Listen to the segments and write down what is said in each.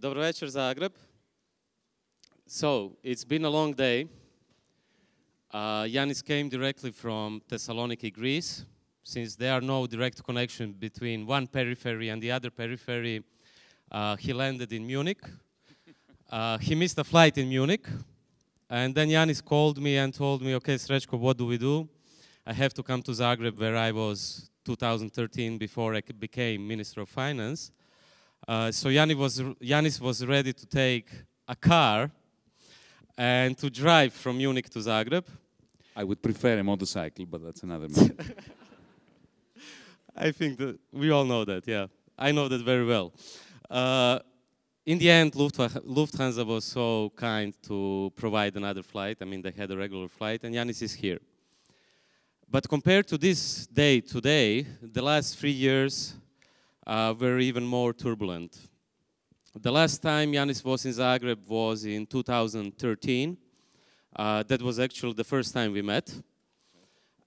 Dobro večer Zagreb. So, it's been a long day. Uh, Yanis came directly from Thessaloniki, Greece. Since there are no direct connection between one periphery and the other periphery, uh, he landed in Munich. Uh, he missed a flight in Munich. And then Yanis called me and told me, okay, Srećko, what do we do? I have to come to Zagreb where I was 2013 before I became Minister of Finance. Uh, so Yanis was, Yanis was ready to take a car and to drive from Munich to Zagreb. I would prefer a motorcycle, but that's another matter. I think that we all know that, yeah. I know that very well. Uh, in the end, Lufthansa was so kind to provide another flight. I mean, they had a regular flight, and Yanis is here. But compared to this day today, the last three years uh, were even more turbulent. The last time Yanis was in Zagreb was in 2013. Uh, that was actually the first time we met.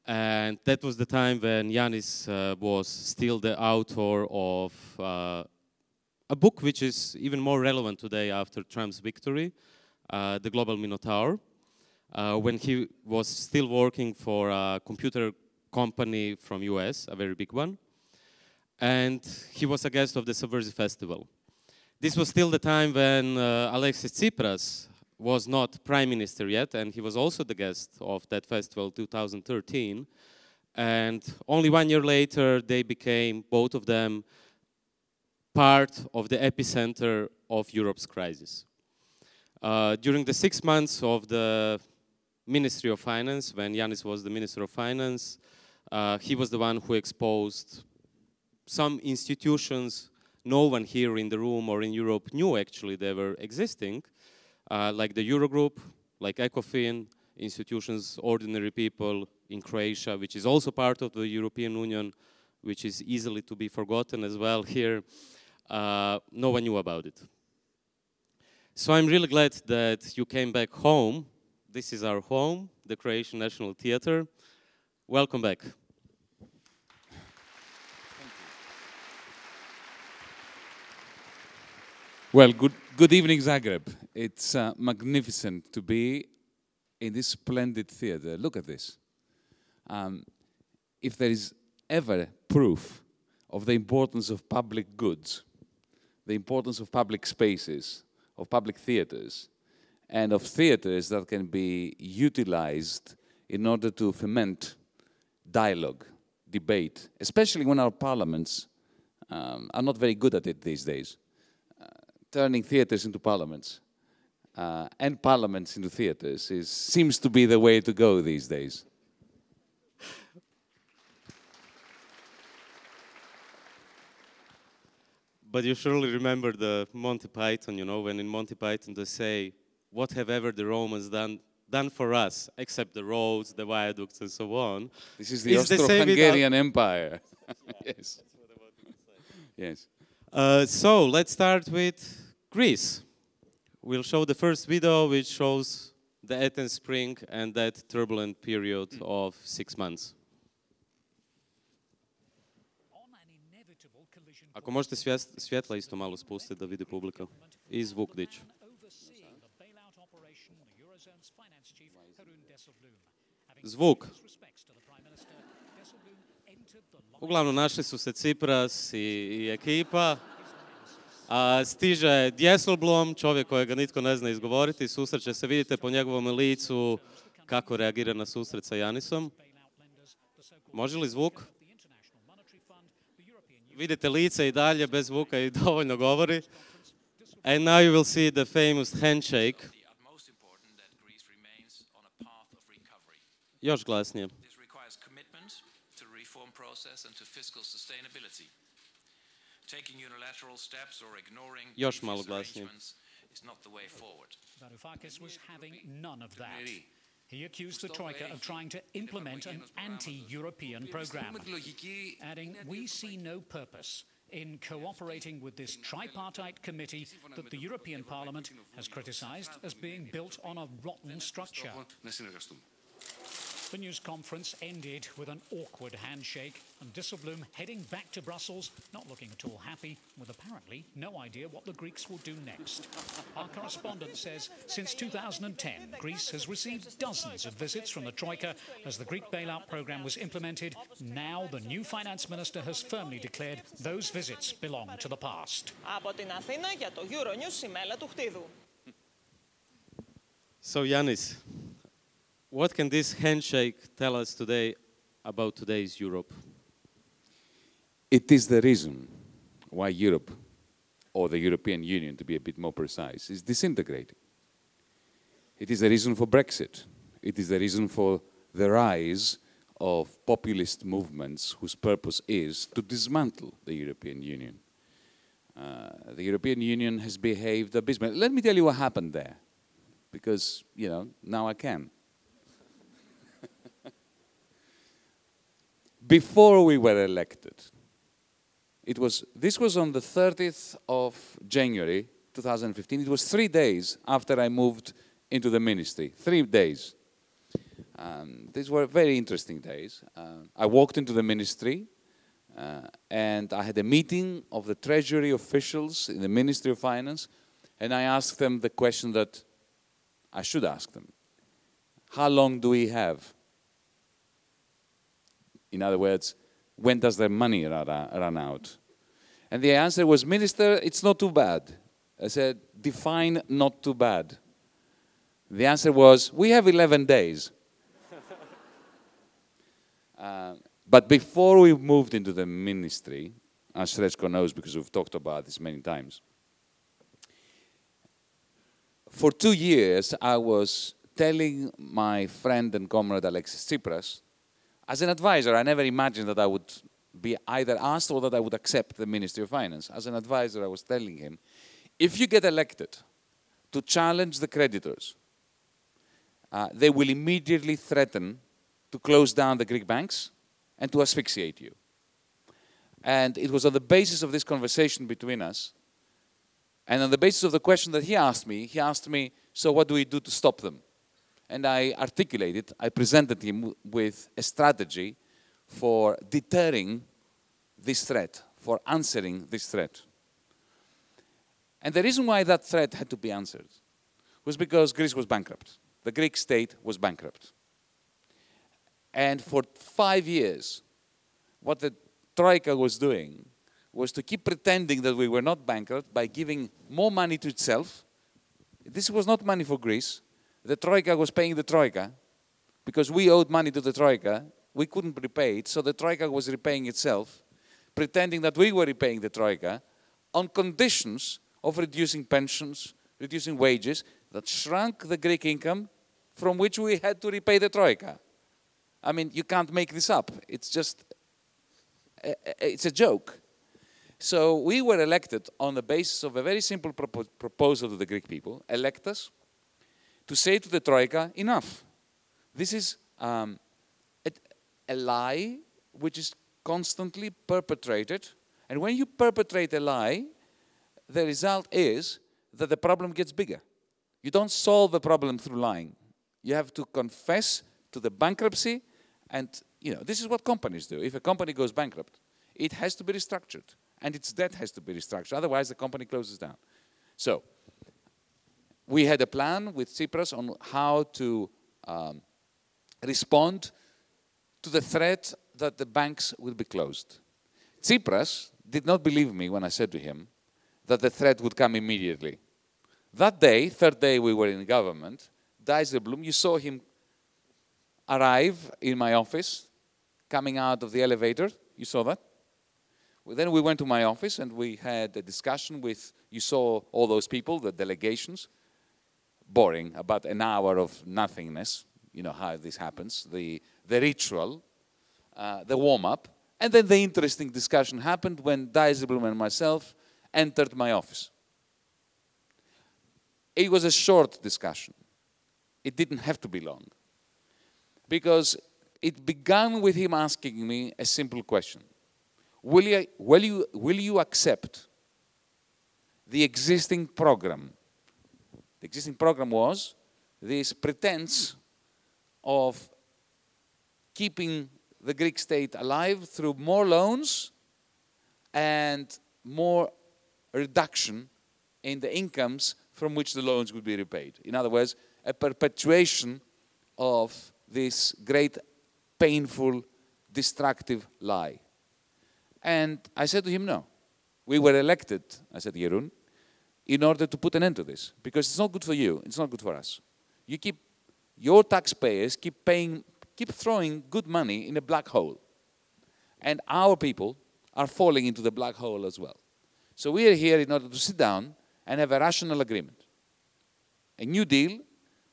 And that was the time when Yanis uh, was still the author of uh, a book which is even more relevant today after Trump's victory, uh, The Global Minotaur, uh, when he was still working for a computer company from US, a very big one. And he was a guest of the Subversive Festival. This was still the time when uh, Alexis Tsipras was not prime minister yet, and he was also the guest of that festival 2013. And only one year later, they became, both of them, part of the epicenter of Europe's crisis. Uh, during the six months of the Ministry of Finance, when Yanis was the Minister of Finance, uh, he was the one who exposed some institutions no one here in the room or in Europe knew actually they were existing, uh, like the Eurogroup, like ECOFIN, institutions, ordinary people in Croatia, which is also part of the European Union, which is easily to be forgotten as well here. Uh, no one knew about it. So I'm really glad that you came back home. This is our home, the Croatian National Theatre. Welcome back. Well, good, good evening, Zagreb. It's uh, magnificent to be in this splendid theater. Look at this. Um, if there is ever proof of the importance of public goods, the importance of public spaces, of public theaters, and of theaters that can be utilized in order to foment dialogue, debate, especially when our parliaments um, are not very good at it these days turning theaters into parliaments uh, and parliaments into theaters is, seems to be the way to go these days. But you surely remember the Monty Python, you know, when in Monty Python they say, What have ever the Romans done, done for us, except the roads, the viaducts, and so on? This is the Austro-Hungarian Empire. yes. Yes. Uh, so let's start with Greece. We'll show the first video which shows the Athens Spring and that turbulent period of six months. Ako možete svjetla isto malo spustiti da vidi publika. I zvuk dići. Zvuk. Uglavnom našli su se Cipras i, i ekipa. A, stiže Djeselblom, čovjek kojega nitko ne zna izgovoriti, susreće se, vidite po njegovom licu kako reagira na susret sa Janisom. Može li zvuk? Vidite lice i dalje bez zvuka i dovoljno govori. And now you will see the famous handshake. Još glasnije. Još malo glasnije. is not the way forward. Varoufakis was having none of that. He accused the Troika of trying to implement an anti-European program, adding, we see no purpose in cooperating with this tripartite committee that the European Parliament has criticized as being built on a rotten structure. The news conference ended with an awkward handshake and Dijsselbloem heading back to Brussels, not looking at all happy, with apparently no idea what the Greeks will do next. Our correspondent says since 2010, Greece has received dozens of visits from the Troika as the Greek bailout program was implemented. Now the new finance minister has firmly declared those visits belong to the past. So, Yanis, what can this handshake tell us today about today's Europe? It is the reason why Europe, or the European Union to be a bit more precise, is disintegrating. It is the reason for Brexit. It is the reason for the rise of populist movements whose purpose is to dismantle the European Union. Uh, the European Union has behaved abysmally. Let me tell you what happened there, because, you know, now I can. Before we were elected, it was, this was on the 30th of January 2015. It was three days after I moved into the ministry. Three days. Um, these were very interesting days. Uh, I walked into the ministry uh, and I had a meeting of the Treasury officials in the Ministry of Finance and I asked them the question that I should ask them. How long do we have? In other words, when does their money run, out? And the answer was, Minister, it's not too bad. I said, define not too bad. The answer was, we have 11 days. uh, but before we moved into the ministry, as Srećko knows because we've talked about this many times, for two years I was telling my friend and comrade Alexis Tsipras as an advisor, I never imagined that I would be either asked or that I would accept the Ministry of Finance. As an advisor, I was telling him, if you get elected to challenge the creditors, uh, they will immediately threaten to close down the Greek banks and to asphyxiate you. And it was on the basis of this conversation between us, and on the basis of the question that he asked me, he asked me, so what do we do to stop them? And I articulated, I presented him with a strategy for deterring this threat, for answering this threat. And the reason why that threat had to be answered was because Greece was bankrupt. The Greek state was bankrupt. And for five years, what the Troika was doing was to keep pretending that we were not bankrupt by giving more money to itself. This was not money for Greece, the Troika was paying the Troika because we owed money to the Troika. We couldn't repay it, so the Troika was repaying itself, pretending that we were repaying the Troika on conditions of reducing pensions, reducing wages that shrunk the Greek income from which we had to repay the Troika. I mean, you can't make this up. It's just, it's a joke. So we were elected on the basis of a very simple propo proposal to the Greek people elect us, to say to the Troika, enough. This is um, a, a lie which is constantly perpetrated. And when you perpetrate a lie, the result is that the problem gets bigger. You don't solve the problem through lying. You have to confess to the bankruptcy, and you know this is what companies do. If a company goes bankrupt, it has to be restructured, and its debt has to be restructured. Otherwise, the company closes down. So we had a plan with Tsipras on how to um, respond to the threat that the banks will be closed. Tsipras did not believe me when I said to him that the threat would come immediately. That day, third day we were in government, Dijsselbloem, you saw him arrive in my office, coming out of the elevator. You saw that? Well, then we went to my office and we had a discussion with, you saw all those people, the delegations boring, about an hour of nothingness. You know how this happens, the, the ritual, uh, the warm up. And then the interesting discussion happened when Dijsselbloem and myself entered my office. It was a short discussion. It didn't have to be long. Because it began with him asking me a simple question Will you, will you, will you accept the existing program the existing program was this pretense of keeping the Greek state alive through more loans and more reduction in the incomes from which the loans would be repaid. In other words, a perpetuation of this great, painful, destructive lie. And I said to him, no. We were elected, I said, Jeroen, in order to put an end to this. Because it's not good for you, it's not good for us. You keep, your taxpayers keep paying, keep throwing good money in a black hole. And our people are falling into the black hole as well. So we are here in order to sit down and have a rational agreement. A new deal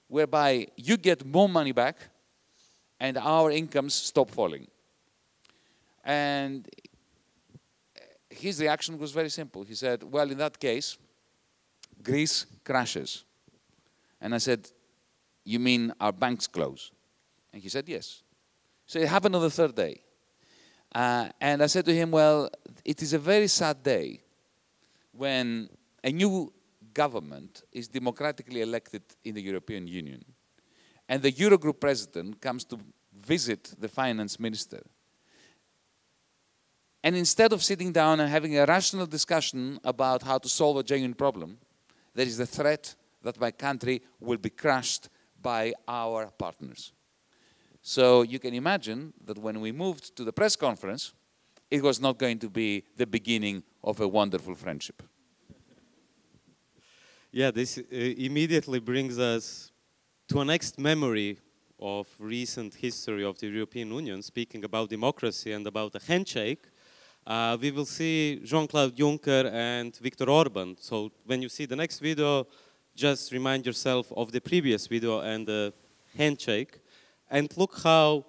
whereby you get more money back and our incomes stop falling. And his reaction was very simple. He said, Well, in that case, Greece crashes. And I said, You mean our banks close? And he said, Yes. So it happened on the third day. Uh, and I said to him, Well, it is a very sad day when a new government is democratically elected in the European Union and the Eurogroup president comes to visit the finance minister. And instead of sitting down and having a rational discussion about how to solve a genuine problem, there is the threat that my country will be crushed by our partners. So you can imagine that when we moved to the press conference, it was not going to be the beginning of a wonderful friendship. Yeah, this uh, immediately brings us to a next memory of recent history of the European Union, speaking about democracy and about a handshake. Uh, we will see Jean-Claude Juncker and Viktor Orban. So when you see the next video, just remind yourself of the previous video and the handshake. And look how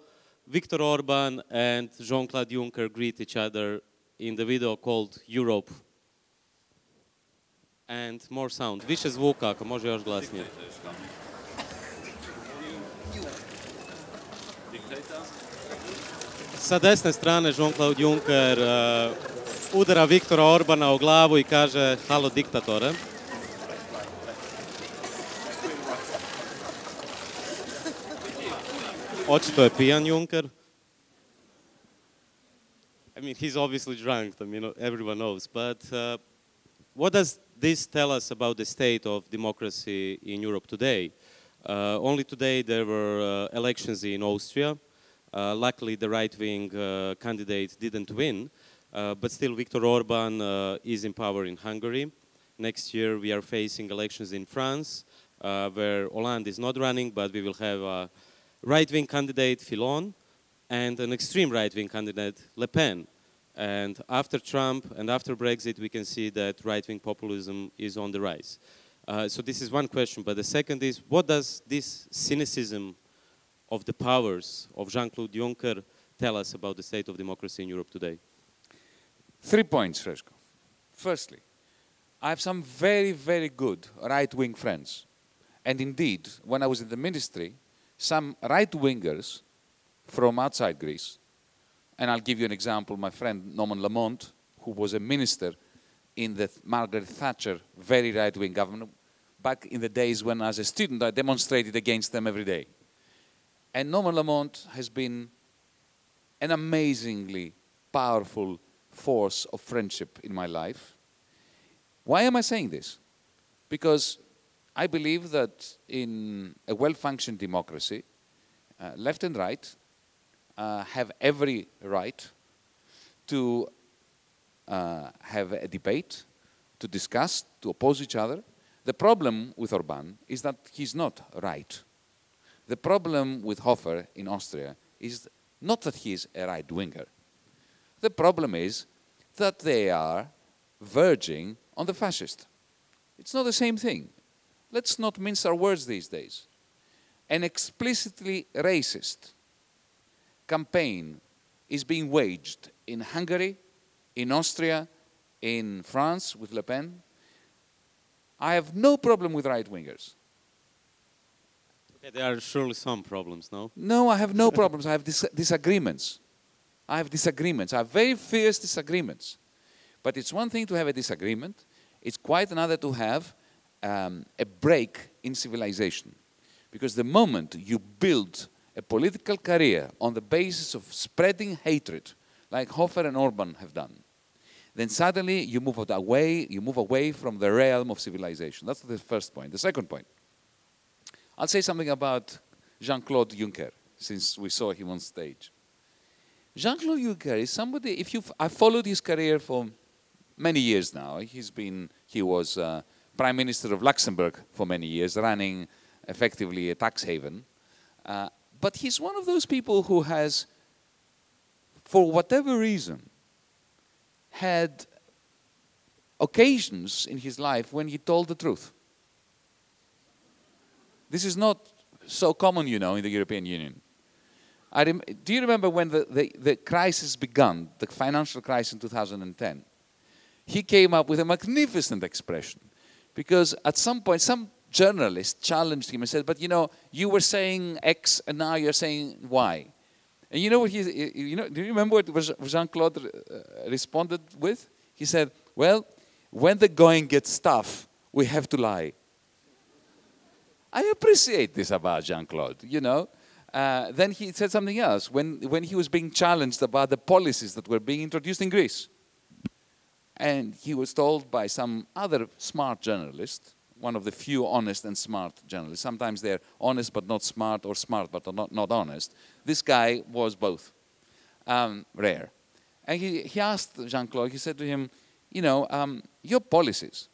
Viktor Orban and Jean-Claude Juncker greet each other in the video called Europe. And more sound. Više zvuka, ako može još glasnije. Sa desne strane Jean-Claude Juncker uh, udara Viktora Orbana u glavu i kaže halo diktatore. Očito je pijan Juncker. I mean, he's obviously drunk, I mean, everyone knows. But uh, what does this tell us about the state of democracy in Europe today? Uh, only today there were uh, elections in Austria. Uh, luckily, the right-wing uh, candidate didn't win, uh, but still Viktor Orban is in power in Hungary. Next year we are facing elections in France, where Hollande is not running, but we will have a right-wing candidate, Fillon, and an extreme right-wing candidate, Le Pen. And after Trump and after Brexit, we can see that right-wing populism is on the rise. Uh, so this is one question. But the second is, what does this cynicism of the powers of Jean-Claude Juncker tell us about the state of democracy in Europe today? Three points, Srećko. Firstly, I have some very, very good right-wing friends. And indeed, when I was in the ministry, some right-wingers from outside Greece, and I'll give you an example, my friend Norman Lamont, who was a minister in the Margaret Thatcher very right-wing government, back in the days when as a student I demonstrated against them every day. And Norman Lamont has been an amazingly powerful force of friendship in my life. Why am I saying this? Because I believe that in a well functioning democracy, uh, left and right uh, have every right to uh, have a debate, to discuss, to oppose each other. The problem with Orban is that he's not right. The problem with Hofer in Austria is not that he is a right winger. The problem is that they are verging on the fascist. It's not the same thing. Let's not mince our words these days. An explicitly racist campaign is being waged in Hungary, in Austria, in France with Le Pen. I have no problem with right wingers. Yeah, there are surely some problems, no? No, I have no problems. I have dis- disagreements. I have disagreements. I have very fierce disagreements. But it's one thing to have a disagreement, it's quite another to have um, a break in civilization. Because the moment you build a political career on the basis of spreading hatred, like Hofer and Orban have done, then suddenly you move away, you move away from the realm of civilization. That's the first point. The second point, I'll say something about Jean-Claude Juncker, since we saw him on stage. Jean-Claude Juncker is somebody, if you've, I followed his career for many years now. He's been, he was uh, Prime Minister of Luxembourg for many years, running effectively a tax haven. Uh, but he's one of those people who has, for whatever reason, had occasions in his life when he told the truth. This is not so common, you know, in the European Union. do you remember when the, the, the crisis began, the financial crisis in 2010? He came up with a magnificent expression because at some point, some journalist challenged him and said, But you know, you were saying X and now you're saying Y. And you know what he, you know, do you remember what Jean Claude uh, responded with? He said, Well, when the going gets tough, we have to lie. I appreciate this about Jean Claude, you know. Uh, then he said something else when, when he was being challenged about the policies that were being introduced in Greece. And he was told by some other smart journalist, one of the few honest and smart journalists. Sometimes they're honest but not smart, or smart but not, not honest. This guy was both. Um, rare. And he, he asked Jean Claude, he said to him, You know, um, your policies,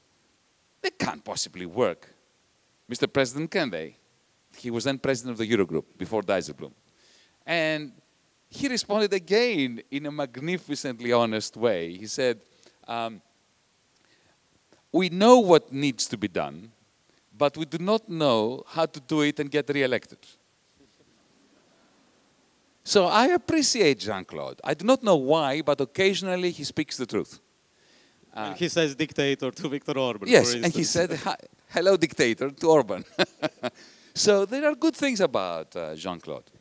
they can't possibly work Mr. President, they? He was then president of the Eurogroup before Dijsselbloem. And he responded again in a magnificently honest way. He said, um, We know what needs to be done, but we do not know how to do it and get re-elected. So I appreciate Jean Claude. I do not know why, but occasionally he speaks the truth. Uh, he says dictator to Viktor Orban. Yes, and he said, hello, dictator, to Orban. so there are good things about uh, Jean Claude.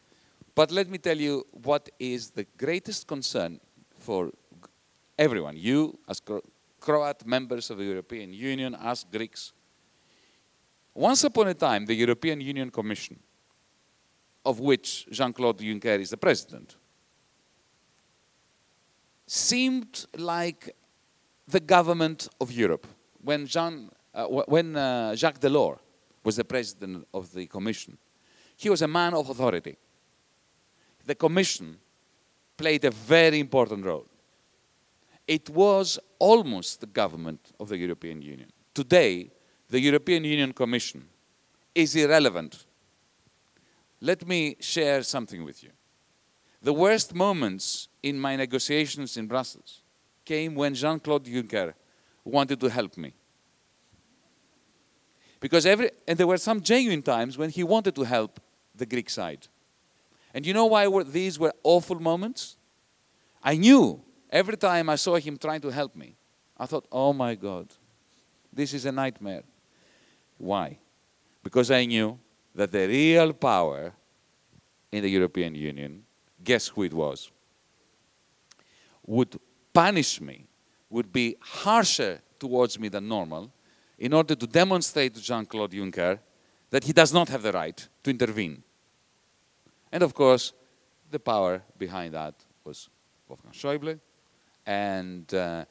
But let me tell you what is the greatest concern for everyone you, as Cro Croat members of the European Union, as Greeks. Once upon a time, the European Union Commission, of which Jean Claude Juncker is the president, seemed like the government of Europe. When, Jean, uh, when uh, Jacques Delors was the president of the Commission, he was a man of authority. The Commission played a very important role. It was almost the government of the European Union. Today, the European Union Commission is irrelevant. Let me share something with you. The worst moments in my negotiations in Brussels came when Jean Claude Juncker wanted to help me. Because every, and there were some genuine times when he wanted to help the Greek side. And you know why were, these were awful moments? I knew every time I saw him trying to help me, I thought, oh my God, this is a nightmare. Why? Because I knew that the real power in the European Union, guess who it was? Would punish me, would be harsher towards me than normal, in order to demonstrate to Jean Claude Juncker that he does not have the right to intervene. And of course, the power behind that was Wolfgang Schäuble and uh,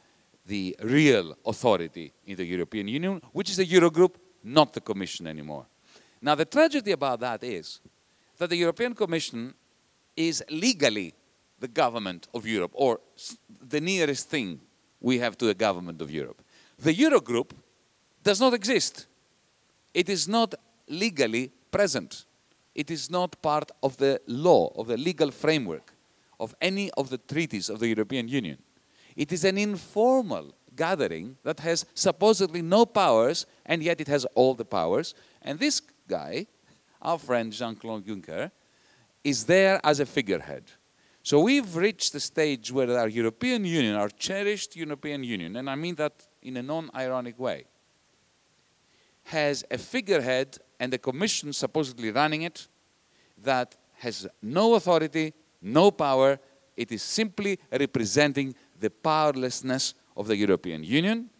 the real authority in the European Union, which is the Eurogroup, not the Commission anymore. Now, the tragedy about that is that the European Commission is legally the government of Europe, or the nearest thing we have to the government of Europe. The Eurogroup does not exist. It is not legally present. It is not part of the law, of the legal framework of any of the treaties of the European Union. It is an informal gathering that has supposedly no powers, and yet it has all the powers. And this guy, our friend Jean Claude Juncker, is there as a figurehead. So we've reached the stage where our European Union, our cherished European Union, and I mean that in a non ironic way, has a figurehead and a commission supposedly running it that has no authority, no power. It is simply representing the powerlessness of the European Union,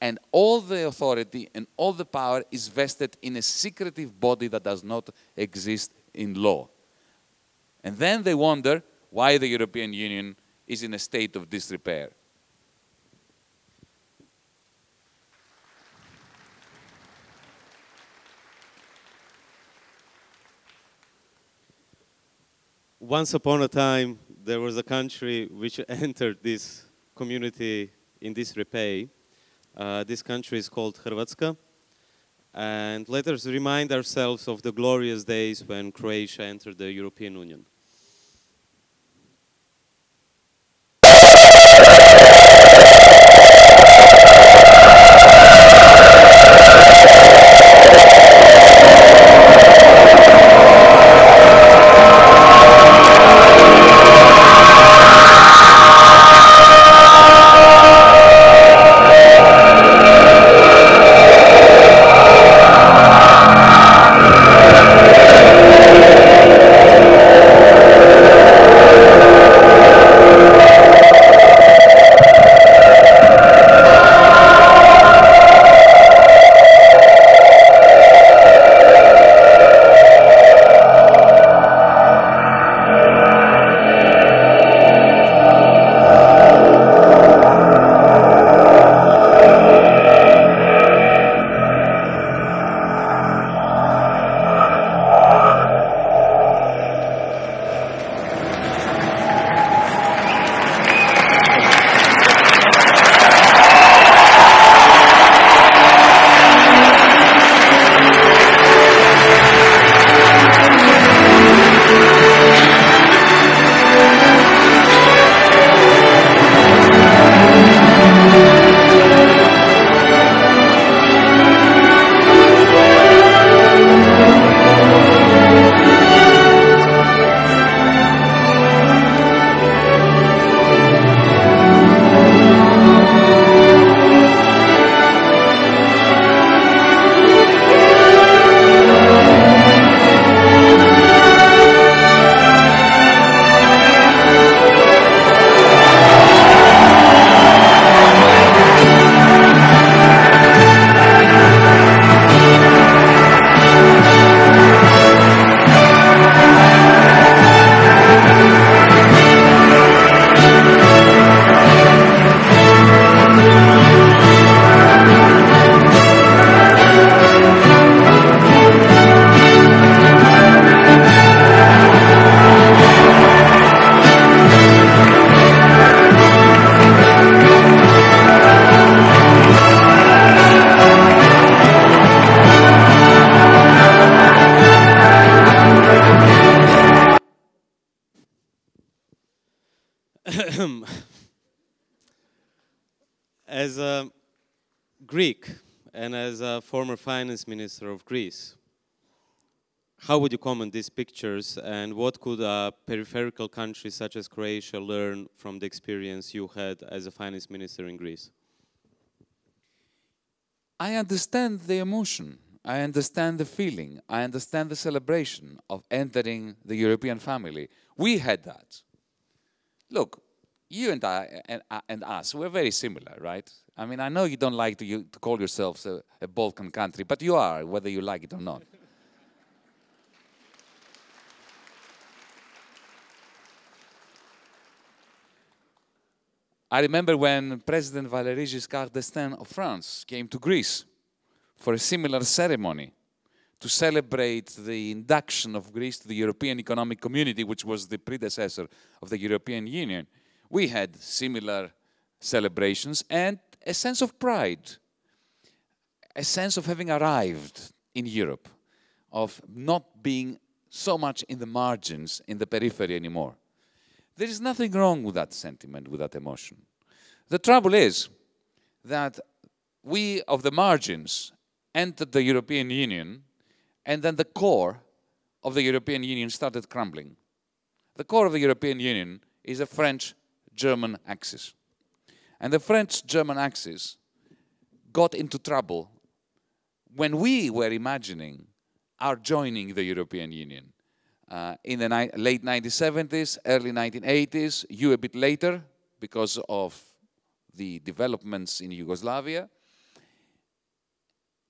and all the authority and all the power is vested in a secretive body that does not exist in law. And then they wonder why the European Union is in a state of disrepair. Once upon a time, there was a country which entered this community in disrepair. Uh, this country is called Hrvatska. And let us remind ourselves of the glorious days when Croatia entered the European Union. Finance minister of Greece, how would you comment these pictures and what could a peripheral country such as Croatia learn from the experience you had as a finance minister in Greece? I understand the emotion. I understand the feeling. I understand the celebration of entering the European family. We had that. Look, you and I and, uh, and us, we're very similar, right? I mean, I know you don't like to, you, to call yourselves a, a Balkan country, but you are, whether you like it or not. I remember when President Valéry Giscard d'Estaing of France came to Greece for a similar ceremony to celebrate the induction of Greece to the European Economic Community, which was the predecessor of the European Union. We had similar celebrations and a sense of pride, a sense of having arrived in Europe, of not being so much in the margins, in the periphery anymore. There is nothing wrong with that sentiment, with that emotion. The trouble is that we of the margins entered the European Union, and then the core of the European Union started crumbling. The core of the European Union is a French German axis. And the French German axis got into trouble when we were imagining our joining the European Union. Uh, in the ni- late 1970s, early 1980s, you a bit later because of the developments in Yugoslavia.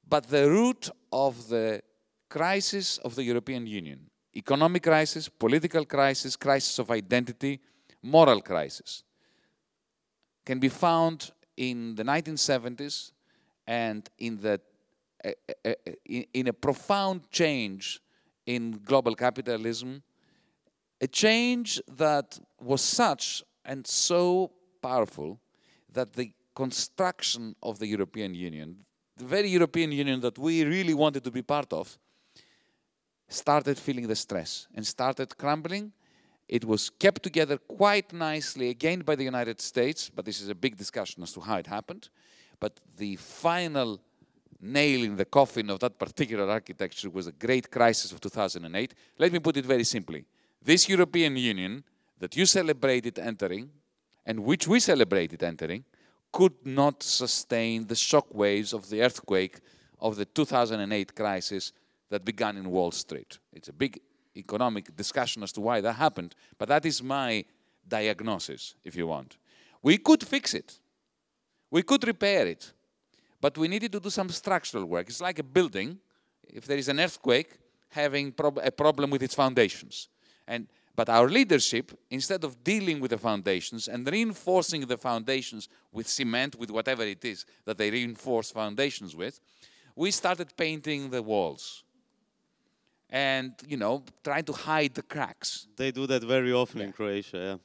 But the root of the crisis of the European Union economic crisis, political crisis, crisis of identity, moral crisis, can be found in the 1970s and in, the, uh, uh, in, in a profound change in global capitalism, a change that was such and so powerful that the construction of the European Union, the very European Union that we really wanted to be part of, started feeling the stress and started crumbling. It was kept together quite nicely again by the United States, but this is a big discussion as to how it happened. But the final nail in the coffin of that particular architecture was the great crisis of 2008. Let me put it very simply. This European Union that you celebrated entering, and which we celebrated entering, could not sustain the shock waves of the earthquake of the 2008 crisis that began in Wall Street. It's a big economic discussion as to why that happened, but that is my diagnosis, if you want. We could fix it. We could repair it. But we needed to do some structural work. It's like a building, if there is an earthquake, having prob a problem with its foundations. And, but our leadership, instead of dealing with the foundations and reinforcing the foundations with cement, with whatever it is that they reinforce foundations with, we started painting the walls and, you know, trying to hide the cracks. They do that very often in Croatia, yeah.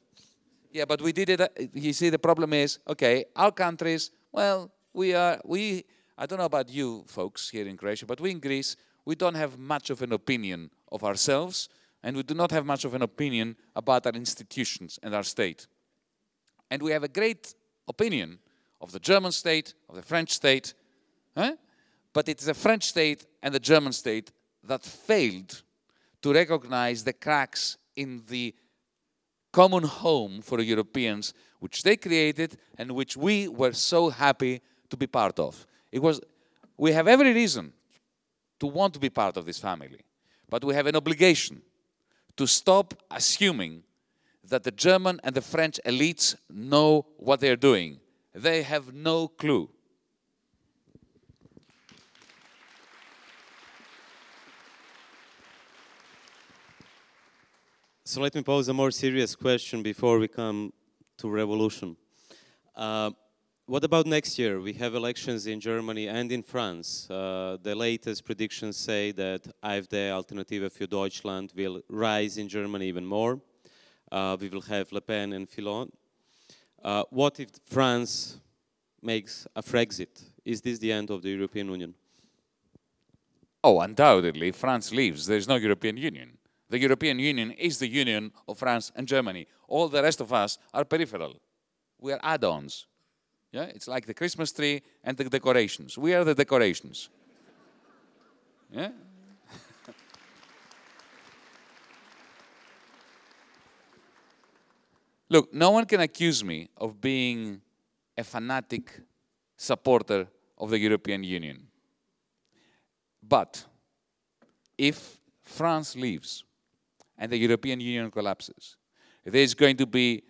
Yeah, but we did it. uh, You see, the problem is, okay, our countries, well, we are, we, I don't know about you folks here in Croatia, but we in Greece, we don't have much of an opinion of ourselves, and we do not have much of an opinion about our institutions and our state. And we have a great opinion of the German state, of the French state, huh? but it's the French state and the German state that failed to recognize the cracks in the common home for Europeans, which they created and which we were so happy to be part of. It was, we have every reason to want to be part of this family, but we have an obligation to stop assuming that the German and the French elites know what they're doing. They have no clue. So let me pose a more serious question before we come to revolution. Uh, what about next year? We have elections in Germany and in France. Uh, the latest predictions say that AfD, Alternative für Deutschland, will rise in Germany even more. Uh, we will have Le Pen and Fillon. Uh, what if France makes a Frexit? Is this the end of the European Union? Oh, undoubtedly, France leaves, there's no European Union. The European Union is the union of France and Germany. All the rest of us are peripheral. We are add ons. Yeah? It's like the Christmas tree and the decorations. We are the decorations. Yeah? Look, no one can accuse me of being a fanatic supporter of the European Union. But if France leaves and the European Union collapses, there's going to be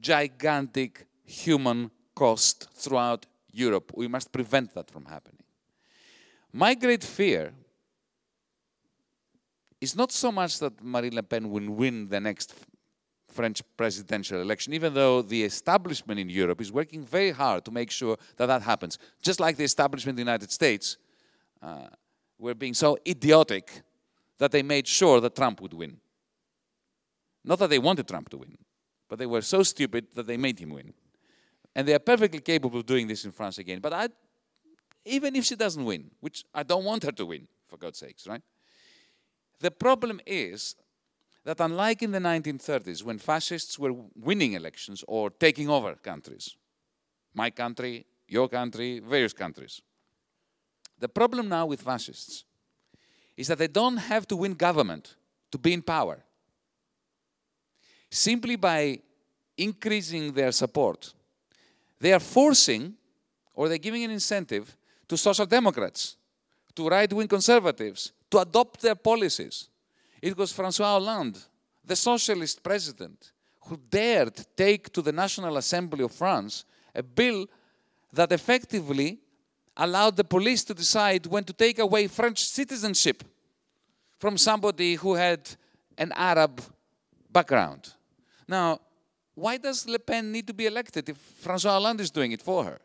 gigantic human cost throughout Europe. We must prevent that from happening. My great fear is not so much that Marine Le Pen will win the next French presidential election, even though the establishment in Europe is working very hard to make sure that that happens. Just like the establishment in the United States uh, were being so idiotic that they made sure that Trump would win. Not that they wanted Trump to win, but they were so stupid that they made him win. And they are perfectly capable of doing this in France again. But I, even if she doesn't win, which I don't want her to win, for God's sakes, right? The problem is that unlike in the 1930s, when fascists were winning elections or taking over countries, my country, your country, various countries, the problem now with fascists is that they don't have to win government to be in power. Simply by increasing their support, they are forcing or they're giving an incentive to social democrats, to right wing conservatives to adopt their policies. It was Francois Hollande, the socialist president, who dared take to the National Assembly of France a bill that effectively allowed the police to decide when to take away French citizenship. from somebody who had an Arab background. Now, why does Le Pen need to be elected if François Hollande is doing it for her?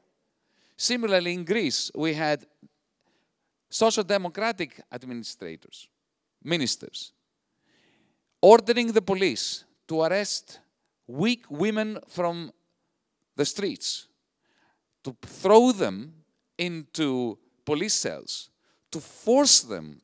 Similarly, in Greece, we had social democratic administrators, ministers, ordering the police to arrest weak women from the streets, to throw them into police cells, to force them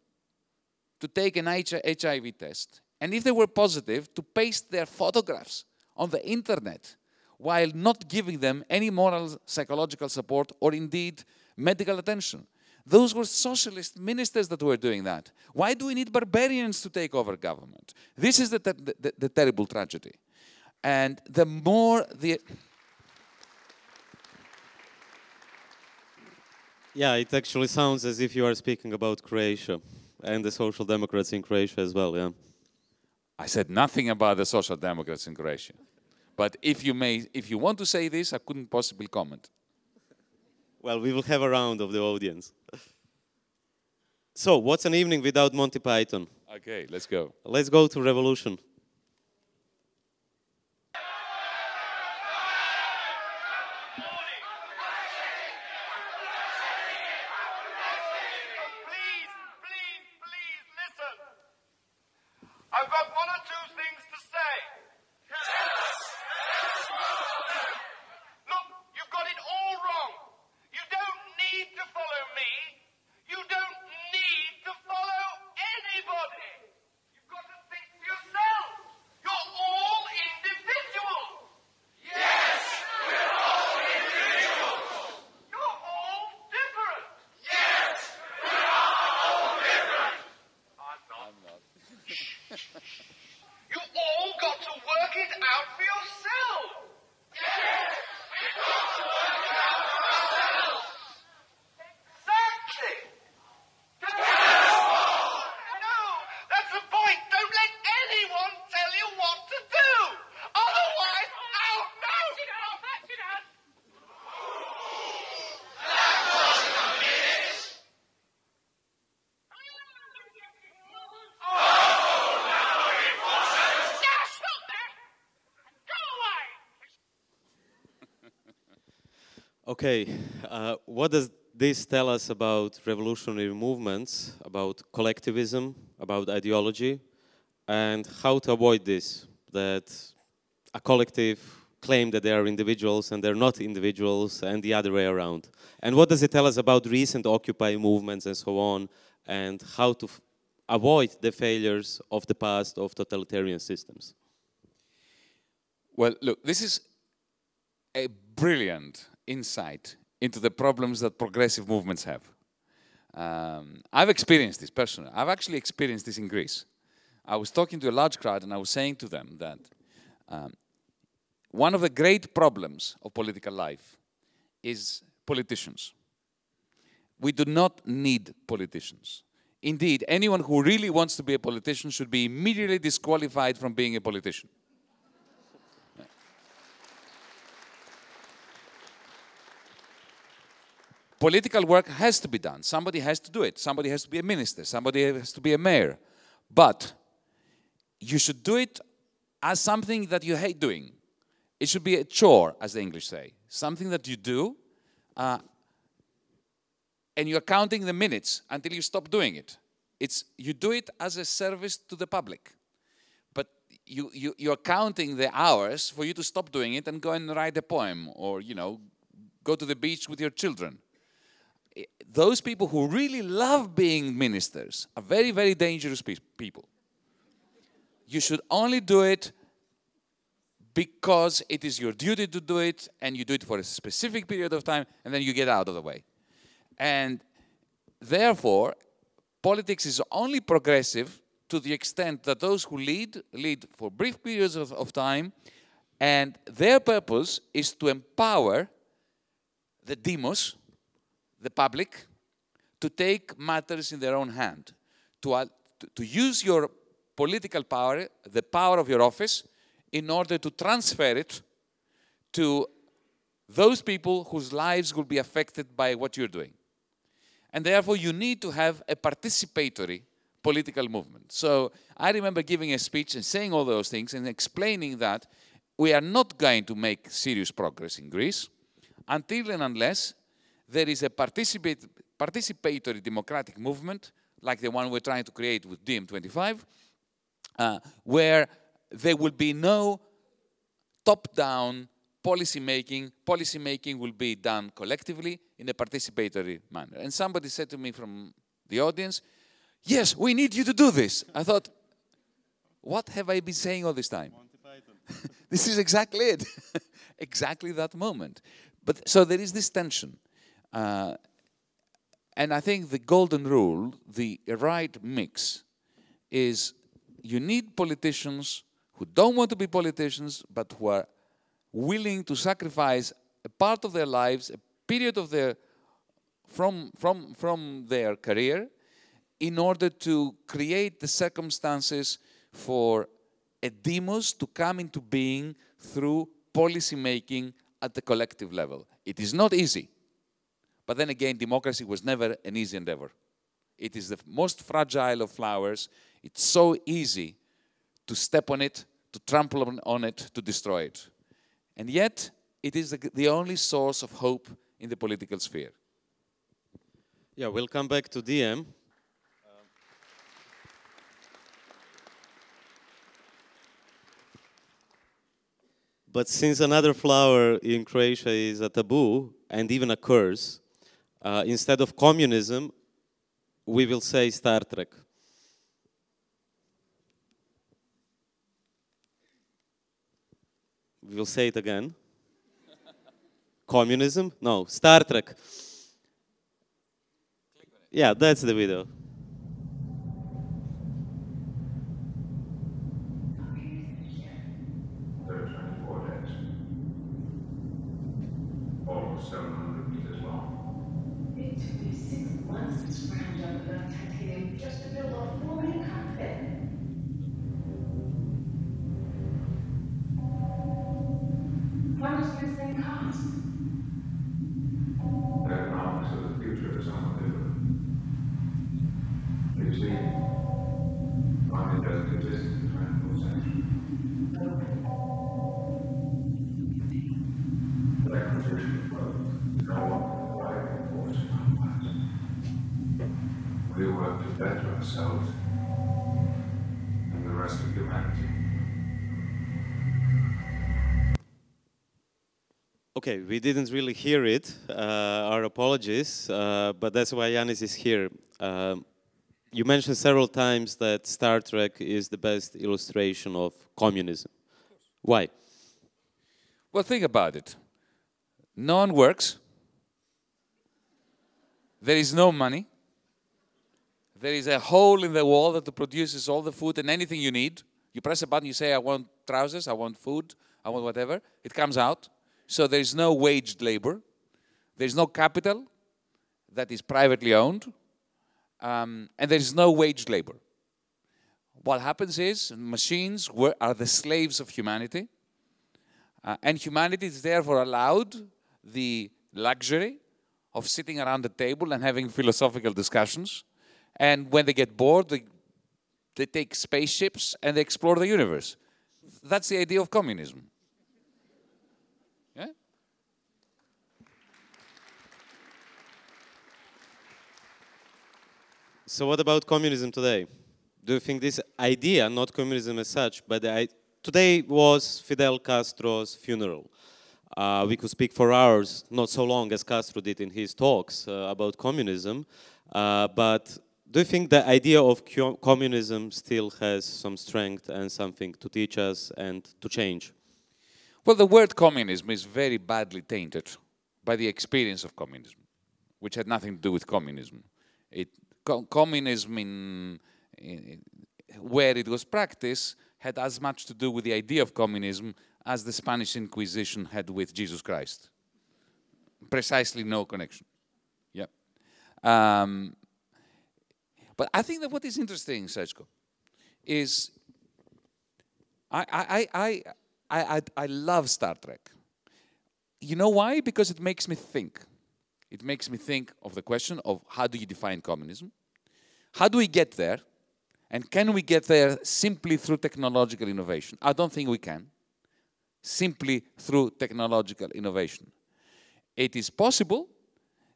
to take an HIV test, and if they were positive, to paste their photographs on the internet while not giving them any moral psychological support or indeed medical attention. Those were socialist ministers that were doing that. Why do we need barbarians to take over government? This is the, the, the, the terrible tragedy. And the more the. Yeah, it actually sounds as if you are speaking about Croatia and the Social Democrats in Croatia as well, yeah. I said nothing about the Social Democrats in Croatia. But if you may, if you want to say this, I couldn't possibly comment. Well, we will have a round of the audience. So, what's an evening without Monty Python? Okay, let's go. Let's go to Revolution. Please, please, please listen. I've got one or two things to say. Look, you've got it all wrong. You don't need to follow me. You don't need to follow anybody. You've got to think for yourself. You're all individuals. Yes, we're all individuals. You're all different. Yes, I'm not. You all got to work it out for yourself. Yes, we've got to work it out for ourselves. Exactly. No, that's the point. Don't let anyone tell you what to do. Otherwise, out, no. Now stop there. Go away. Okay, uh, what does this tell us about revolutionary movements, about collectivism, about ideology, and how to avoid this? That a collective claim that they are individuals and they're not individuals, and the other way around. And what does it tell us about recent Occupy movements and so on, and how to avoid the failures of the past of totalitarian systems? Well, look, this is a brilliant insight into the problems that progressive movements have. Um, I've experienced this personally. I've actually experienced this in Greece. I was talking to a large crowd and I was saying to them that um, one of the great problems of political life is politicians. We do not need politicians. Indeed, anyone who really wants to be a politician should be immediately disqualified from being a politician. Political work has to be done. Somebody has to do it. Somebody has to be a minister. Somebody has to be a mayor. But you should do it as something that you hate doing. It should be a chore, as the English say. Something that you do, uh, and you're counting the minutes until you stop doing it. It's you do it as a service to the public, but you, you you're counting the hours for you to stop doing it and go and write a poem, or you know, go to the beach with your children those people who really love being ministers are very, very dangerous pe- people. You should only do it because it is your duty to do it, and you do it for a specific period of time, and then you get out of the way. And therefore, politics is only progressive to the extent that those who lead lead for brief periods of, of time, and their purpose is to empower the demos, the public to take matters in their own hand, to, to, to use your political power, the power of your office, in order to transfer it to those people whose lives will be affected by what you're doing. And therefore, you need to have a participatory political movement. So I remember giving a speech and saying all those things and explaining that we are not going to make serious progress in Greece until and unless there is a participate, participatory democratic movement like the one we're trying to create with DiEM25, uh, where there will be no top-down policy making. Policy making will be done collectively in a participatory manner. And somebody said to me from the audience, yes, we need you to do this. I thought, what have I been saying all this time? this is exactly it. exactly that moment. But so there is this tension. Uh, and I think the golden rule, the right mix, is you need politicians who don't want to be politicians, but who are willing to sacrifice a part of their lives, a period of their from, from, from their career in order to create the circumstances for a demos to come into being through policy making at the collective level. It is not easy. But then again, democracy was never an easy endeavor. It is the most fragile of flowers. It's so easy to step on it, to trample on it, to destroy it. And yet, it is the, the only source of hope in the political sphere. Yeah, we'll come back to DiEM. But since another flower in Croatia is a taboo and even a curse, uh, instead of communism, we will say Star Trek. We will say it again. Communism? No, Star Trek. Yeah, that's the video. To ourselves and the rest of humanity. Okay, we didn't really hear it. Uh, our apologies, uh, but that's why Yanis is here. Um, you mentioned several times that Star Trek is the best illustration of communism. Why? Well, think about it. No one works. There is no money. There is a hole in the wall that produces all the food and anything you need. You press a button, you say, I want trousers, I want food, I want whatever. It comes out. So there is no waged labor. There is no capital that is privately owned. Um, and there is no waged labor. What happens is machines were, are the slaves of humanity. Uh, and humanity is therefore allowed the luxury of sitting around the table and having philosophical discussions. And when they get bored, they, they take spaceships and they explore the universe. That's the idea of communism. Yeah? So, what about communism today? Do you think this idea, not communism as such, but today was Fidel Castro's funeral? Uh, we could speak for hours, not so long as Castro did in his talks uh, about communism. Uh, but do you think the idea of communism still has some strength and something to teach us and to change? Well, the word communism is very badly tainted by the experience of communism, which had nothing to do with communism. It, co- communism, in, in, where it was practiced, had as much to do with the idea of communism as the Spanish Inquisition had with Jesus Christ. Precisely no connection. Yeah. Um, but I think that what is interesting, Srećko, is I, I, I, I, I, I love Star Trek. You know why? Because it makes me think. It makes me think of the question of how do you define communism? How do we get there? And can we get there simply through technological innovation? I don't think we can. Simply through technological innovation. It is possible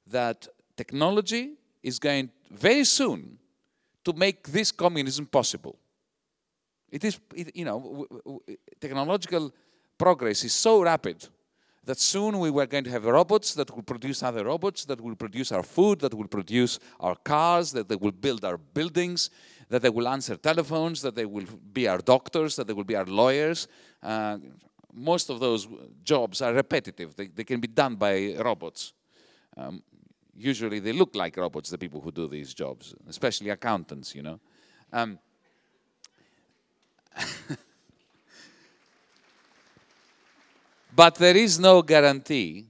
that technology is going very soon to make this communism possible. It is, it, you know, technological progress is so rapid that soon we were going to have robots that will produce other robots, that will produce our food, that will produce our cars, that they will build our buildings, that they will answer telephones, that they will be our doctors, that they will be our lawyers. Uh, most of those jobs are repetitive, they, they can be done by robots. Um, usually they look like robots, the people who do these jobs, especially accountants, you know. Um, but there is no guarantee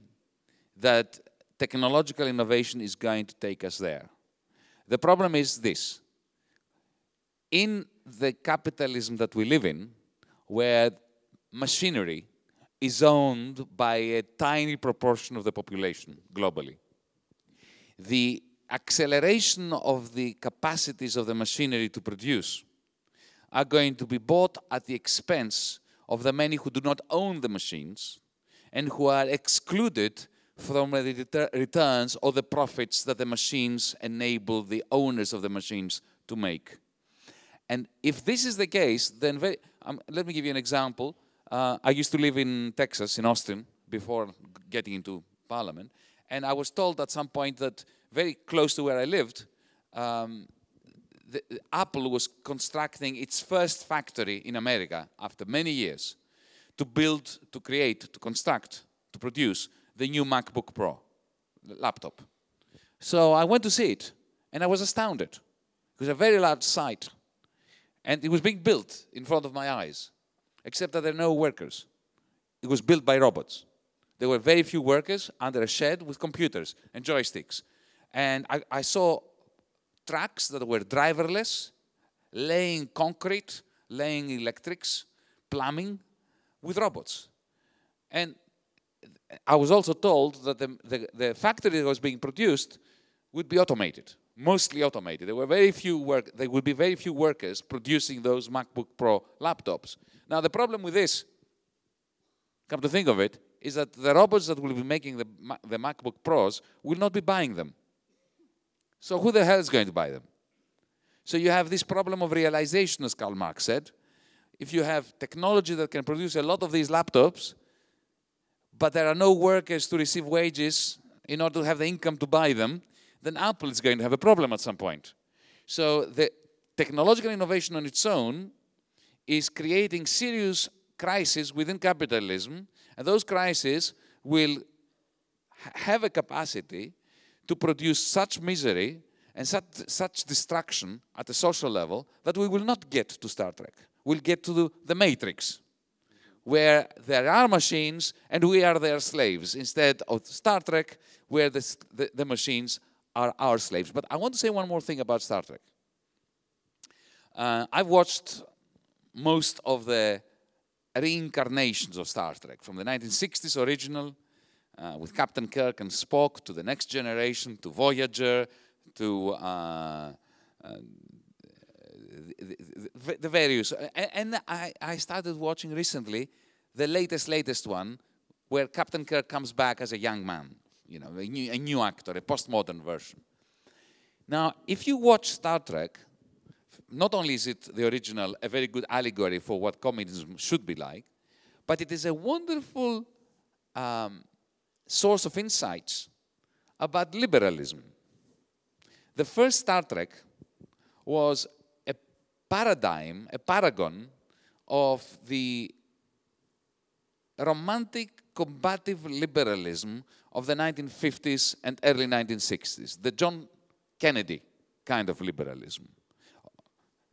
that technological innovation is going to take us there. The problem is this in the capitalism that we live in, where machinery is owned by a tiny proportion of the population globally, the acceleration of the capacities of the machinery to produce are going to be bought at the expense of the many who do not own the machines and who are excluded from the retur- returns or the profits that the machines enable the owners of the machines to make. And if this is the case, then very, um, let me give you an example. Uh, I used to live in Texas, in Austin, before getting into parliament, and I was told at some point that very close to where I lived, um, the, Apple was constructing its first factory in America after many years to build, to create, to construct, to produce the new MacBook Pro laptop. So I went to see it, and I was astounded. It was a very large site, and it was being built in front of my eyes, except that there are no workers. It was built by robots. There were very few workers under a shed with computers and joysticks. And I, I saw trucks that were driverless, laying concrete, laying electrics, plumbing with robots. And I was also told that the, the, the factory that was being produced would be automated, mostly automated. There were very few work, there would be very few workers producing those MacBook Pro laptops. Now the problem with this, come to think of it, is that the robots that will be making the, the MacBook Pros will not be buying them. So who the hell is going to buy them? So you have this problem of realization, as Karl Marx said. If you have technology that can produce a lot of these laptops, but there are no workers to receive wages in order to have the income to buy them, then Apple is going to have a problem at some point. So the technological innovation on its own is creating serious crisis within capitalism, and those crises will have a capacity to produce such misery and such, such destruction at a social level that we will not get to Star Trek. We'll get to the, Matrix, where there are machines and we are their slaves, instead of Star Trek, where the, the, the machines are our slaves. But I want to say one more thing about Star Trek. Uh, I've watched most of the reincarnations of Star Trek, from the 1960s original uh, with Captain Kirk and Spock to the Next Generation to Voyager to uh, uh, the, the, the various. a- And I, I started watching recently the latest, latest one where Captain Kirk comes back as a young man, you know, a new, a new actor, a postmodern version. Now, if you watch Star Trek, not only is it the original a very good allegory for what communism should be like, but it is a wonderful um, source of insights about liberalism. The first Star Trek was a paradigm, a paragon of the romantic combative liberalism of the 1950s and early 1960s, the John Kennedy kind of liberalism.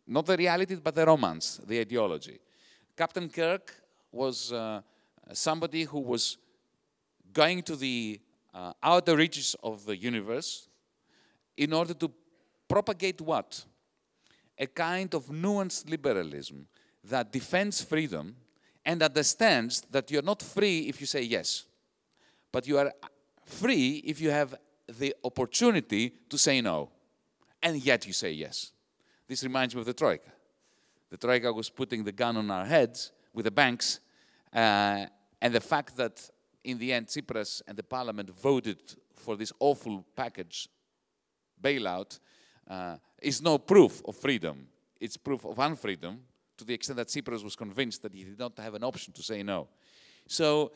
Not the reality, but the romance, the ideology. Captain Kirk was uh, somebody who was going to the uh, outer reaches of the universe in order to propagate what? A kind of nuanced liberalism that defends freedom and understands that you're not free if you say yes, but you are free if you have the opportunity to say no, and yet you say yes. This reminds me of the Troika. The Troika was putting the gun on our heads with the banks, uh, and the fact that in the end Tsipras and the parliament voted for this awful package bailout uh, is no proof of freedom. It's proof of unfreedom to the extent that Tsipras was convinced that he did not have an option to say no. So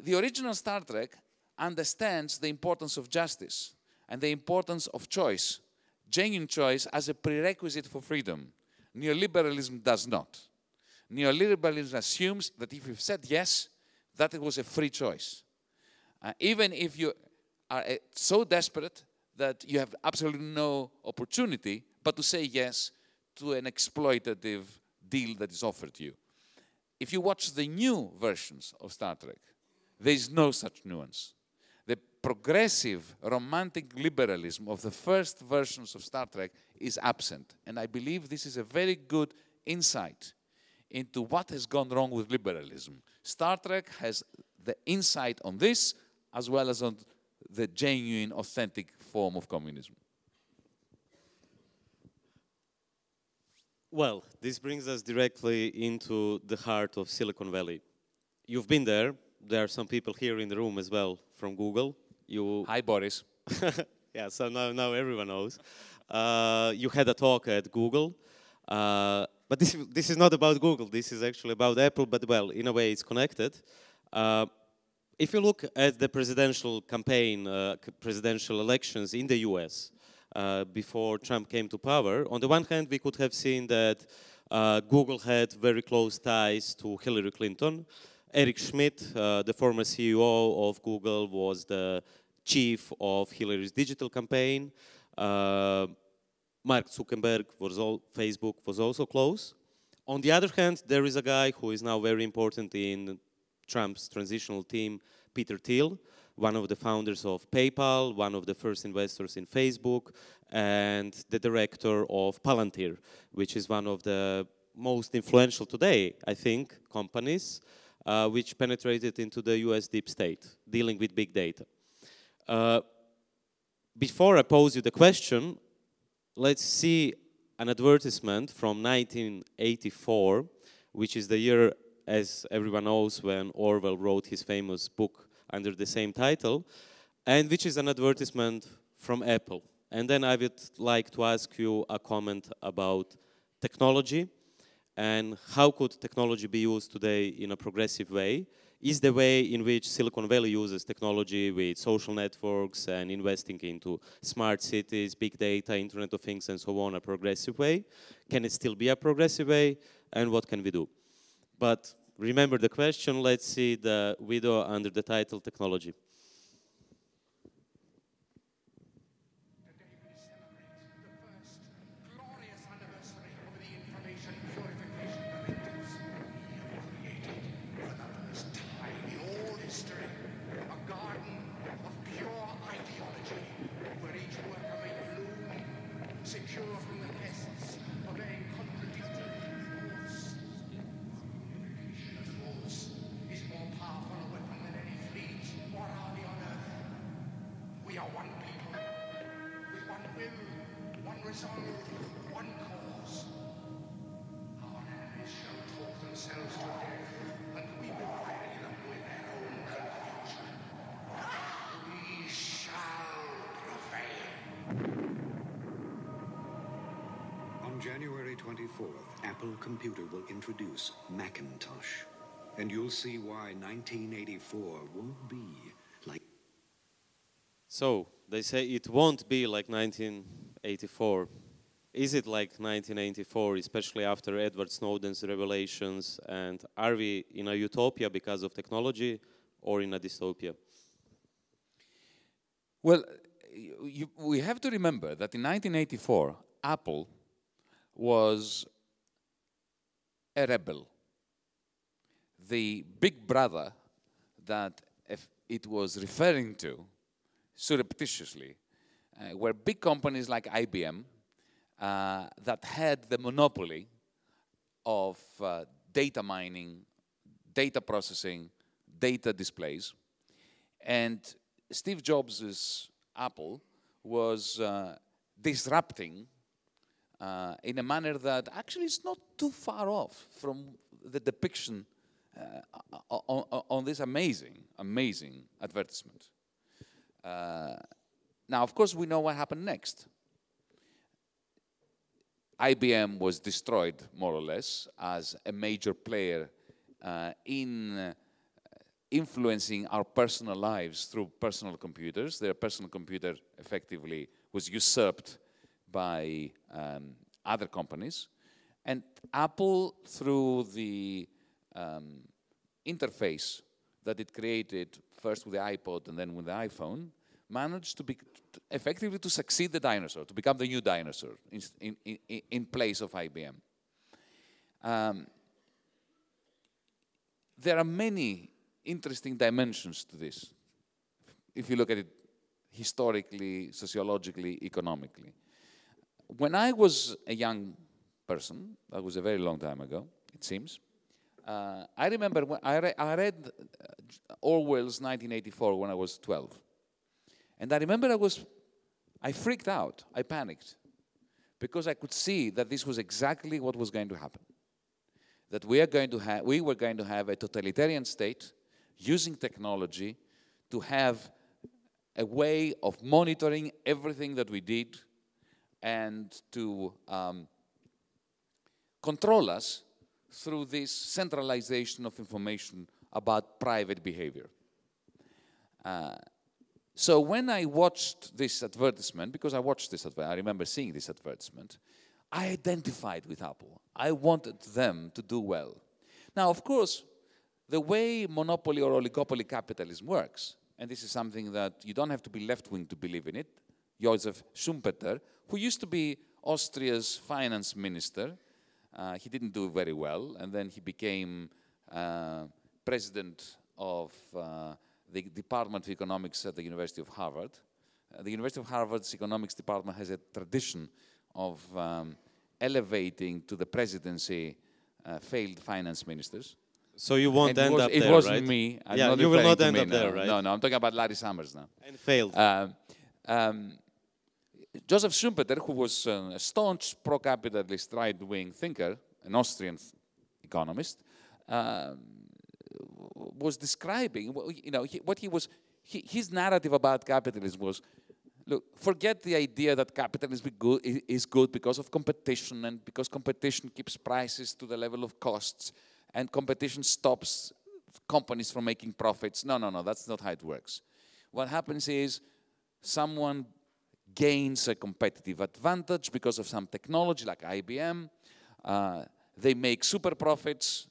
the original Star Trek understands the importance of justice and the importance of choice, genuine choice as a prerequisite for freedom. Neoliberalism does not. Neoliberalism assumes that if you've said yes, that it was a free choice. Uh, even if you are uh, so desperate that you have absolutely no opportunity but to say yes to an exploitative deal that is offered to you. If you watch the new versions of Star Trek, there is no such nuance. Progressive romantic liberalism of the first versions of Star Trek is absent. And I believe this is a very good insight into what has gone wrong with liberalism. Star Trek has the insight on this as well as on the genuine, authentic form of communism. Well, this brings us directly into the heart of Silicon Valley. You've been there. There are some people here in the room as well from Google. You Hi, Boris. yeah, so now, now everyone knows. Uh, you had a talk at Google, uh, but this, this is not about Google. This is actually about Apple, but well, in a way, it's connected. Uh, if you look at the presidential campaign, uh, presidential elections in the US uh, before Trump came to power, on the one hand, we could have seen that uh, Google had very close ties to Hillary Clinton. Eric Schmidt, uh, the former CEO of Google, was the chief of Hillary's digital campaign. Uh, Mark Zuckerberg was all, Facebook was also close. On the other hand, there is a guy who is now very important in Trump's transitional team, Peter Thiel, one of the founders of PayPal, one of the first investors in Facebook, and the director of Palantir, which is one of the most influential today, I think, companies uh, which penetrated into the US deep state, dealing with big data. Uh, before I pose you the question, let's see an advertisement from 1984, which is the year, as everyone knows, when Orwell wrote his famous book under the same title, and which is an advertisement from Apple. And then I would like to ask you a comment about technology and how could technology be used today in a progressive way? Is the way in which Silicon Valley uses technology with social networks and investing into smart cities, big data, Internet of Things, and so on a progressive way? Can it still be a progressive way? And what can we do? But remember the question, let's see the video under the title Technology. Will introduce Macintosh. And you'll see why 1984 won't be like So they say it won't be like 1984. Is it like 1984, especially after Edward Snowden's revelations? And are we in a utopia because of technology or in a dystopia? Well, you, you, we have to remember that in 1984, Apple was a rebel. The big brother that it was referring to surreptitiously uh, were big companies like IBM uh, that had the monopoly of uh, data mining, data processing, data displays. And Steve Jobs' Apple was uh, disrupting uh, in a manner that actually is not too far off from the depiction uh, on, on, this amazing, amazing advertisement. Uh, now, of course, we know what happened next. IBM was destroyed, more or less, as a major player uh, in uh, influencing our personal lives through personal computers. Their personal computer effectively was usurped by um, other companies. And Apple, through the um, interface that it created first with the iPod and then with the iPhone, managed to be effectively to succeed the dinosaur, to become the new dinosaur in, in, in, in place of IBM. Um, there are many interesting dimensions to this, if you look at it historically, sociologically, economically. When I was a young person, that was a very long time ago, it seems, uh, I remember when I, re I read uh, Orwell's 1984 when I was 12. And I remember I was, I freaked out, I panicked, because I could see that this was exactly what was going to happen. That we, are going to have, we were going to have a totalitarian state using technology to have a way of monitoring everything that we did and to um, control us through this centralization of information about private behavior. Uh, so when I watched this advertisement, because I watched this advertisement, I remember seeing this advertisement, I identified with Apple. I wanted them to do well. Now, of course, the way monopoly or oligopoly capitalism works, and this is something that you don't have to be left wing to believe in it, Joseph Schumpeter, who used to be Austria's finance minister, uh, he didn't do very well, and then he became uh, president of uh, the Department of Economics at the University of Harvard. Uh, the University of Harvard's economics department has a tradition of um, elevating to the presidency uh, failed finance ministers. So you won't And end it was, up it there, wasn't right? me. I'm yeah, you will not end up there, right? No, no, I'm talking about Larry Summers now. And failed. Um, um, Joseph Schumpeter, who was a staunch pro-capitalist right-wing thinker, an Austrian economist, um, was describing, you know, he, what he was, he, his narrative about capitalism was, look, forget the idea that capitalism good, is good because of competition and because competition keeps prices to the level of costs and competition stops companies from making profits. No, no, no, that's not how it works. What happens is someone gains a competitive advantage because of some technology like IBM. Uh, they make super profits.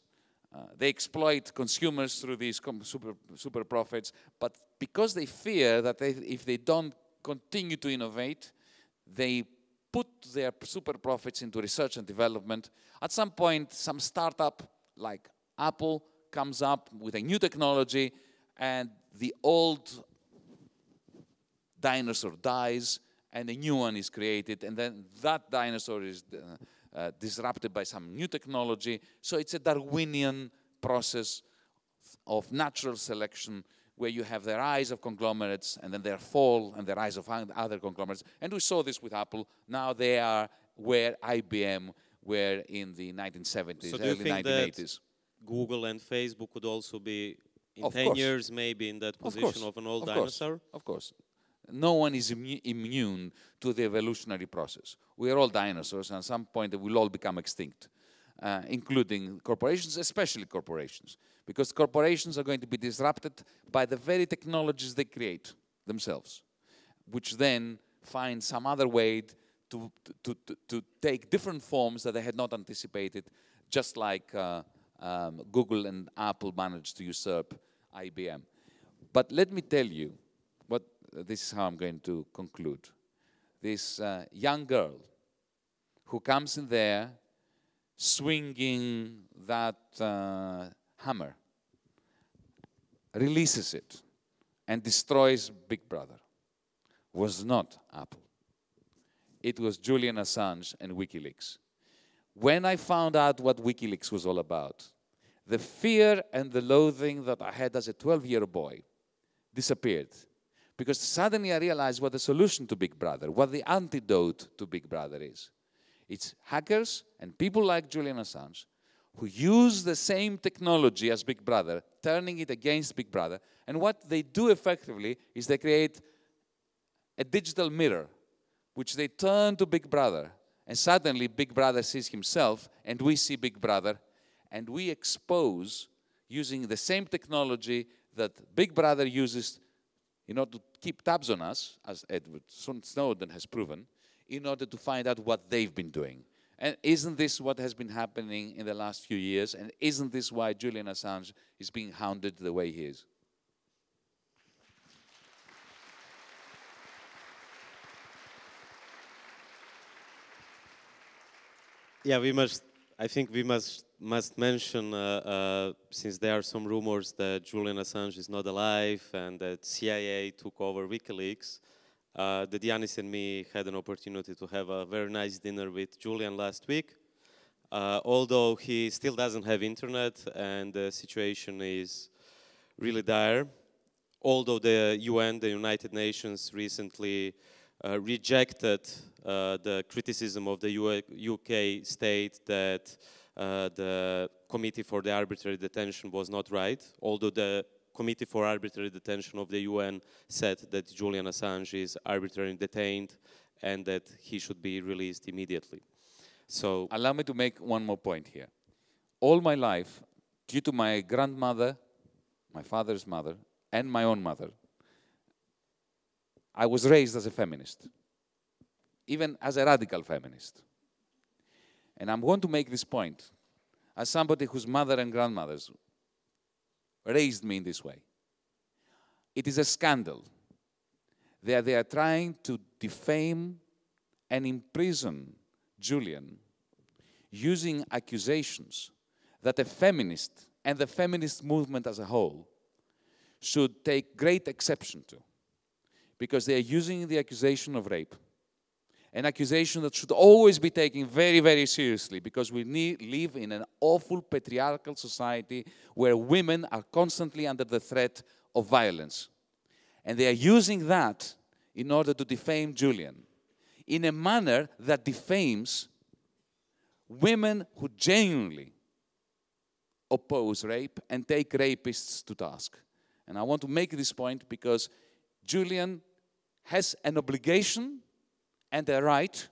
Uh, they exploit consumers through these super, super profits. But because they fear that they, if they don't continue to innovate, they put their super profits into research and development. At some point, some startup like Apple comes up with a new technology, and the old dinosaur dies and a new one is created and then that dinosaur is uh, uh, disrupted by some new technology so it's a darwinian process of natural selection where you have the rise of conglomerates and then their fall and the rise of other conglomerates and we saw this with apple now they are where ibm were in the 1970s So do you think 1980s that Google and Facebook could also be in Of 10 course. years maybe in that position course, of, an old of course, dinosaur? Of course. No one is immu- immune to the evolutionary process. We are all dinosaurs, and at some point we'll all become extinct, uh, including corporations, especially corporations, because corporations are going to be disrupted by the very technologies they create themselves, which then find some other way to, to, to, to take different forms that they had not anticipated, just like uh, um, Google and Apple managed to usurp IBM. But let me tell you, what this is how I'm going to conclude. This uh, young girl who comes in there swinging that uh, hammer, releases it, and destroys Big Brother was not Apple. It was Julian Assange and WikiLeaks. When I found out what WikiLeaks was all about, the fear and the loathing that I had as a 12 year old boy disappeared. Because suddenly I realized what the solution to Big Brother, what the antidote to Big Brother is. It's hackers and people like Julian Assange who use the same technology as Big Brother, turning it against Big Brother. And what they do effectively is they create a digital mirror, which they turn to Big Brother. And suddenly, Big Brother sees himself, and we see Big Brother, and we expose using the same technology that Big Brother uses in order to keep tabs on us, as Edward Snowden has proven, in order to find out what they've been doing. And isn't this what has been happening in the last few years? And isn't this why Julian Assange is being hounded the way he is? Yeah, we must. I think we must must mention, uh, uh, since there are some rumors that Julian Assange is not alive and that CIA took over WikiLeaks, uh, that Yanis and me had an opportunity to have a very nice dinner with Julian last week. Uh, although he still doesn't have internet and the situation is really dire. Although the UN, the United Nations, recently uh, rejected the criticism of the UK state that uh, the Committee for the Arbitrary Detention was not right, although the Committee for Arbitrary Detention of the UN said that Julian Assange is arbitrarily detained and that he should be released immediately. So, allow me to make one more point here. All my life, due to my grandmother, my father's mother, and my own mother, I was raised as a feminist, even as a radical feminist. And I'm going to make this point as somebody whose mother and grandmothers raised me in this way. It is a scandal that they are trying to defame and imprison Julian using accusations that a feminist and the feminist movement as a whole should take great exception to because they are using the accusation of rape an accusation that should always be taken very, very seriously because we need, live in an awful patriarchal society where women are constantly under the threat of violence. And they are using that in order to defame Julian in a manner that defames women who genuinely oppose rape and take rapists to task. And I want to make this point because Julian has an obligation and a right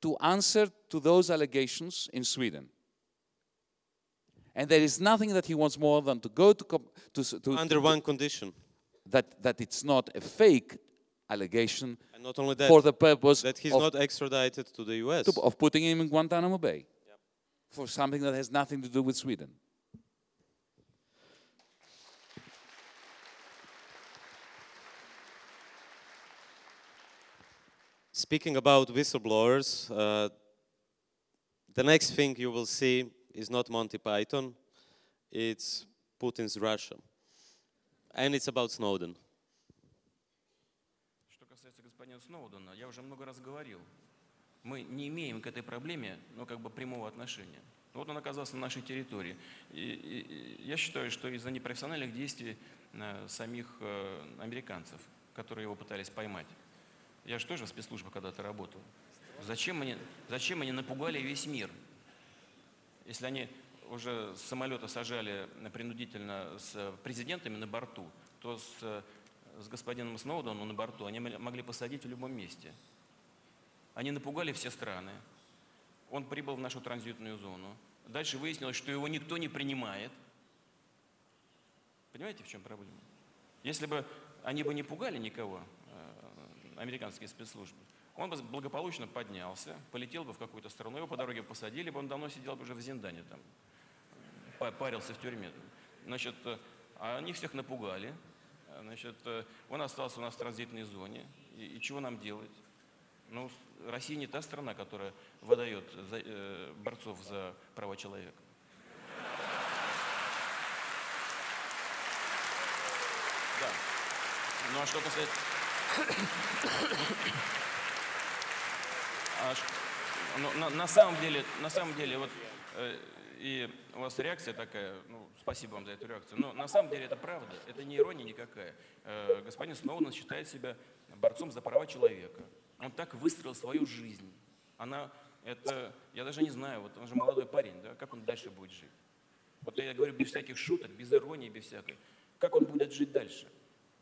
to answer to those allegations in Sweden. And there is nothing that he wants more than to go to, to, to under one condition that, that it's not a fake allegation and not only that, for the purpose that he's of, not extradited to the US to, of putting him in Guantanamo Bay for something that has nothing to do with Sweden. Speaking about whistleblowers, uh, the next thing you will see is not Monty Python, it's Putin's Russia. And it's about Snowden. Что касается господина Сноудена, я уже много раз говорил, мы не имеем к этой проблеме, ну, как бы прямого отношения. Вот он оказался на нашей территории. И, и, я считаю, что из-за непрофессиональных действий э, самих э, американцев, которые его пытались поймать, я же тоже в спецслужбах когда-то работал. Зачем они, зачем они напугали весь мир? Если они уже с самолета сажали принудительно с президентами на борту, то с, с господином Сноуденом на борту они могли посадить в любом месте. Они напугали все страны. Он прибыл в нашу транзитную зону. Дальше выяснилось, что его никто не принимает. Понимаете, в чем проблема? Если бы они бы не пугали никого, американские спецслужбы, он бы благополучно поднялся, полетел бы в какую-то страну, его по дороге посадили бы, он давно сидел бы уже в Зиндане там, парился в тюрьме. Значит, а они всех напугали, значит, он остался у нас в транзитной зоне, и, и чего нам делать? Ну, Россия не та страна, которая выдает за, э, борцов за права человека. Да. Ну а что касается... А, ну, на, на самом деле, на самом деле, вот э, и у вас реакция такая, ну, спасибо вам за эту реакцию, но на самом деле это правда, это не ирония никакая. Э, господин Сноуден считает себя борцом за права человека. Он так выстроил свою жизнь. Она Это, я даже не знаю, вот он же молодой парень, да, как он дальше будет жить? Вот я говорю без всяких шуток, без иронии, без всякой. Как он будет жить дальше?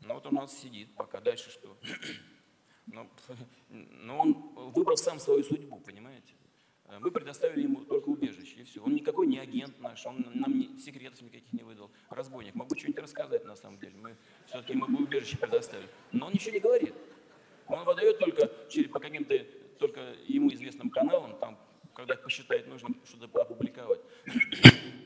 Ну вот он у нас сидит, пока дальше что? Но, но он выбрал сам свою судьбу, понимаете? Э, Мы предоставили ему только убежище, и все. Он никакой не агент наш, он нам не, секретов никаких не выдал. Разбойник. Мог бы что-нибудь рассказать на самом деле. Мы все-таки ему убежище предоставили. Но он ничего не говорит. Он выдает только через, по каким-то только ему известным каналам, там, когда посчитает нужным что-то опубликовать.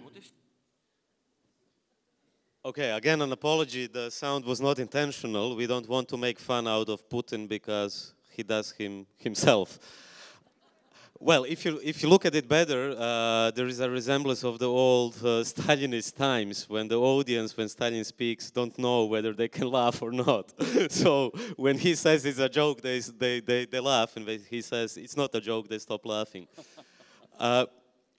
Okay, again, an apology. The sound was not intentional. We don't want to make fun out of Putin because he does him himself. Well, if you, if you look at it better, uh, there is a resemblance of the old uh, Stalinist times when the audience, when Stalin speaks, don't know whether they can laugh or not. so when he says it's a joke, they, they, they, they laugh, and when he says it's not a joke, they stop laughing. Uh,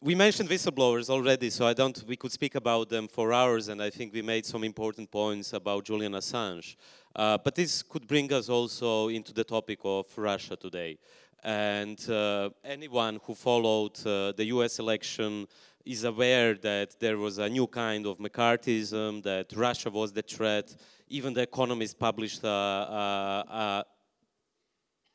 we mentioned whistleblowers already, so I don't. We could speak about them for hours, and I think we made some important points about Julian Assange. Uh, but this could bring us also into the topic of Russia today. And uh, anyone who followed uh, the U.S. election is aware that there was a new kind of McCarthyism, that Russia was the threat. Even the Economist published a, a, a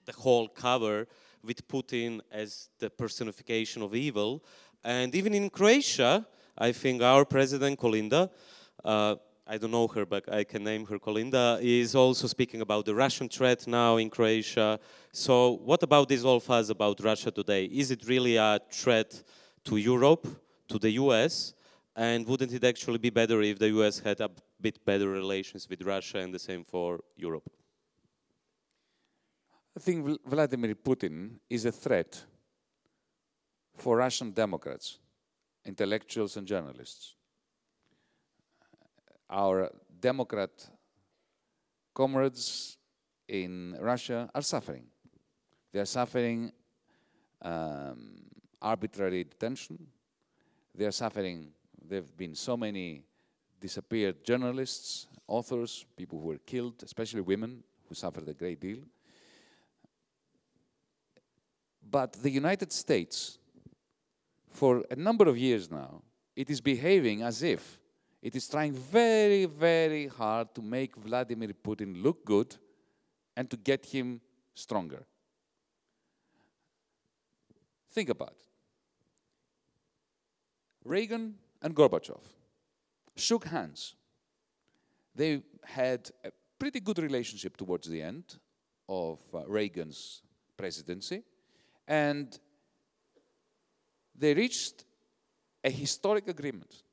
the whole cover with Putin as the personification of evil. And even in Croatia, I think our president, Kolinda, uh, I don't know her, but I can name her Kolinda, is also speaking about the Russian threat now in Croatia. So, what about this whole fuss about Russia today? Is it really a threat to Europe, to the US? And wouldn't it actually be better if the US had a bit better relations with Russia and the same for Europe? I think Vladimir Putin is a threat for Russian Democrats, intellectuals, and journalists. Our Democrat comrades in Russia are suffering. They are suffering um, arbitrary detention. They are suffering, there have been so many disappeared journalists, authors, people who were killed, especially women who suffered a great deal. But the United States, for a number of years now, it is behaving as if it is trying very, very hard to make Vladimir Putin look good and to get him stronger. Think about it. Reagan and Gorbachev shook hands. They had a pretty good relationship towards the end of uh, Reagan's presidency, and they reached a historic agreement.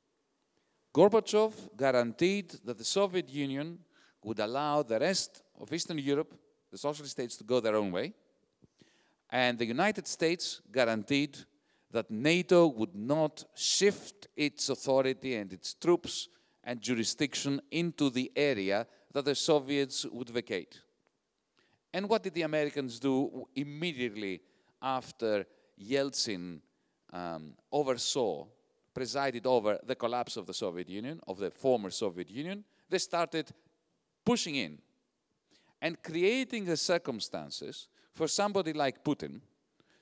Gorbachev guaranteed that the Soviet Union would allow the rest of Eastern Europe, the socialist states, to go their own way. And the United States guaranteed that NATO would not shift its authority and its troops and jurisdiction into the area that the Soviets would vacate. And what did the Americans do immediately after Yeltsin um, oversaw, presided over the collapse of the Soviet Union, of the former Soviet Union? They started pushing in and creating the circumstances for somebody like Putin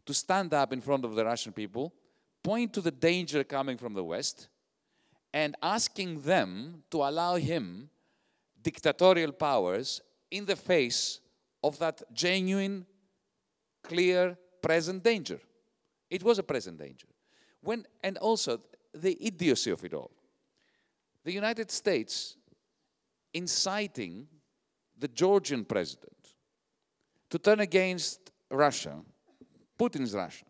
to stand up in front of the Russian people, point to the danger coming from the West, and asking them to allow him dictatorial powers in the face of that genuine, clear, present danger. It was a present danger. When, and also the idiocy of it all. The United States inciting the Georgian president to turn against Russia, Putin's Russia,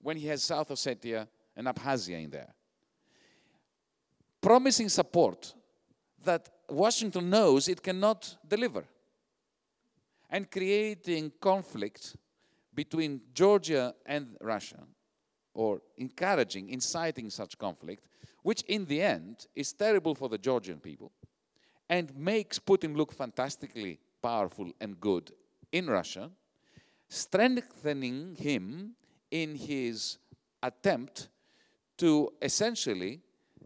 when he has South Ossetia and Abkhazia in there, promising support that Washington knows it cannot deliver, and creating conflict between Georgia and Russia, or encouraging, inciting such conflict, which in the end is terrible for the Georgian people and makes Putin look fantastically powerful and good in Russia, strengthening him in his attempt to essentially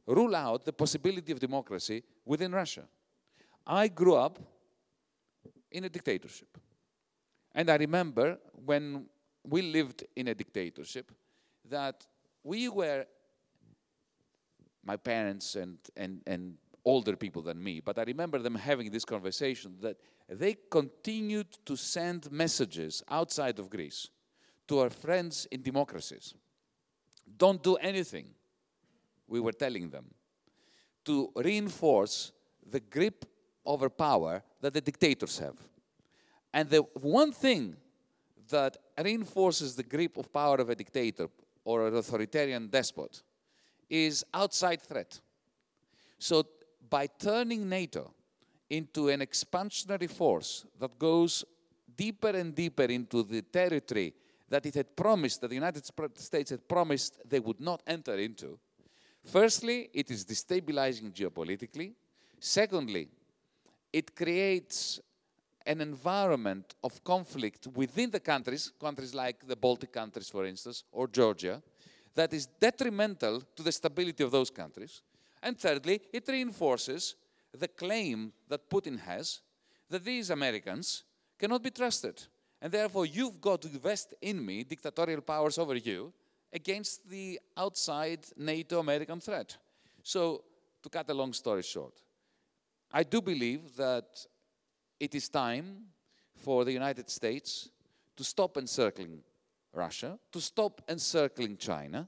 rule out the possibility of democracy within Russia. I grew up in a dictatorship. And I remember when we lived in a dictatorship, that we were, my parents and, and, and older people than me, but I remember them having this conversation that they continued to send messages outside of Greece to our friends in democracies. Don't do anything, we were telling them, to reinforce the grip over power that the dictators have. And the one thing that reinforces the grip of power of a dictator or an authoritarian despot is outside threat. So by turning NATO into an expansionary force that goes deeper and deeper into the territory that it had promised, that the United States had promised they would not enter into, firstly, it is destabilizing geopolitically. Secondly, it creates an environment of conflict within the countries, countries like the Baltic countries, for instance, or Georgia, that is detrimental to the stability of those countries. And thirdly, it reinforces the claim that Putin has that these Americans cannot be trusted. And therefore, you've got to invest in me dictatorial powers over you against the outside NATO American threat. So, to cut a long story short, I do believe that it is time for the United States to stop encircling Russia, to stop encircling China,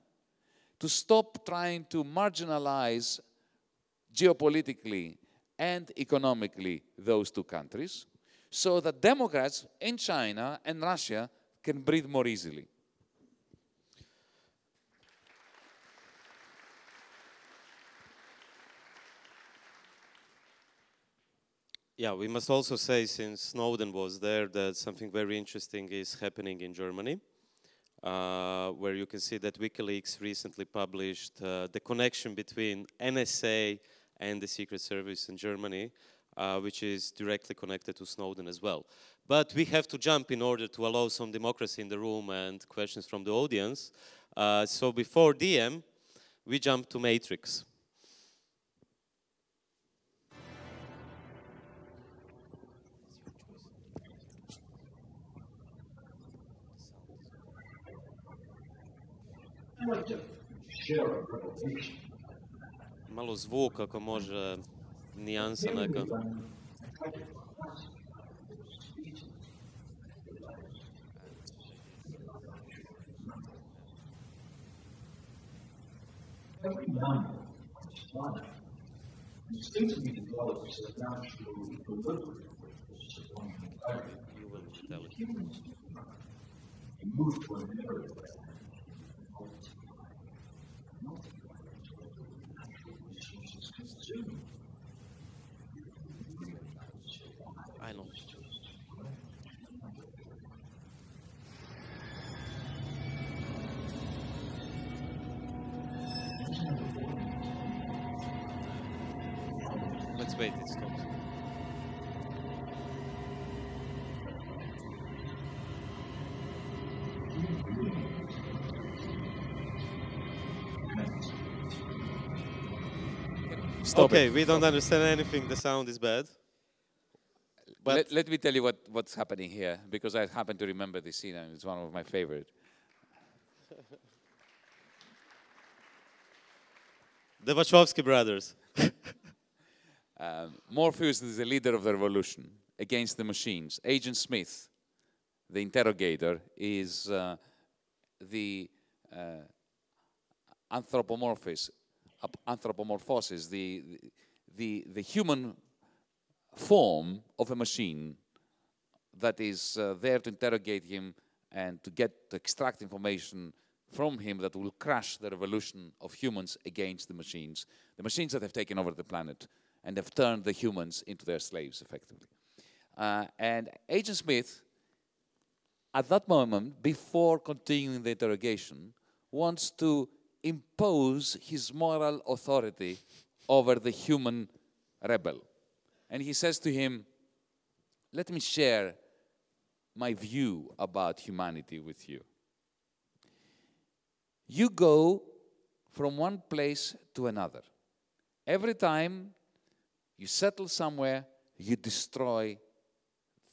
to stop trying to marginalize geopolitically and economically those two countries, so that Democrats in China and Russia can breathe more easily. Yeah, we must also say, since Snowden was there, that something very interesting is happening in Germany, uh, where you can see that WikiLeaks recently published uh, the connection between NSA and the Secret Service in Germany, uh, which is directly connected to Snowden as well. But we have to jump in order to allow some democracy in the room and questions from the audience. Uh, so before DiEM, we jump to Matrix. Malo ako može, nijansa neka. Every number is fine. It seems to be developed as a natural equilibrium, which is a one You will tell it. Move to Stop okay, it. we don't understand anything. The sound is bad. But let, let me tell you what, what's happening here, because I happen to remember this scene and it's one of my favorite. the Wachowski brothers. Um, Morpheus is the leader of the revolution against the machines. Agent Smith, the interrogator, is uh, the uh, anthropomorphosis, ap- anthropomorphosis, the, the, the human form of a machine that is uh, there to interrogate him and to get to extract information from him that will crush the revolution of humans against the machines, the machines that have taken over the planet and have turned the humans into their slaves, effectively. Uh, and Agent Smith, at that moment, before continuing the interrogation, wants to impose his moral authority over the human rebel. And he says to him, Let me share my view about humanity with you. You go from one place to another. Every time you settle somewhere, you destroy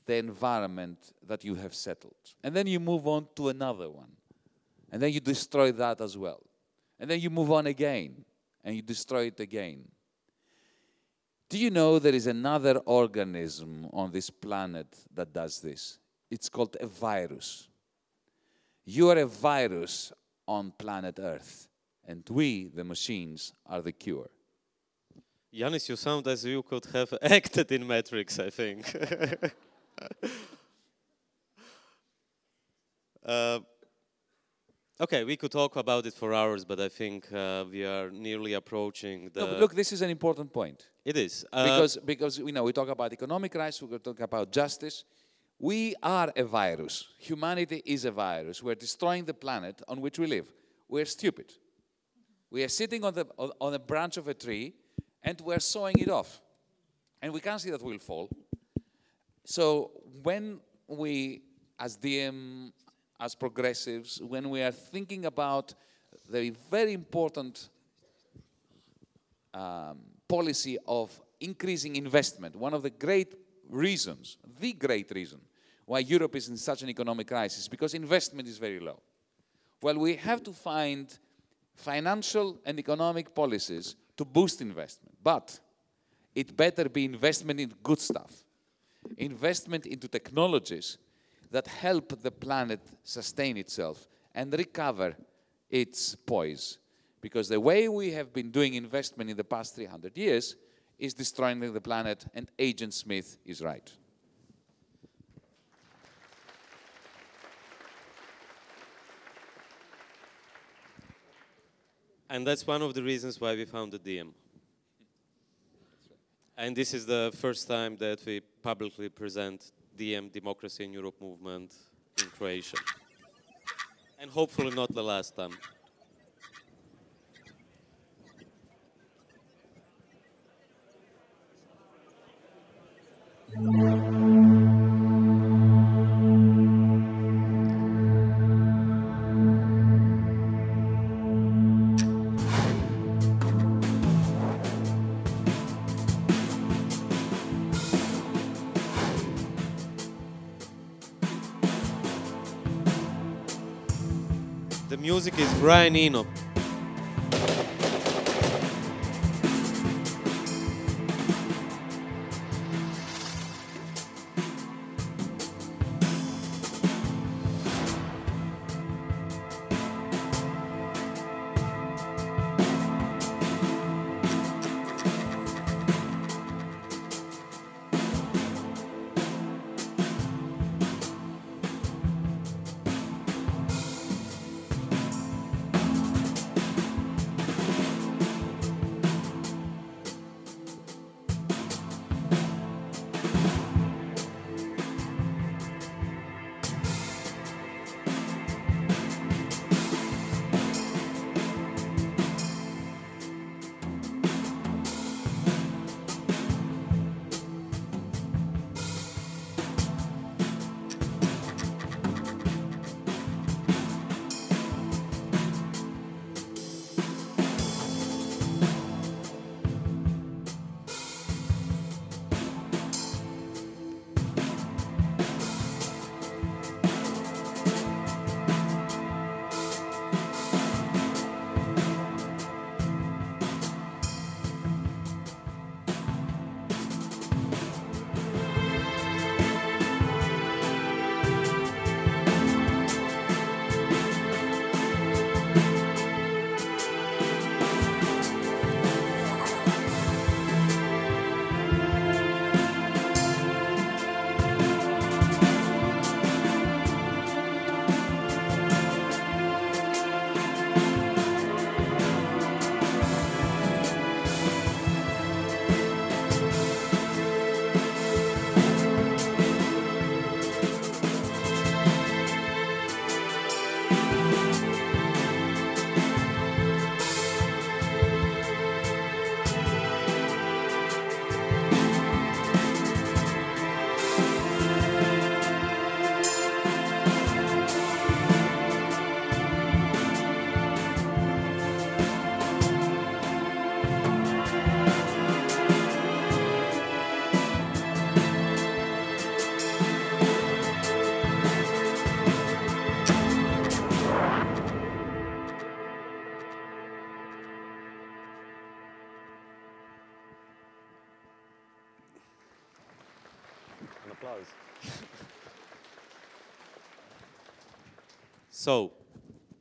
the environment that you have settled. And then you move on to another one. And then you destroy that as well. And then you move on again and you destroy it again. Do you know there is another organism on this planet that does this? It's called a virus. You are a virus on planet Earth, and we, the machines, are the cure. Yanis, you sound as if you could have acted in Matrix, I think. uh, okay, we could talk about it for hours, but I think uh, we are nearly approaching the. No, look, this is an important point. it is. Uh, because because you know we talk about economic rights, we talk about justice. We are a virus. Humanity is a virus. We're destroying the planet on which we live. We're stupid. We are sitting on the on, on a branch of a tree, and we're sawing it off, and we can't see that we'll fall. So when we, as DiEM, as progressives, when we are thinking about the very important um, policy of increasing investment, one of the great reasons, the great reason why Europe is in such an economic crisis, because investment is very low. Well, we have to find financial and economic policies to boost investment, but it better be investment in good stuff, investment into technologies that help the planet sustain itself and recover its poise. Because the way we have been doing investment in the past 300 years is destroying the planet, and Agent Smith is right. And that's one of the reasons why we founded DiEM. And this is the first time that we publicly present DiEM Democracy in Europe movement in Croatia. And hopefully not the last time. The music is Brian Eno.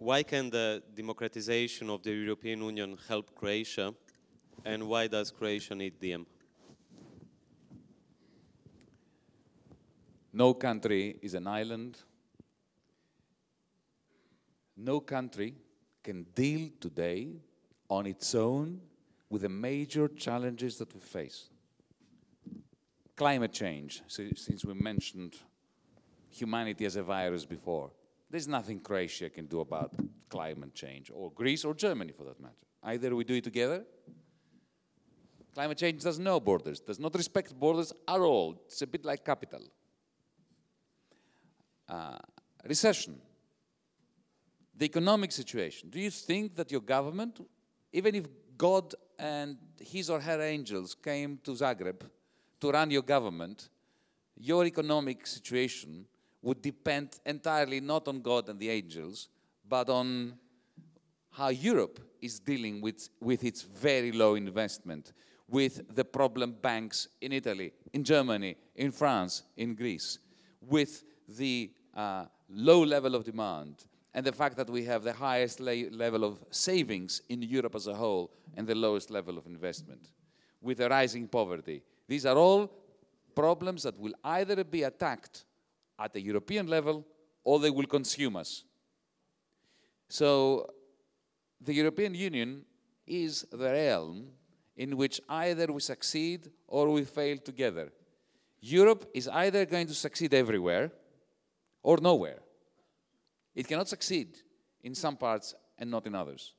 Why can the democratization of the European Union help Croatia, and why does Croatia need DiEM? No country is an island. No country can deal today on its own with the major challenges that we face. Climate change, since we mentioned humanity as a virus before. There's nothing Croatia can do about climate change, or Greece or Germany for that matter. Either we do it together. Climate change does no borders, does not respect borders at all. It's a bit like capital. Uh, recession, the economic situation. Do you think that your government, even if God and his or her angels came to Zagreb to run your government, your economic situation would depend entirely not on God and the angels, but on how Europe is dealing with, with its very low investment, with the problem banks in Italy, in Germany, in France, in Greece, with the uh, low level of demand, and the fact that we have the highest level of savings in Europe as a whole and the lowest level of investment, with the rising poverty. These are all problems that will either be attacked at the European level or they will consume us. So the European Union is the realm in which either we succeed or we fail together. Europe is either going to succeed everywhere or nowhere. It cannot succeed in some parts and not in others.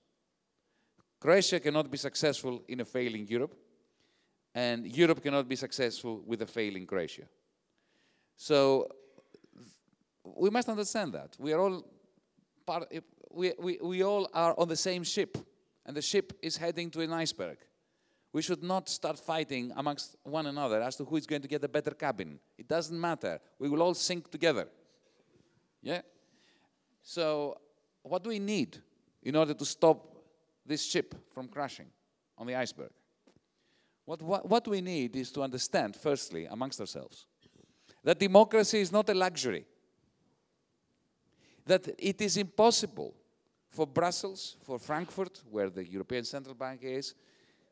Croatia cannot be successful in a failing Europe, and Europe cannot be successful with a failing Croatia. So we must understand that. We are all part, we, we, we all are on the same ship, and the ship is heading to an iceberg. We should not start fighting amongst one another as to who is going to get a better cabin. It doesn't matter. We will all sink together. Yeah? So, what do we need in order to stop this ship from crashing on the iceberg? What, what, what we need is to understand, firstly, amongst ourselves, that democracy is not a luxury. That it is impossible for Brussels, for Frankfurt, where the European Central Bank is,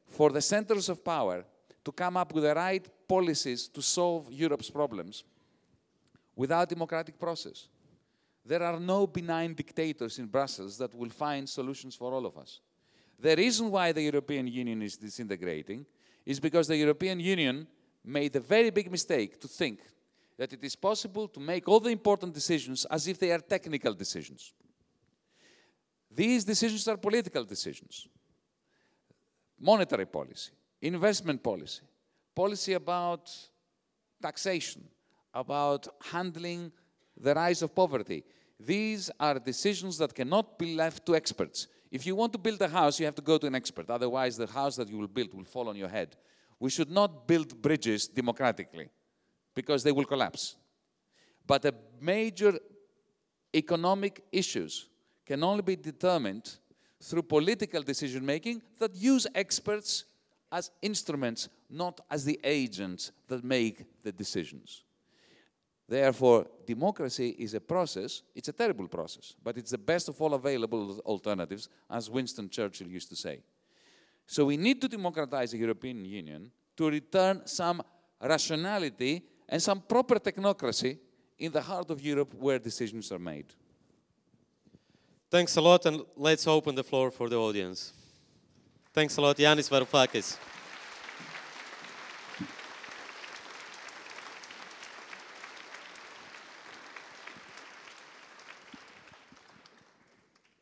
for the centers of power to come up with the right policies to solve Europe's problems without democratic process. There are no benign dictators in Brussels that will find solutions for all of us. The reason why the European Union is disintegrating is because the European Union made a very big mistake to think that it is possible to make all the important decisions as if they are technical decisions. These decisions are political decisions. Monetary policy, investment policy, policy about taxation, about handling the rise of poverty. These are decisions that cannot be left to experts. If you want to build a house, you have to go to an expert. Otherwise, the house that you will build will fall on your head. We should not build bridges democratically because they will collapse. But the major economic issues can only be determined through political decision making that use experts as instruments, not as the agents that make the decisions. Therefore, democracy is a process, it's a terrible process, but it's the best of all available alternatives, as Winston Churchill used to say. So we need to democratize the European Union to return some rationality and some proper technocracy in the heart of Europe where decisions are made. Thanks a lot, and let's open the floor for the audience. Thanks a lot, Yanis Varoufakis.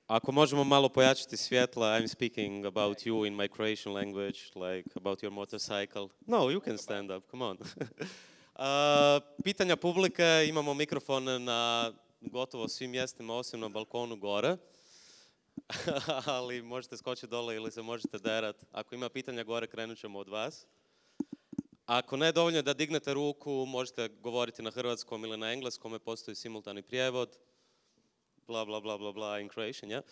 Ako možemo malo pojačati svjetla, I'm speaking about you in my Croatian language, like about your motorcycle. No, you can stand up, come on. Pitanja publike, imamo mikrofon na gotovo svim mjestima osim na balkonu gore. Ali možete skočiti dole ili se možete derat. Ako ima pitanja gore, krenut ćemo od vas. Ako ne, dovoljno je da dignete ruku, možete govoriti na hrvatskom ili na engleskom, postoji simultani prijevod. Bla, bla, bla, bla, bla, in Croatian, yeah?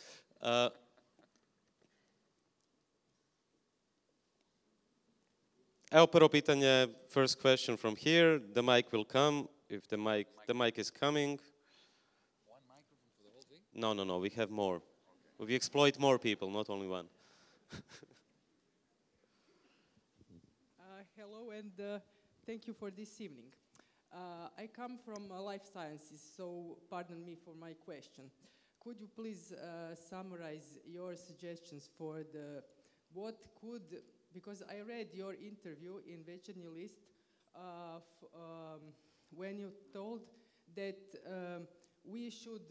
Uh, Evo prvo pitanje, first question from here. The mic will come. If the mic, the mic is coming. One microphone for the whole thing? No, no, no. We have more. We exploit more people, not only one. Uh, hello and uh, thank you for this evening. Uh, I come from uh, life sciences, so pardon me for my question. Could you please uh, summarize your suggestions for the what could because I read your interview in Večernji List uh, f- um, when you told that um, we should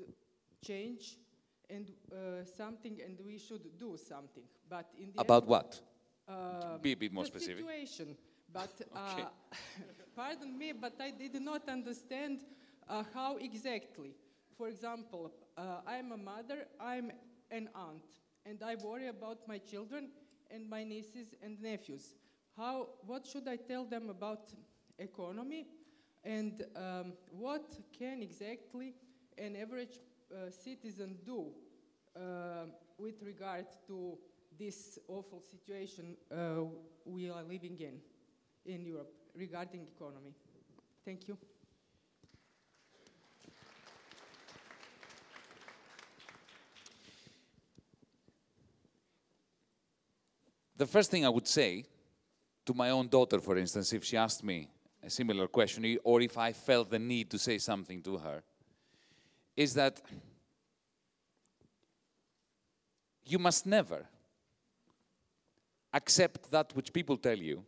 change and uh, something and we should do something, but in the About end, what? uh, Be a bit more the specific. situation. But Okay. uh, pardon me, but I did not understand uh, how exactly. For example, uh, I'm a mother, I'm an aunt, and I worry about my children and my nieces and nephews. How? What should I tell them about economy, and um, what can exactly an average uh, citizen do uh, with regard to this awful situation uh, we are living in in Europe regarding economy. Thank you. The first thing I would say to my own daughter, for instance, if she asked me a similar question, or if I felt the need to say something to her, is that you must never accept that which people tell you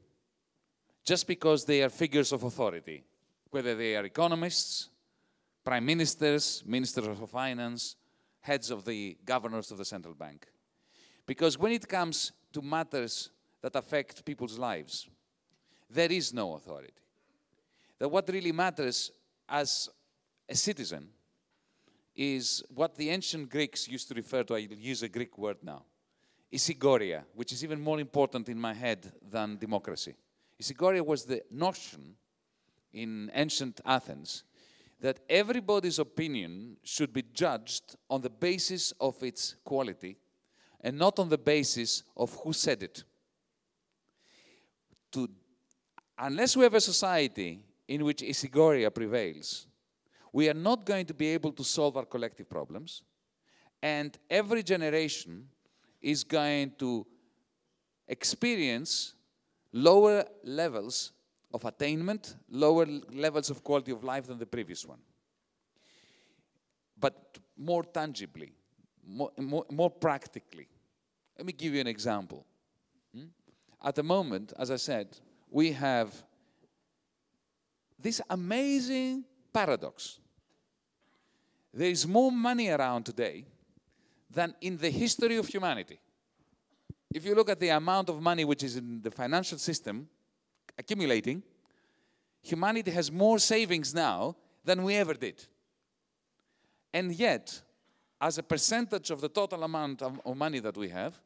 just because they are figures of authority, whether they are economists, prime ministers, ministers of finance, heads of the governors of the central bank. Because when it comes to matters that affect people's lives, there is no authority. That what really matters as a citizen is what the ancient Greeks used to refer to, I use a Greek word now, isigoria, which is even more important in my head than democracy. Isigoria was the notion in ancient Athens that everybody's opinion should be judged on the basis of its quality and not on the basis of who said it. To, unless we have a society in which isigoria prevails, we are not going to be able to solve our collective problems, and every generation is going to experience lower levels of attainment, lower levels of quality of life than the previous one. But more tangibly, more, more, more practically, let me give you an example. Hmm? At the moment, as I said, we have this amazing paradox. There is more money around today than in the history of humanity. If you look at the amount of money which is in the financial system accumulating, humanity has more savings now than we ever did. And yet, as a percentage of the total amount of, of money that we have,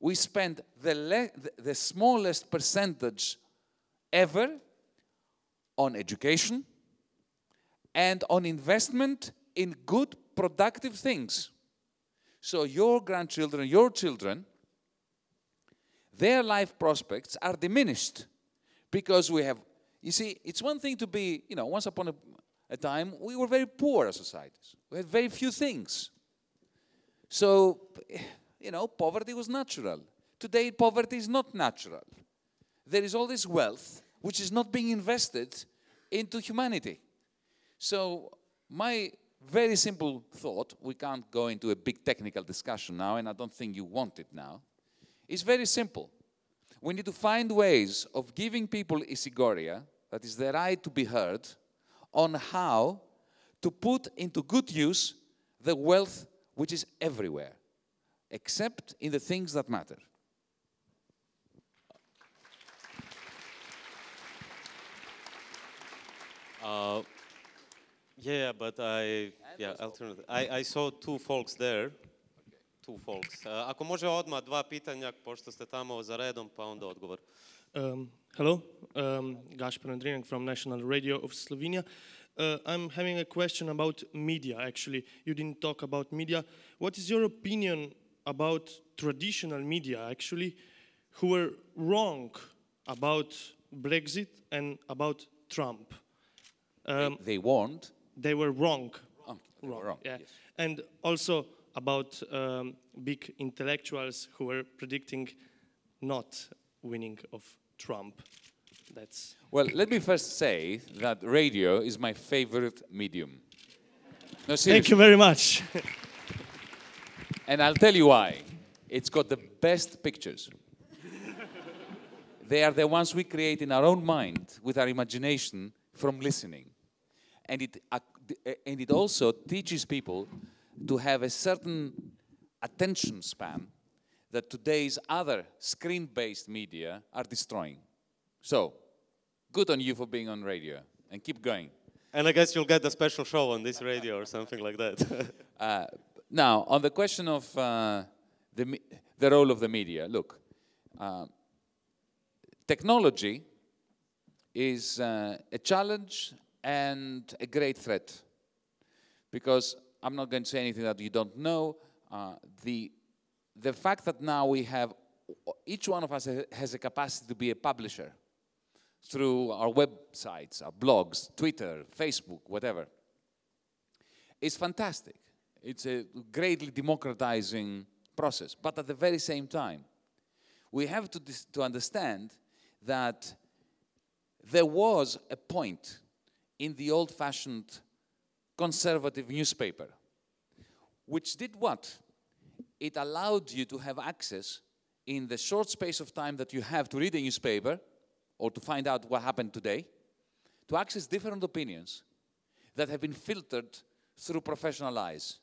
we spend the, the smallest percentage ever on education and on investment in good, productive things. So, your grandchildren, your children, their life prospects are diminished because we have, you see, it's one thing to be, you know, once upon a, a time, we were very poor as societies. We had very few things. So, you know, poverty was natural. Today, poverty is not natural. There is all this wealth which is not being invested into humanity. So, my very simple thought, we can't go into a big technical discussion now, and I don't think you want it now, is very simple. We need to find ways of giving people isigoria, that is the right to be heard, on how to put into good use the wealth which is everywhere, except in the things that matter. Uh, yeah, but I, yeah, alternative. I, I saw two folks there. Two folks. Uh, ako može odmah dva pitanja, pošto ste tamo za redom, pa onda odgovor. Um, hello, um, Gaspar Andrinak from National Radio of Slovenia. Uh, I'm having a question about media, actually. You didn't talk about media. What is your opinion about traditional media, actually, who were wrong about Brexit and about Trump? Um, they warned? They were wrong. Oh, they were wrong, Yeah. yes. And also about um, big intellectuals who were predicting not winning of Trump. That's Well, let me first say that radio is my favorite medium. No, Thank you very much. And I'll tell you why. It's got the best pictures. they are the ones we create in our own mind with our imagination from listening. And it, ac- and it also teaches people to have a certain attention span that today's other screen based media are destroying. So, good on you for being on radio and keep going. And I guess you'll get a special show on this radio or something like that. Uh, now, on the question of uh, the, the role of the media, look, uh, technology is uh, a challenge and a great threat. Because I'm not going to say anything that you don't know. Uh, the, the fact that now we have, each one of us has a capacity to be a publisher through our websites, our blogs, Twitter, Facebook, whatever, is fantastic. It's a greatly democratizing process. But at the very same time, we have to, to understand that there was a point in the old fashioned conservative newspaper which did what? It allowed you to have access in the short space of time that you have to read a newspaper or to find out what happened today, to access different opinions that have been filtered through professional eyes.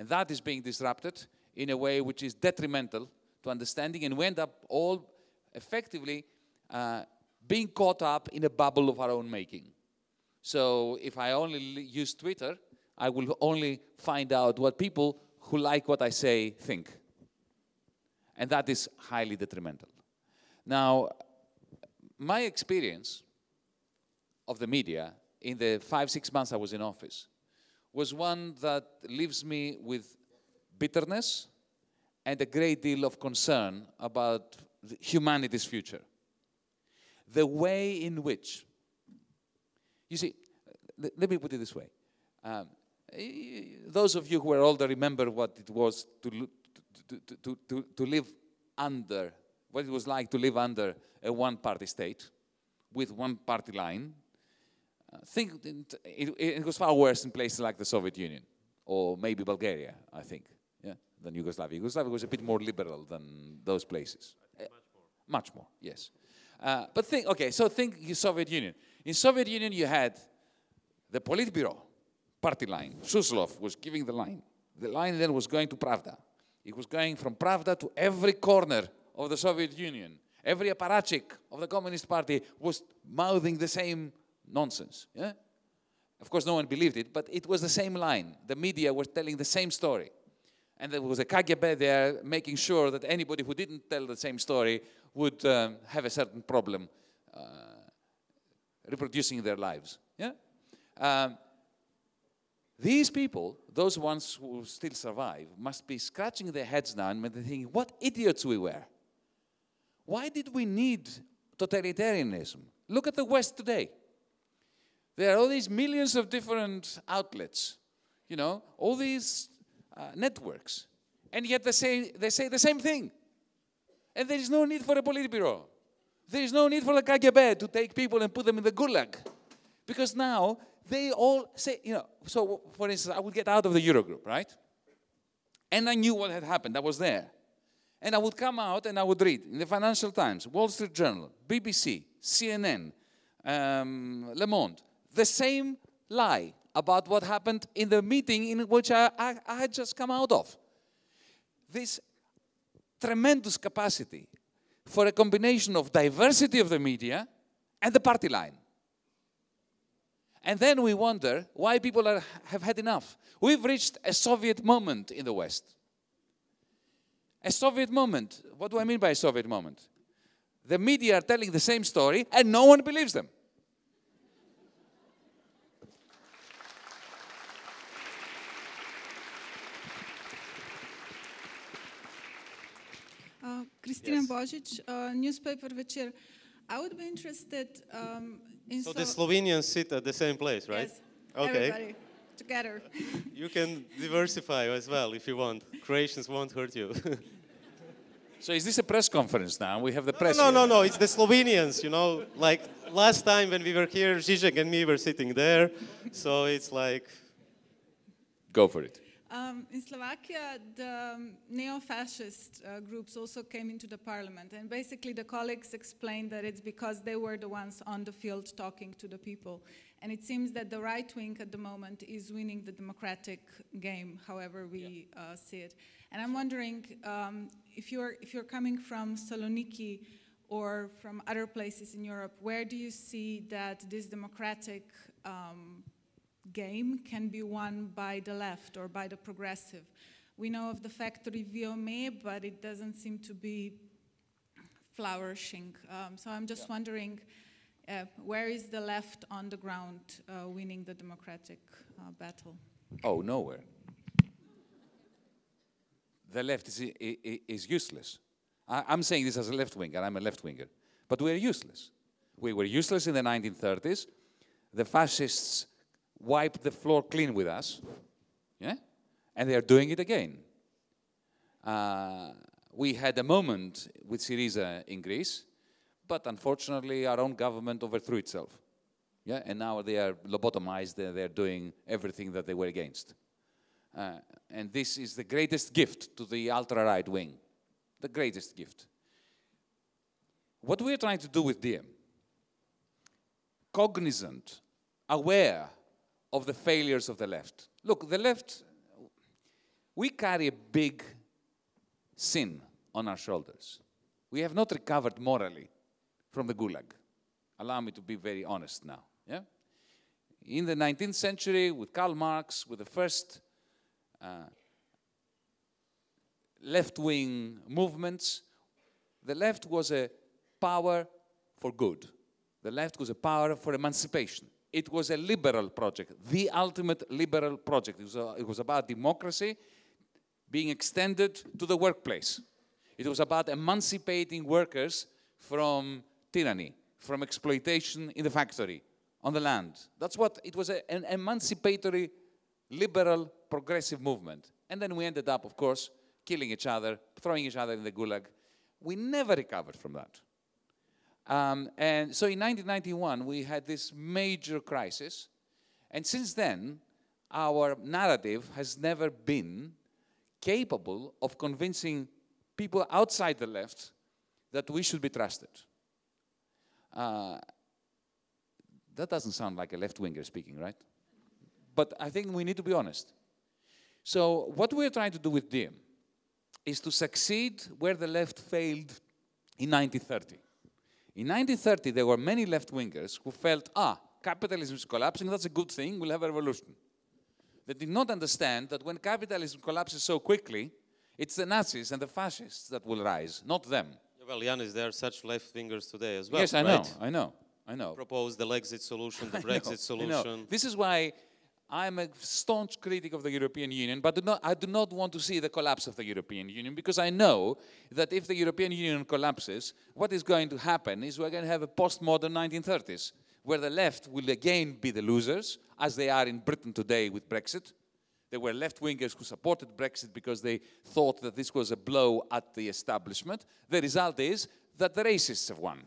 And that is being disrupted in a way which is detrimental to understanding, and we end up all effectively uh, being caught up in a bubble of our own making. So if I only use Twitter, I will only find out what people who like what I say think. And that is highly detrimental. Now, my experience of the media in the five, six months I was in office was one that leaves me with bitterness and a great deal of concern about humanity's future. The way in which, you see, let me put it this way. Um, those of you who are older remember what it was to, to, to, to, to live under, what it was like to live under a one party state with one party line. Uh, think it, it, was far worse in places like the Soviet Union or maybe Bulgaria, I think, yeah, than Yugoslavia. Yugoslavia was a bit more liberal than those places. Uh, much more, yes. Uh, but think, okay, so think Soviet Union. In Soviet Union, you had the Politburo party line. Suslov was giving the line. The line then was going to Pravda. It was going from Pravda to every corner of the Soviet Union. Every apparatchik of the Communist Party was mouthing the same nonsense. Yeah? Of course, no one believed it, but it was the same line. The media was telling the same story. And there was a KGB there making sure that anybody who didn't tell the same story would um, have a certain problem uh, reproducing their lives. Yeah? Um, these people, those ones who still survive, must be scratching their heads now and thinking, what idiots we were. Why did we need totalitarianism? Look at the West today. There are all these millions of different outlets, you know, all these uh, networks, and yet they say, they say the same thing. And there is no need for a Politburo. There is no need for the KGB to take people and put them in the gulag. Because now they all say, you know, so for instance, I would get out of the Eurogroup, right? And I knew what had happened, I was there. And I would come out and I would read in the Financial Times, Wall Street Journal, BBC, CNN, um, Le Monde, the same lie about what happened in the meeting in which I, I, I had just come out of. This tremendous capacity for a combination of diversity of the media and the party line. And then we wonder why people are, have had enough. We've reached a Soviet moment in the West. A Soviet moment. What do I mean by a Soviet moment? The media are telling the same story and no one believes them. Uh, Christina Božic, uh, newspaper Večer. I would be interested um, in so the Slovenians sit at the same place, right? Yes, Okay. everybody. together. You can diversify as well if you want. Croatians won't hurt you. So is this a press conference now? We have the press. no, here. no, no, it's the Slovenians, you know. Like last time when we were here, Zizek and me were sitting there. So it's like, Go for it. Um, in Slovakia, the um, neo-fascist uh, groups also came into the parliament, and basically the colleagues explained that it's because they were the ones on the field talking to the people. And it seems that the right wing at the moment is winning the democratic game, however we uh, see it. And I'm wondering um, if you're if you're coming from Saloniki or from other places in Europe, where do you see that this democratic um, game can be won by the left or by the progressive. We know of the factory Viome, but it doesn't seem to be flourishing. Um, so I'm just wondering uh, where is the left on the ground uh, winning the democratic uh, battle? Oh, nowhere. The left is, is useless. I, I'm saying this as a left winger, and I'm a left winger. But we're useless. We were useless in the 1930s. The fascists wiped the floor clean with us, yeah? And they are doing it again. Uh, we had a moment with Syriza in Greece, but unfortunately, our own government overthrew itself. Yeah, and now they are lobotomized. They're, doing everything that they were against. Uh, and this is the greatest gift to the ultra right wing. The greatest gift. What we're trying to do with DiEM, cognizant, aware of the failures of the left. Look, the left, we carry a big sin on our shoulders. We have not recovered morally from the Gulag. Allow me to be very honest now. Yeah? In the 19th century, with Karl Marx, with the first uh, left wing movements, the left was a power for good. The left was a power for emancipation. It was a liberal project, the ultimate liberal project. It was, a- it was about democracy being extended to the workplace. It was about emancipating workers from tyranny, from exploitation in the factory, on the land. That's what it was a- an emancipatory, liberal, progressive movement. And then we ended up, of course, killing each other, throwing each other in the gulag. We never recovered from that. Um, and so in 1991, we had this major crisis. And since then, our narrative has never been capable of convincing people outside the left that we should be trusted. Uh, that doesn't sound like a left winger speaking, right? But I think we need to be honest. So, what we're trying to do with DiEM is to succeed where the left failed in 1930. In 1930, there were many left wingers who felt, ah, capitalism is collapsing, that's a good thing, we'll have a revolution. They did not understand that when capitalism collapses so quickly, it's the Nazis and the fascists that will rise, not them. well, Yanis, there are such left wingers today as well. yes, I know. I know, I know. Propose the exit solution, the Brexit solution. This is why I'm a staunch critic of the European Union, but do not, I do not want to see the collapse of the European Union because I know that if the European Union collapses, what is going to happen is we're going to have a postmodern 1930s where the left will again be the losers, as they are in Britain today with Brexit. There were left wingers who supported Brexit because they thought that this was a blow at the establishment. The result is that the racists have won.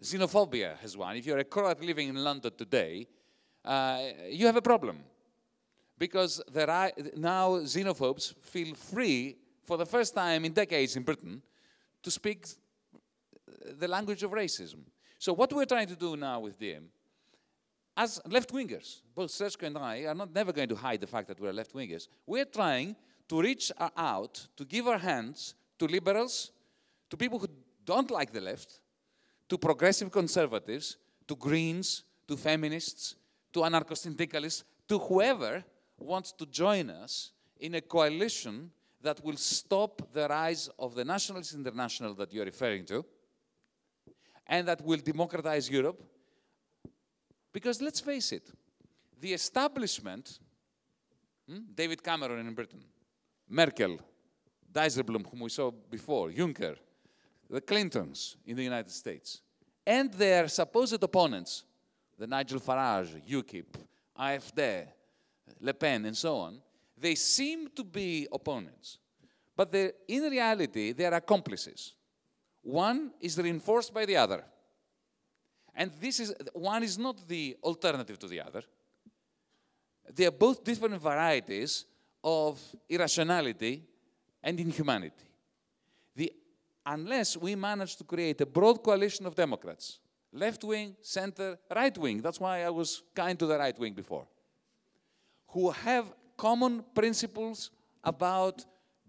Xenophobia has won. If you're a Croat living in London today, uh, you have a problem. Because there are, now xenophobes feel free for the first time in decades in Britain to speak the language of racism. So, what we're trying to do now with DiEM, as left wingers, both Srećko and I are not never going to hide the fact that we're left wingers. We're trying to reach out, to give our hands to liberals, to people who don't like the left, to progressive conservatives, to Greens, to feminists, to anarcho syndicalists, to whoever wants to join us in a coalition that will stop the rise of the Nationalist International that you're referring to and that will democratize Europe. Because let's face it, the establishment, hmm, David Cameron in Britain, Merkel, Dijsselbloem, whom we saw before, Juncker, the Clintons in the United States, and their supposed opponents, the Nigel Farage, UKIP, AfD, Le Pen, and so on, they seem to be opponents. But in reality, they are accomplices. One is reinforced by the other. And this is, one is not the alternative to the other. They are both different varieties of irrationality and inhumanity. The, unless we manage to create a broad coalition of Democrats, left wing, center, right wing, that's why I was kind to the right wing before, who have common principles about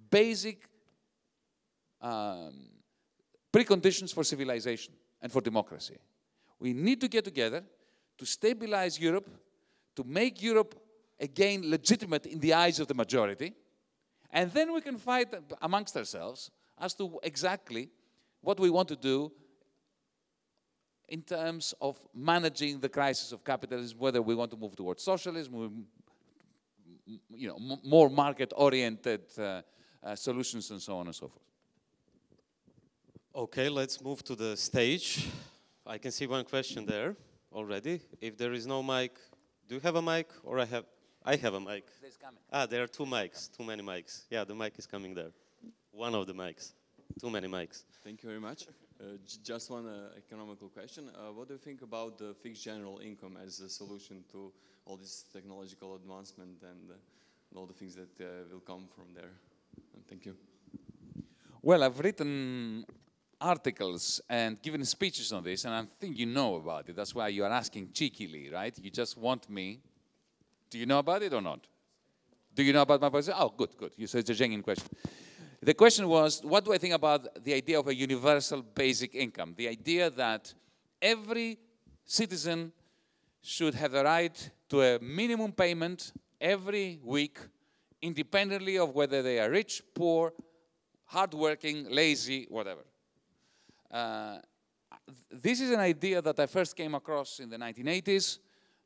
basic um, preconditions for civilization and for democracy. We need to get together to stabilize Europe, to make Europe again legitimate in the eyes of the majority, and then we can fight amongst ourselves as to exactly what we want to do in terms of managing the crisis of capitalism, whether we want to move towards socialism, you know, more market-oriented uh, uh, solutions, and so on and so forth. Okay, let's move to the stage. I can see one question there already. If there is no mic, do you have a mic or I have? I have a mic. There's coming. Ah, there are two mics. Too many mics. Yeah, the mic is coming there. One of the mics. Too many mics. Thank you very much. Uh, just one uh, economical question. Uh, what do you think about the fixed general income as a solution to all this technological advancement and all the things that will come from there? And thank you. Well, I've written articles and given speeches on this, and I think you know about it. That's why you are asking cheekily, right? You just want me. Do you know about it or not? Do you know about my position? Oh, good, good. You said it's a genuine question. The question was, what do I think about the idea of a universal basic income? The idea that every citizen should have the right to a minimum payment every week, independently of whether they are rich, poor, hardworking, lazy, whatever. Uh, this is an idea that I first came across in the 1980s.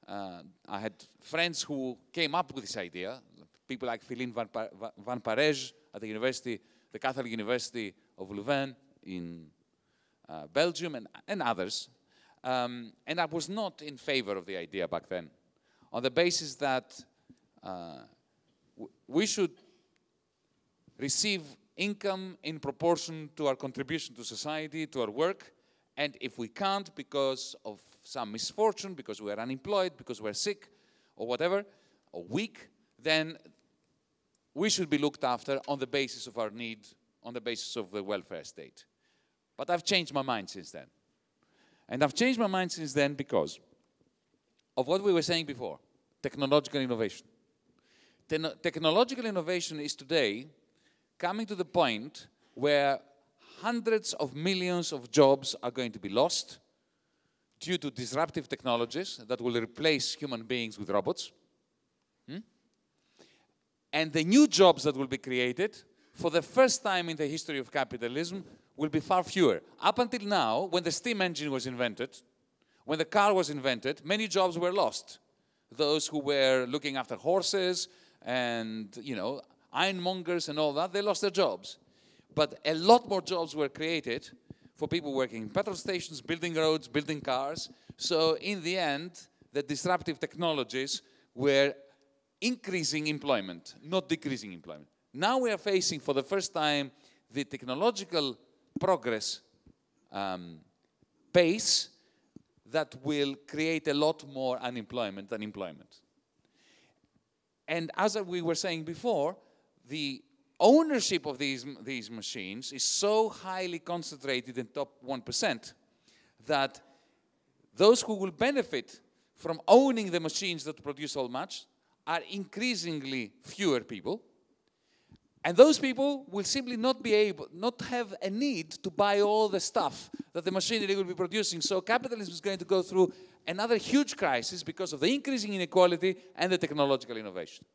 Uh, I had friends who came up with this idea, people like Philippe van, Pa- van Parijs at the university, the Catholic University of Leuven in uh, Belgium, and, and others. Um, and I was not in favor of the idea back then, on the basis that uh, we should receive income in proportion to our contribution to society, to our work. And if we can't because of some misfortune, because we're unemployed, because we're sick, or whatever, or weak, then we should be looked after on the basis of our need, on the basis of the welfare state. But I've changed my mind since then. And I've changed my mind since then because of what we were saying before technological innovation. Techno- technological innovation is today coming to the point where hundreds of millions of jobs are going to be lost due to disruptive technologies that will replace human beings with robots. And the new jobs that will be created, for the first time in the history of capitalism, will be far fewer. Up until now, when the steam engine was invented, when the car was invented, many jobs were lost. Those who were looking after horses and, you know, ironmongers and all that, they lost their jobs. But a lot more jobs were created for people working in petrol stations, building roads, building cars. So in the end, the disruptive technologies were increasing employment, not decreasing employment. Now we are facing for the first time the technological progress um, pace that will create a lot more unemployment than employment. And as we were saying before, the ownership of these, these machines is so highly concentrated in top 1% that those who will benefit from owning the machines that produce all much are increasingly fewer people. And those people will simply not be able, not have a need to buy all the stuff that the machinery will be producing. So capitalism is going to go through another huge crisis because of the increasing inequality and the technological innovation.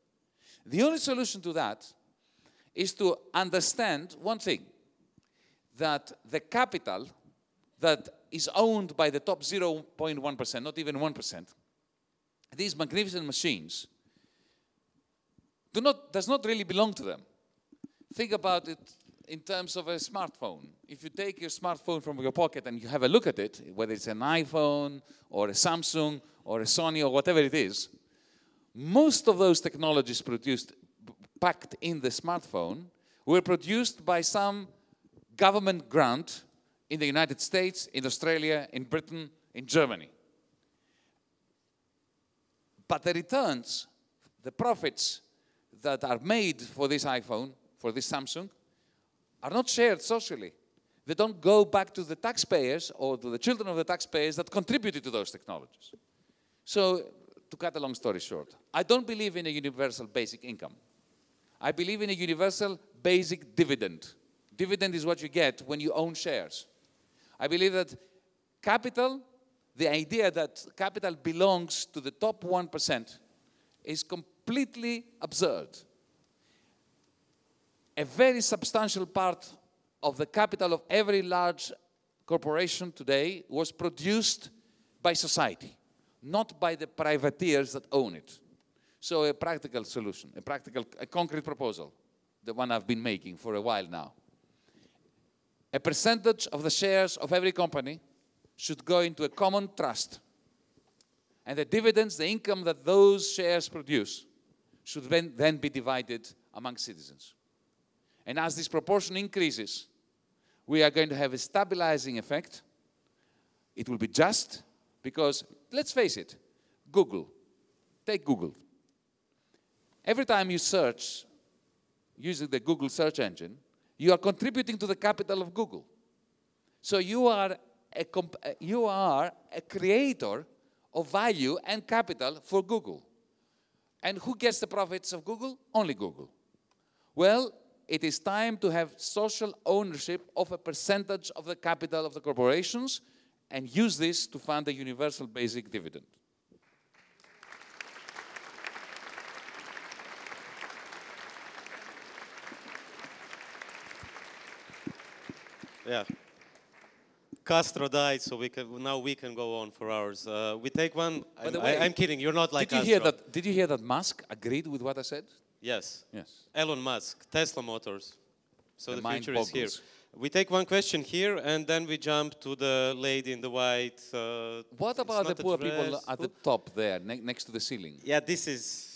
The only solution to that is to understand one thing that the capital that is owned by the top 0.1%, not even 1%, these magnificent machines, do not, does not really belong to them. Think about it in terms of a smartphone. If you take your smartphone from your pocket and you have a look at it, whether it's an iPhone or a Samsung or a Sony or whatever it is, Most of those technologies produced, packed in the smartphone, were produced by some government grant in the United States, in Australia, in Britain, in Germany. But the returns, the profits that are made for this iPhone, for this Samsung, are not shared socially. They don't go back to the taxpayers or to the children of the taxpayers that contributed to those technologies. So, to cut a long story short, I don't believe in a universal basic income. I believe in a universal basic dividend. Dividend is what you get when you own shares. I believe that capital, the idea that capital belongs to the top 1%, is completely absurd. A very substantial part of the capital of every large corporation today was produced by society, not by the privateers that own it. So, a practical solution, a practical, a concrete proposal, the one I've been making for a while now. A percentage of the shares of every company should go into a common trust. And the dividends, the income that those shares produce, should then, then be divided among citizens. And as this proportion increases, we are going to have a stabilizing effect. It will be just because, let's face it, Google, take Google. Every time you search using the Google search engine, you are contributing to the capital of Google. So you are a, you are a creator of value and capital for Google. And who gets the profits of Google? Only Google. Well, it is time to have social ownership of a percentage of the capital of the corporations and use this to fund a universal basic dividend. Yeah. Castro died, so we can now we can go on for hours. Uh, we take one. By the I'm, way, I, am kidding. You're not like did you Castro. hear that? Did you hear that Musk agreed with what I said? Yes. Yes. Elon Musk, Tesla Motors. So The the, future is here. We take one question here, and then we jump to the lady in the white. Uh, What about the poor people at the top there, ne- next to the ceiling? Yeah, this is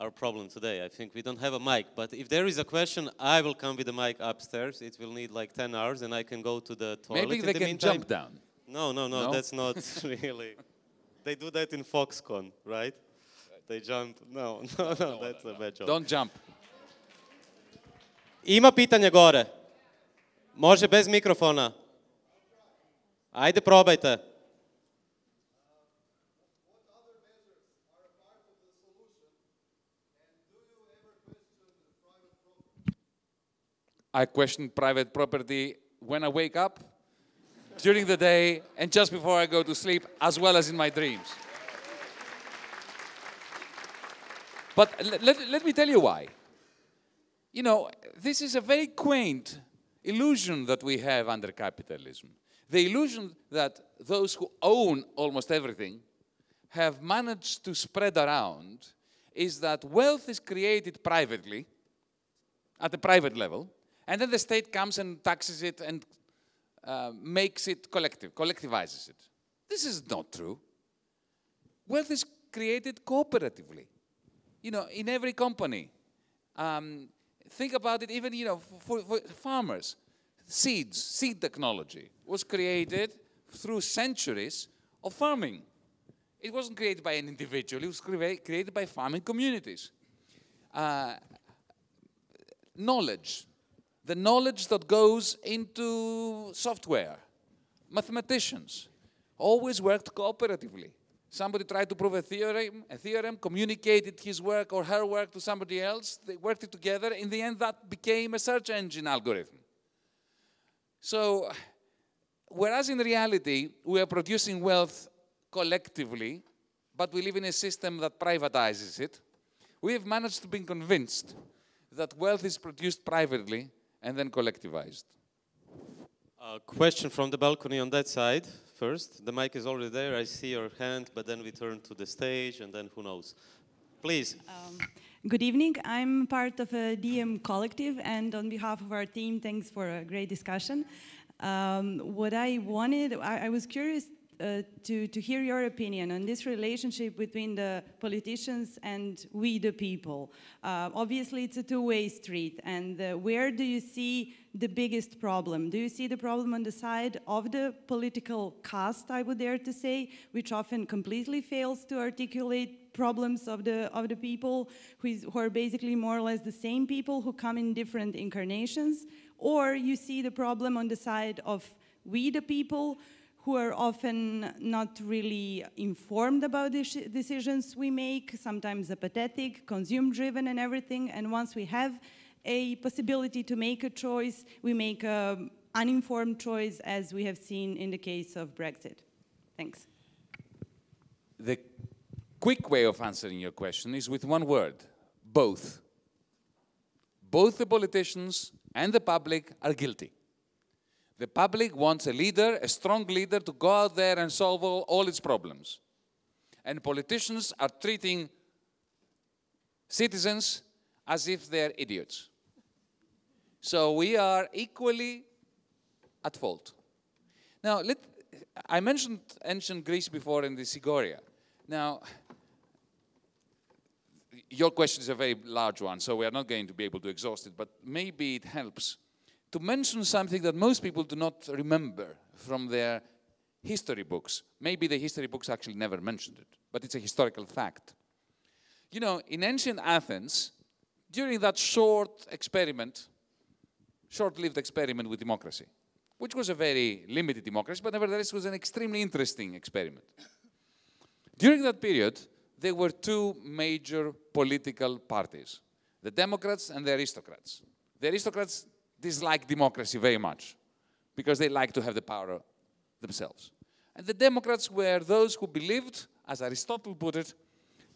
our problem today. I think we don't have a mic, but if there is a question, I will come with the mic upstairs. It will need like 10 hours, and I can go to the toilet. Maybe they the can meantime. jump down. No, no, no, No? that's not really. They do that in Foxconn, right? They jump. No, no, no, that's a bad joke. Don't jump. Ima pitanje gore. Može bez mikrofona. Ajde, probajte. I question private property when I wake up, during the day, and just before I go to sleep, as well as in my dreams. But let, let, me tell you why. You know, this is a very quaint illusion that we have under capitalism. The illusion that those who own almost everything have managed to spread around is that wealth is created privately, at the private level, and then the state comes and taxes it and uh, makes it collective, collectivizes it. This is not true. Wealth is created cooperatively. You know, in every company. Um, think about it, even you know, for, for farmers, seeds, seed technology was created through centuries of farming. It wasn't created by an individual; it was created by farming communities. Uh, knowledge, the knowledge that goes into software, mathematicians, always worked cooperatively. Somebody tried to prove a theorem, a theorem, communicated his work or her work to somebody else. They worked it together. In the end, that became a search engine algorithm. So, whereas in reality, we are producing wealth collectively, but we live in a system that privatizes it, we have managed to be convinced that wealth is produced privately and then collectivized. A question from the balcony on that side first. The mic is already there. I see your hand, but then we turn to the stage, and then who knows? Please. Good evening. I'm part of a DiEM collective, and on behalf of our team, thanks for a great discussion. Um, what I wanted, I, I was curious uh, to, to hear your opinion on this relationship between the politicians and we, the people. Uh, obviously, it's a two way street. And uh, where do you see the biggest problem? Do you see the problem on the side of the political caste, I would dare to say, which often completely fails to articulate problems of the, of the people, who, is, who are basically more or less the same people who come in different incarnations? Or you see the problem on the side of we, the people, who are often not really informed about the decisions we make, sometimes apathetic, consume driven, and everything. And once we have a possibility to make a choice, we make an uninformed choice, as we have seen in the case of Brexit. Thanks. The quick way of answering your question is with one word both. Both the politicians and the public are guilty. The public wants a leader, a strong leader, to go out there and solve all, all its problems. And politicians are treating citizens as if they're idiots. So we are equally at fault. Now, let, I mentioned ancient Greece before in the isegoria. Now, your question is a very large one, so we are not going to be able to exhaust it, but maybe it helps to mention something that most people do not remember from their history books. Maybe the history books actually never mentioned it, but it's a historical fact. You know, in ancient Athens, during that short experiment, short lived experiment with democracy, which was a very limited democracy, but nevertheless was an extremely interesting experiment. During that period, there were two major political parties the Democrats and the aristocrats. The aristocrats dislike democracy very much because they like to have the power themselves. And the Democrats were those who believed, as Aristotle put it,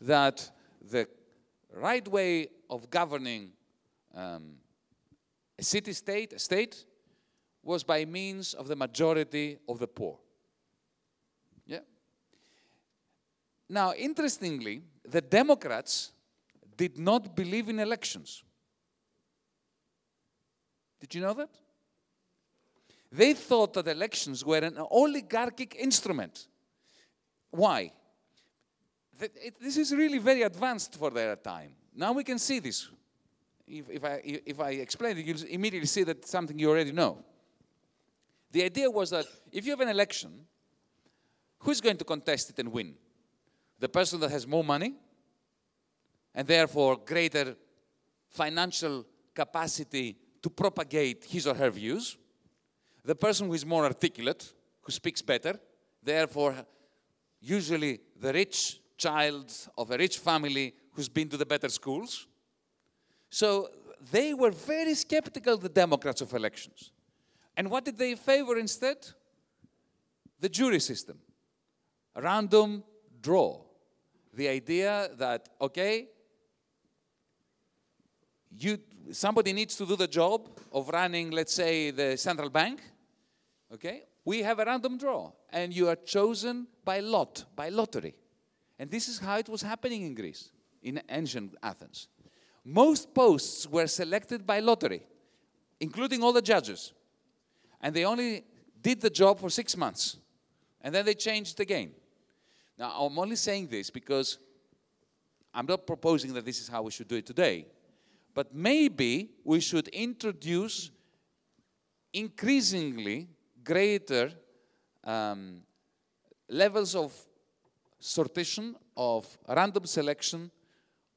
that the right way of governing um, a city state, a state, was by means of the majority of the poor. Yeah. Now, interestingly, the Democrats did not believe in elections. Did you know that? They thought that elections were an oligarchic instrument. Why? This is really very advanced for their time. Now we can see this. If, if, I, if I explain it, you'll immediately see that something you already know. The idea was that if you have an election, who's going to contest it and win? The person that has more money and therefore greater financial capacity to propagate his or her views. The person who is more articulate, who speaks better, therefore, usually the rich child of a rich family who's been to the better schools. So they were very skeptical, the Democrats, of elections. And what did they favor instead? The jury system, random draw. The idea that, okay, you, somebody needs to do the job of running, let's say, the central bank. Okay? We have a random draw, and you are chosen by lot, by lottery. And this is how it was happening in Greece, in ancient Athens. Most posts were selected by lottery, including all the judges. And they only did the job for six months. And then they changed again. Now, I'm only saying this because I'm not proposing that this is how we should do it today. But maybe we should introduce increasingly greater um, levels of sortition, of random selection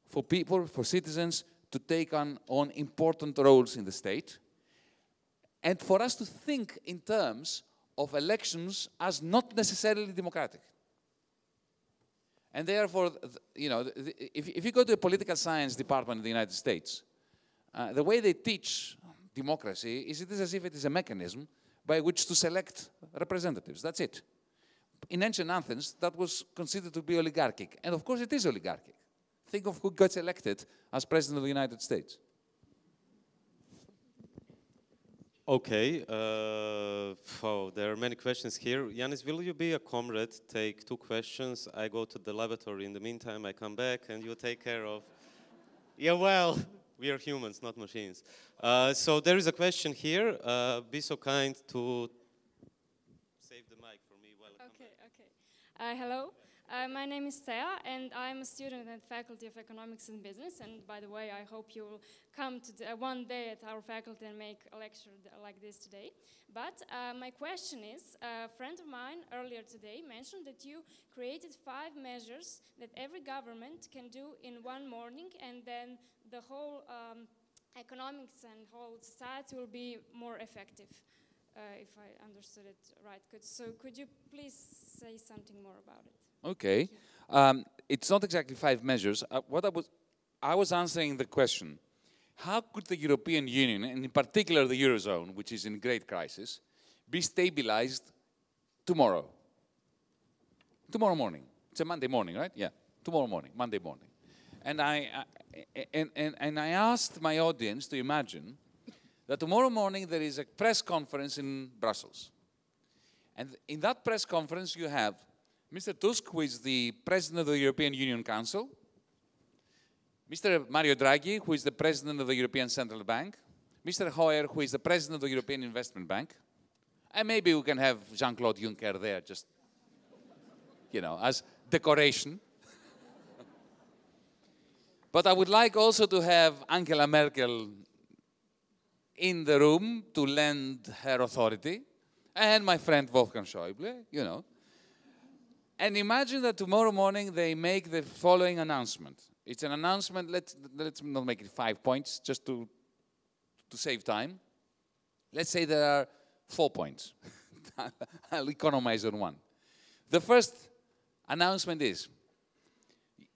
for people, for citizens to take on, on important roles in the state, and for us to think in terms of elections as not necessarily democratic. And therefore, you know, if, if you go to a political science department in the United States, uh, the way they teach democracy is it is as if it is a mechanism by which to select representatives. That's it. In ancient Athens, that was considered to be oligarchic. And of course, it is oligarchic. Think of who gets elected as President of the United States. Okay. Uh, oh, there are many questions here. Yanis, will you be a comrade? Take two questions. I go to the laboratory. In the meantime, I come back and you take care of. Yeah, well. We are humans, not machines. Uh, so there is a question here. Uh, be so kind to save the mic for me while I Okay, okay. Uh, hello. Uh, my name is Thea, and I'm a student at Faculty of Economics and Business. And by the way, I hope you will come to the, uh, one day at our faculty and make a lecture like this today. But uh, my question is: a friend of mine earlier today mentioned that you created five measures that every government can do in one morning, and then the whole um, economics and whole society will be more effective. Uh, if I understood it right, could, so could you please say something more about it? Okay. Um, it's not exactly five measures. Uh, what I was, I was answering the question: How could the European Union, and in particular the eurozone, which is in great crisis, be stabilized tomorrow? Tomorrow morning. It's a Monday morning, right? Yeah. Tomorrow morning, Monday morning. And I, I and, and, and I asked my audience to imagine that tomorrow morning there is a press conference in Brussels. And in that press conference, you have Mr. Tusk, who is the president of the European Union Council, Mr. Mario Draghi, who is the president of the European Central Bank, Mr. Hoyer, who is the president of the European Investment Bank, and maybe we can have Jean Claude Juncker there, just, you know, as decoration. but I would like also to have Angela Merkel in the room to lend her authority, and my friend Wolfgang Schäuble, you know. And imagine that tomorrow morning they make the following announcement. It's an announcement, let's, let's not make it five points, just to, to save time. Let's say there are four points. I'll economize on one. The first announcement is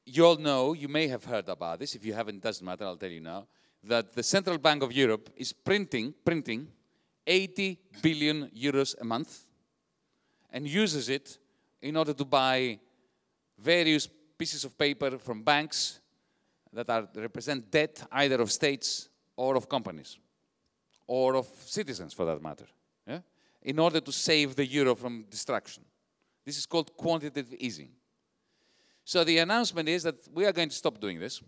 you all know, you may have heard about this. If you haven't, doesn't matter, I'll tell you now. That the Central Bank of Europe is printing, printing 80 billion euros a month and uses it in order to buy various pieces of paper from banks that are, represent debt either of states or of companies or of citizens for that matter, yeah? in order to save the euro from destruction. This is called quantitative easing. So the announcement is that we are going to stop doing this.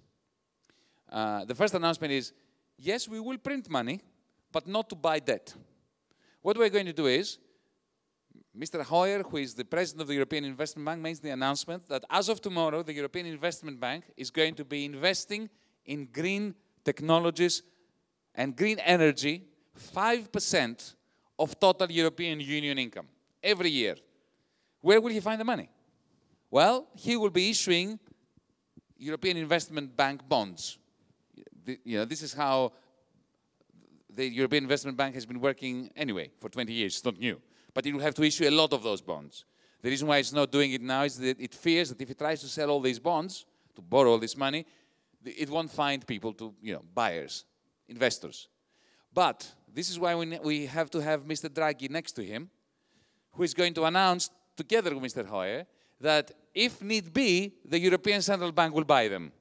Uh, the first announcement is yes, we will print money, but not to buy debt. What we're going to do is Mr. Hoyer, who is the president of the European Investment Bank, makes the announcement that as of tomorrow, the European Investment Bank is going to be investing in green technologies and green energy 5% of total European Union income every year. Where will he find the money? Well, he will be issuing European Investment Bank bonds. The, you know, this is how the European Investment Bank has been working anyway for 20 years. It's not new but it will have to issue a lot of those bonds. The reason why it's not doing it now is that it fears that if it tries to sell all these bonds, to borrow all this money, it won't find people to, you know, buyers, investors. But this is why we, we have to have Mr. Draghi next to him, who is going to announce, together with Mr. Hoyer, that if need be, the European Central Bank will buy them.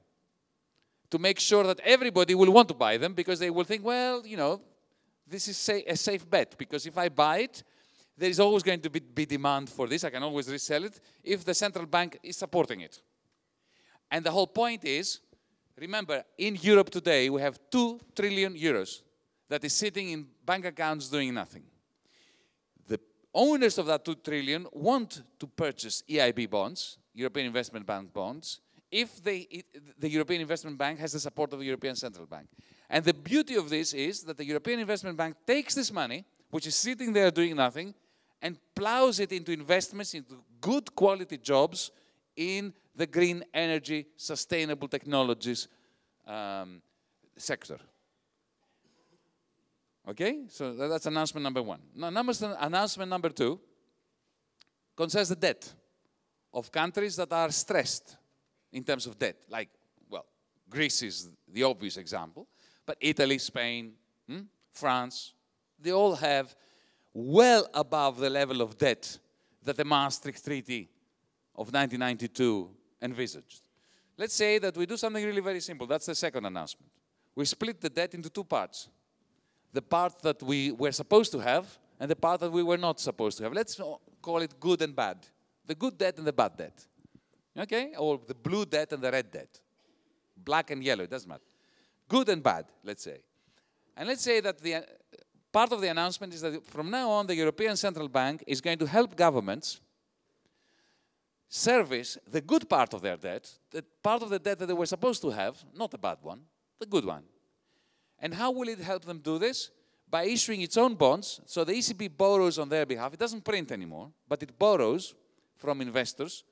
To make sure that everybody will want to buy them because they will think, well, you know, this is a safe bet because if I buy it, there is always going to be, be, demand for this. I can always resell it if the central bank is supporting it. And the whole point is remember, in Europe today, we have 2 trillion euros that is sitting in bank accounts doing nothing. The owners of that 2 trillion want to purchase EIB bonds, European Investment Bank bonds, if they, the European Investment Bank has the support of the European Central Bank. And the beauty of this is that the European Investment Bank takes this money, which is sitting there doing nothing, and plows it into investments into good quality jobs in the green energy, sustainable technologies um, sector. Okay, so that's announcement number one. Now, announcement number two concerns the debt of countries that are stressed in terms of debt. Like, well, Greece is the obvious example, but Italy, Spain, hmm, France, they all have well above the level of debt that the Maastricht Treaty of 1992 envisaged. Let's say that we do something really very simple. That's the second announcement. We split the debt into two parts the part that we were supposed to have and the part that we were not supposed to have. Let's call it good and bad. The good debt and the bad debt. Okay? Or the blue debt and the red debt. Black and yellow, it doesn't matter. Good and bad, let's say. And let's say that the, part of the announcement is that from now on, the European Central Bank is going to help governments service the good part of their debt, the part of the debt that they were supposed to have, not the bad one, the good one. And how will it help them do this? By issuing its own bonds. So the ECB borrows on their behalf. It doesn't print anymore, but it borrows from investors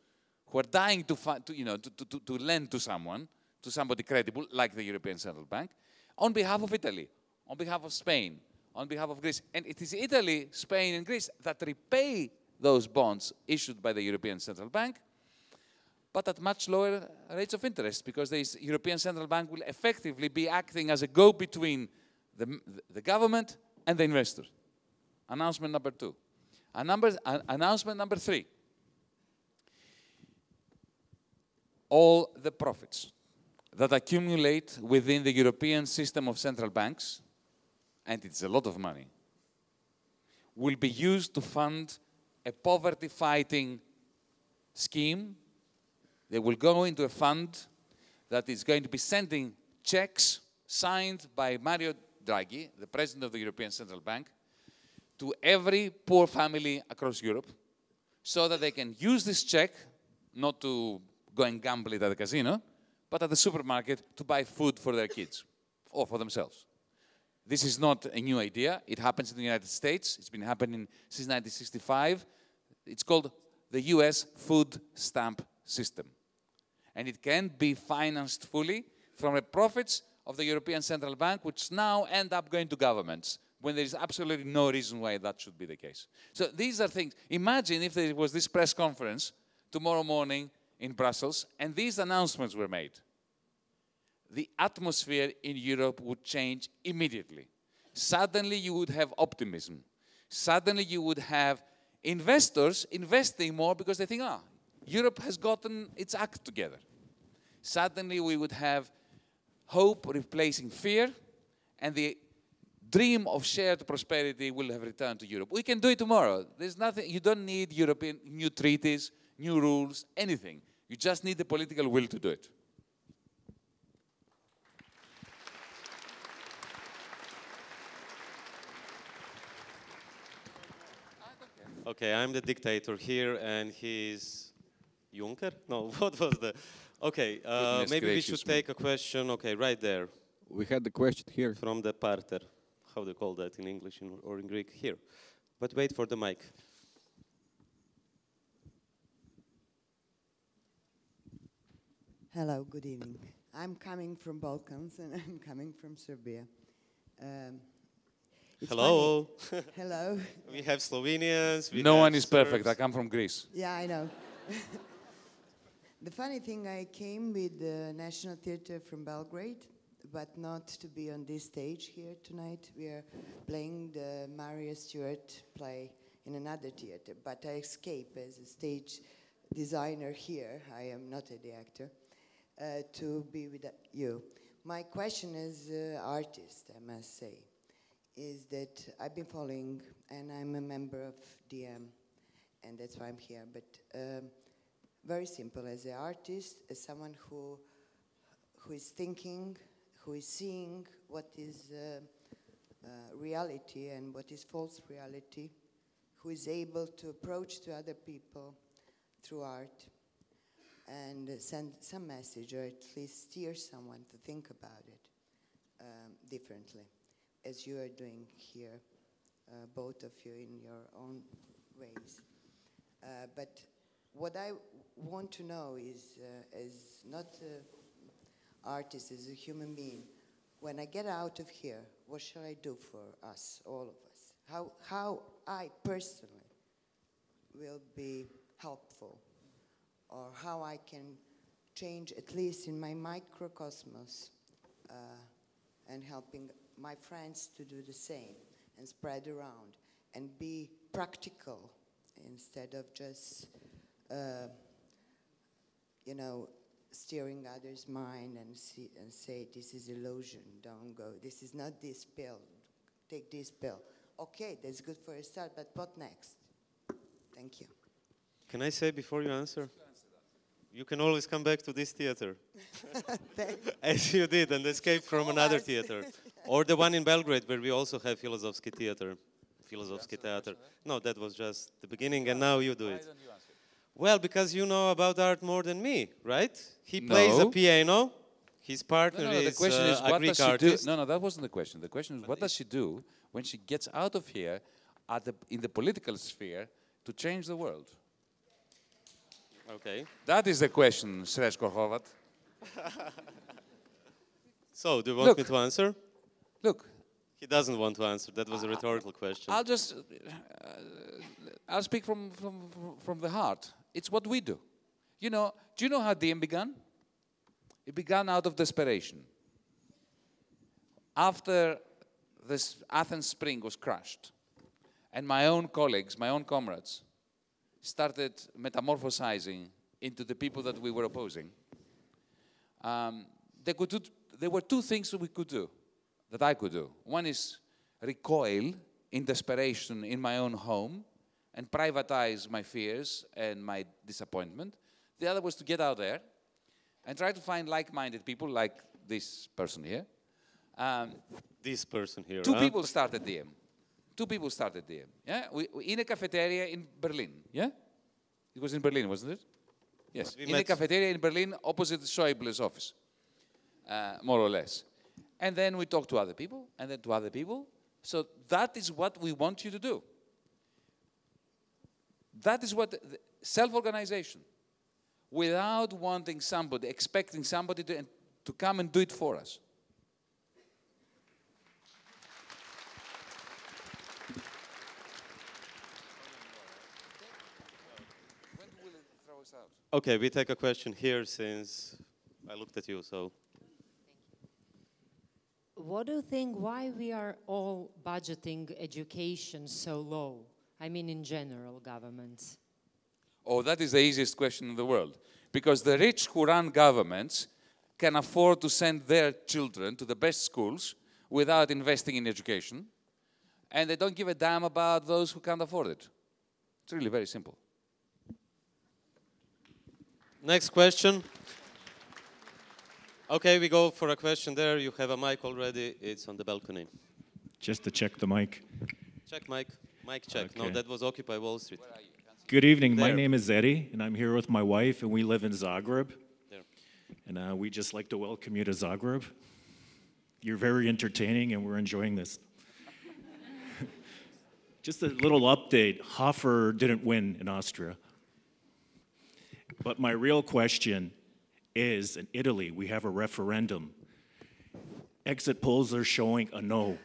who are dying to, fi- to, you know, to, to, to lend to someone, to somebody credible, like the European Central Bank, on behalf of Italy, on behalf of Spain, on behalf of Greece. And it is Italy, Spain, and Greece that repay those bonds issued by the European Central Bank, but at much lower rates of interest because the European Central Bank will effectively be acting as a go between the, the government and the investor. Announcement number two. Number, an- announcement number three. All the profits that accumulate within the European system of central banks, and it's a lot of money, will be used to fund a poverty fighting scheme. They will go into a fund that is going to be sending checks signed by Mario Draghi, the president of the European Central Bank, to every poor family across Europe so that they can use this check not to go and gamble it at the casino, but at the supermarket to buy food for their kids or for themselves. This is not a new idea. It happens in the United States. It's been happening since 1965. It's called the US Food Stamp System. And it can be financed fully from the profits of the European Central Bank, which now end up going to governments when there is absolutely no reason why that should be the case. So these are things. Imagine if there was this press conference tomorrow morning in Brussels and these announcements were made the atmosphere in Europe would change immediately. Suddenly, you would have optimism. Suddenly, you would have investors investing more because they think, ah, Europe has gotten its act together. Suddenly, we would have hope replacing fear, and the dream of shared prosperity will have returned to Europe. We can do it tomorrow. There's nothing, you don't need European new treaties, new rules, anything. You just need the political will to do it. Okay, I'm the dictator here, and he's Juncker. No, what was the? Okay, uh, Goodness maybe we should me. take a question. Okay, right there. We had the question here. From the parter. How do you call that in English or in Greek? Here. But wait for the mic. Hello, good evening. I'm coming from Balkans and I'm coming from Serbia. Um, it's Hello. funny- Hello. we have Slovenians. We no have one is perfect. I come from Greece. Yeah, I know. the funny thing, I came with the National Theatre from Belgrade, but not to be on this stage here tonight. We are playing the Maria Stuart play in another theatre, but I escape as a stage designer here. I am not a the actor. Uh, to be with you. My question is uh, artist, I must say, is that I've been following, and I'm a member of DiEM, and that's why I'm here. But um, very simple, as an artist, as someone who who is thinking, who is seeing what is uh, uh, reality and what is false reality, who is able to approach to other people through art and send some message or at least steer someone to think about it um, differently, as you are doing here, uh, both of you in your own ways. Uh, but what I want to know is, uh, as not an artist, as a human being, when I get out of here, what shall I do for us, all of us? How, how I personally will be helpful or how I can change, at least in my microcosmos, uh, and helping my friends to do the same and spread around and be practical instead of just, uh, you know, steering others' mind and, see, and say, this is illusion, don't go. This is not this pill, take this pill. Okay, that's good for a start, but what next? Thank you. Can I say before you answer? You can always come back to this theater, as you did, and escape from another theater, or the one in Belgrade where we also have Filozofski theater. Filozofski theater. No, that was just the beginning, and now you do it. Well, because you know about art more than me, right? He plays a No. piano. His partner No, no, the is, question uh, is a what Greek does she artist. do? No, no, that wasn't the question. The question is what does she do when she gets out of here at the, in the political sphere to change the world? Okay. That is the question, Srećko Horvat. So, do you want Look. me to answer? Look. He doesn't want to answer. That was a rhetorical question. I'll just, uh, I'll speak from, from, from the heart. It's what we do. You know, do you know how DiEM began? It began out of desperation. After this Athens Spring was crushed, and my own colleagues, my own comrades, started metamorphosizing into the people that we were opposing, um, there, could do, there were two things that we could do, that I could do. One is recoil in desperation in my own home and privatize my fears and my disappointment. The other was to get out there and try to find like-minded people like this person here. Um, this person here. Two huh? people started DiEM. Two people started DiEM. Yeah, we, we- in a cafeteria in Berlin. Yeah, it was in Berlin, wasn't it? Yes, We in a cafeteria in Berlin, opposite Schäuble's office, uh, more or less. And then we talk to other people, and then to other people. So that is what we want you to do. That is what the- self-organization, without wanting somebody, expecting somebody to, to come and do it for us. Okay, we take a question here since I looked at you, so. What do you think why we are all budgeting education so low? I mean, in general, governments. Oh, that is the easiest question in the world. Because the rich who run governments can afford to send their children to the best schools without investing in education, and they don't give a damn about those who can't afford it. It's really very simple. Next question. Okay, we go for a question there. You have a mic already. It's on the balcony. Just to check the mic. Check mic. Mic check. No, that was Occupy Wall Street. Good evening. My name is Eddie, and I'm here with my wife, and we live in Zagreb. There. And uh, we just like to welcome you to Zagreb. You're very entertaining, and we're enjoying this. just a little update Hofer didn't win in Austria. But my real question is in Italy, we have a referendum. Exit polls are showing a no.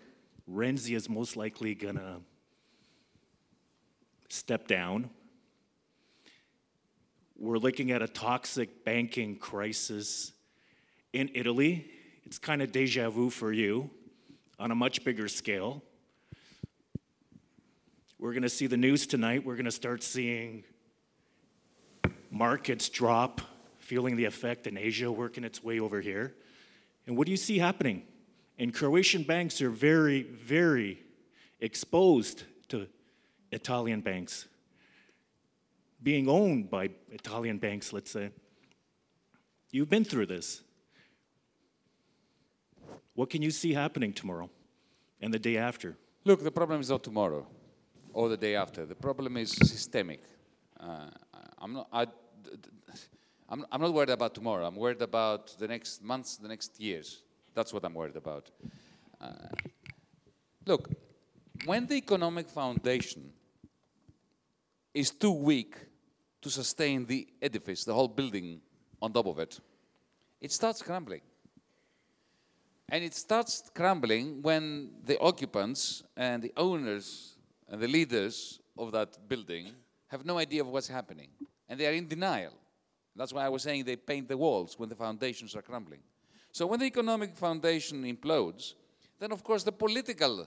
Renzi is most likely to step down. We're looking at a toxic banking crisis in Italy. It's kind of deja vu for you on a much bigger scale. We're going to see the news tonight. We're going to start seeing markets drop, feeling the effect in Asia working its way over here. And what do you see happening? And Croatian banks are very, very exposed to Italian banks, being owned by Italian banks, let's say. You've been through this. What can you see happening tomorrow and the day after? Look, the problem is not tomorrow or the day after. The problem is systemic. Uh, I'm not. I, I'm, I'm not worried about tomorrow. I'm worried about the next months, the next years. That's what I'm worried about. Uh, look, when the economic foundation is too weak to sustain the edifice, the whole building on top of it, it starts crumbling. And it starts crumbling when the occupants and the owners and the leaders of that building have no idea of what's happening. And they are in denial. That's why I was saying they paint the walls when the foundations are crumbling. So when the economic foundation implodes, then of course the political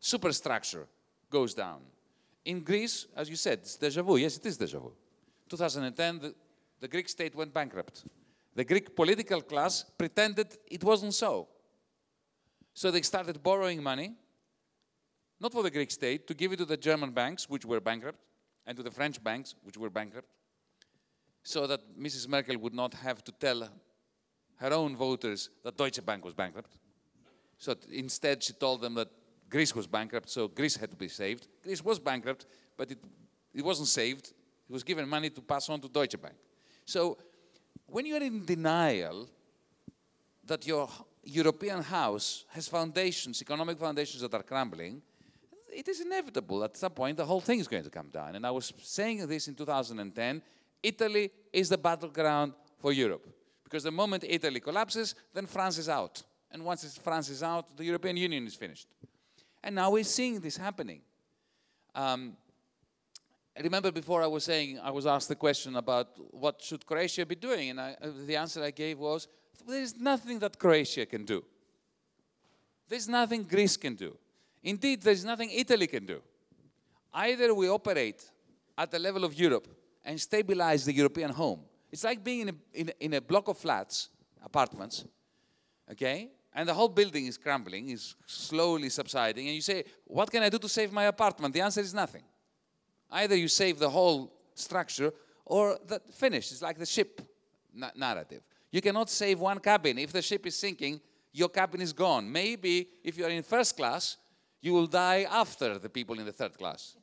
superstructure goes down. In Greece, as you said, it's deja vu. Yes, it is deja vu. 2010, the, the Greek state went bankrupt. The Greek political class pretended it wasn't so. So they started borrowing money, not for the Greek state, to give it to the German banks, which were bankrupt, and to the French banks, which were bankrupt, so that Mrs. Merkel would not have to tell her own voters that Deutsche Bank was bankrupt. So instead, she told them that Greece was bankrupt, so Greece had to be saved. Greece was bankrupt, but it, it wasn't saved It was given money to pass on to Deutsche Bank. So when you're in denial that your European house has foundations, economic foundations that are crumbling, it is inevitable at some point the whole thing is going to come down. And I was saying this in 2010 Italy is the battleground for Europe. Because the moment Italy collapses, then France is out. And once France is out, the European Union is finished. And now we're seeing this happening. Um, remember before I was saying, I was asked the question about what should Croatia be doing, and I, uh, the answer I gave was, there is nothing that Croatia can do. There's nothing Greece can do. Indeed, there's nothing Italy can do. Either we operate at the level of Europe and stabilize the European home. It's like being in a, in a, in a block of flats, apartments, okay? And the whole building is crumbling, is slowly subsiding, and you say, What can I do to save my apartment? The answer is nothing. Either you save the whole structure or the finish. It's like the ship narrative. You cannot save one cabin. If the ship is sinking, your cabin is gone. Maybe if you're in first class, you will die after the people in the third class.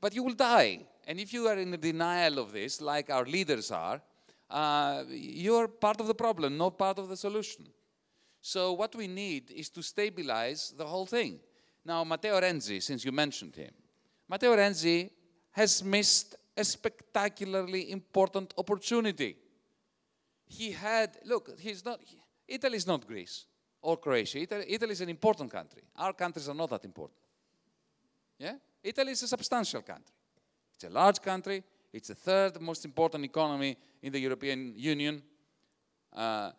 But you will die. And if you are in denial of this, like our leaders are, uh, you're part of the problem, not part of the solution. So what we need is to stabilize the whole thing. Now, Matteo Renzi, since you mentioned him, Matteo Renzi has missed a spectacularly important opportunity. He had, look, he's not, Italy is not Greece or Croatia. Italy, Italy is an important country. Our countries are not that important. Yeah? Italy is a substantial country. It's a large country. It's the third most important economy in the European Union. Uh,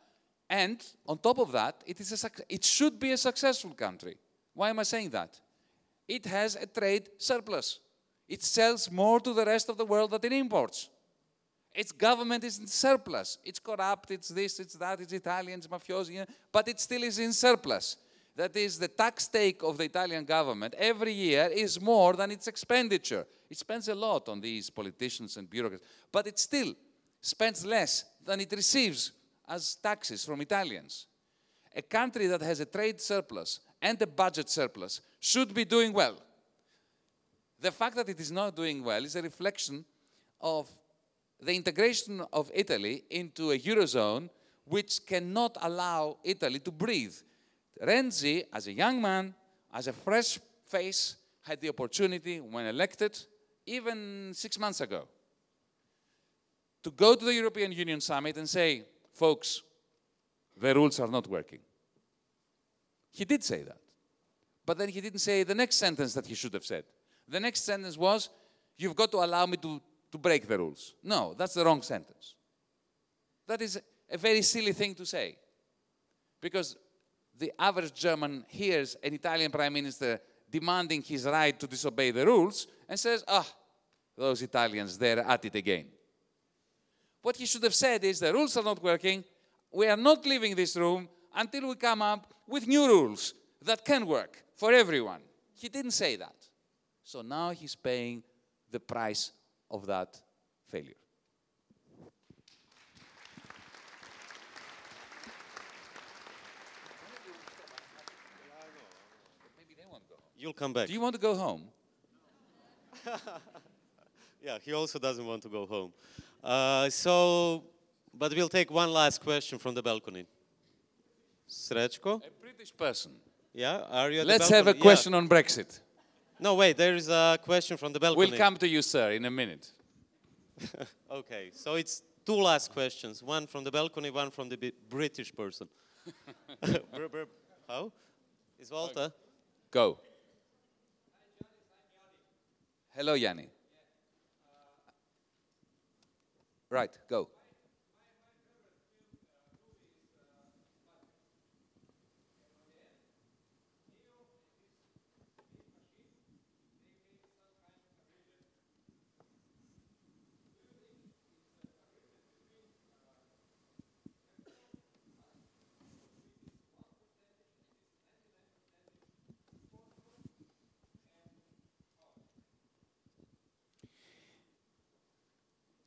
and on top of that, it, is a, it should be a successful country. Why am I saying that? it has a trade surplus. It sells more to the rest of the world than it imports. Its government is in surplus. It's corrupt, it's this, it's that, it's Italian, it's mafiosi, but it still is in surplus. That is, the tax take of the Italian government every year is more than its expenditure. It spends a lot on these politicians and bureaucrats, but it still spends less than it receives as taxes from Italians. A country that has a trade surplus and a budget surplus should be doing well. The fact that it is not doing well is a reflection of the integration of Italy into a Eurozone which cannot allow Italy to breathe. Renzi, as a young man, as a fresh face, had the opportunity, when elected, even six months ago, to go to the European Union summit and say, folks, the rules are not working. He did say that. But then he didn't say the next sentence that he should have said. The next sentence was, You've got to allow me to, to break the rules. No, that's the wrong sentence. That is a very silly thing to say. Because the average German hears an Italian prime minister demanding his right to disobey the rules and says, Ah, those Italians, they're at it again. What he should have said is, The rules are not working. We are not leaving this room until we come up with new rules that can work for everyone. He didn't say that. So now he's paying the price of that failure. You'll come back. Do you want to go home? yeah, he also doesn't want to go home. Uh, so, but we'll take one last question from the balcony. Srećko? A British person. Yeah, are you Let's have a question yeah. on Brexit. No, wait, there is a question from the balcony. We'll come to you, sir, in a minute. okay, so it's two last questions one from the balcony, one from the British person. How? Is Walter? Go. Hello, Yanni. Right, go.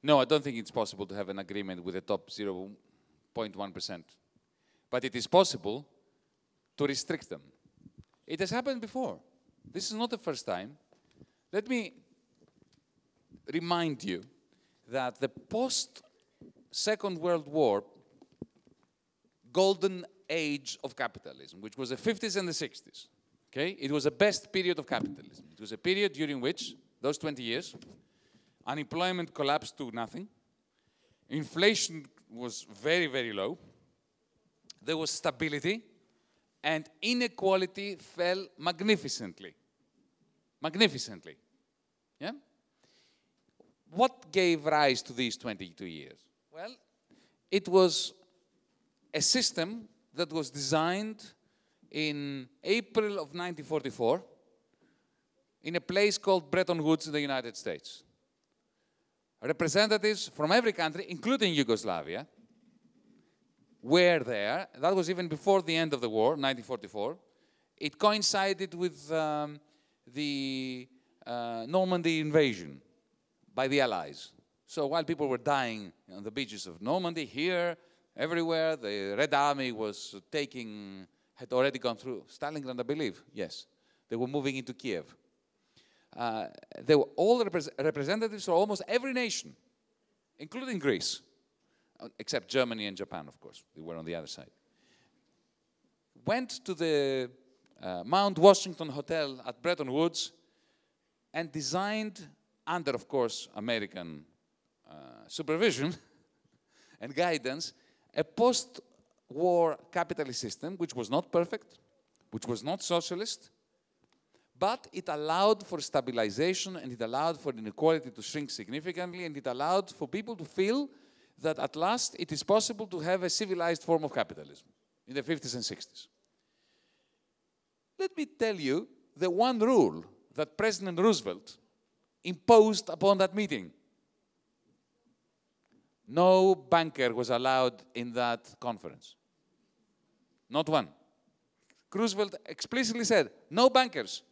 No, I don't think it's possible to have an agreement with the top 0.1%. But it is possible to restrict them. It has happened before. This is not the first time. Let me remind you that the post Second World War golden age of capitalism, which was the 50s and the 60s, okay, it was the best period of capitalism. It was a period during which, those 20 years, unemployment collapsed to nothing, inflation was very, very low, there was stability, and inequality fell magnificently. Magnificently. Yeah? What gave rise to these 22 years? Well, it was a system that was designed in April of 1944 in a place called Bretton Woods in the United States. Representatives from every country, including Yugoslavia, were there. That was even before the end of the war, 1944. It coincided with um, the uh, Normandy invasion by the Allies. So while people were dying on the beaches of Normandy, here, everywhere, the Red Army was taking, had already gone through Stalingrad, I believe, yes. They were moving into Kiev. Uh, they were all repre representatives from almost every nation, including Greece, except Germany and Japan, of course. They were on the other side. Went to the uh, Mount Washington Hotel at Bretton Woods and designed, under, of course, American uh, supervision and guidance, a post war capitalist system which was not perfect, which was not socialist, but it allowed for stabilization and it allowed for inequality to shrink significantly and it allowed for people to feel that at last it is possible to have a civilized form of capitalism in the 50s and 60s. Let me tell you the one rule that President Roosevelt imposed upon that meeting. No banker was allowed in that conference. Not one. Roosevelt explicitly said, no bankers.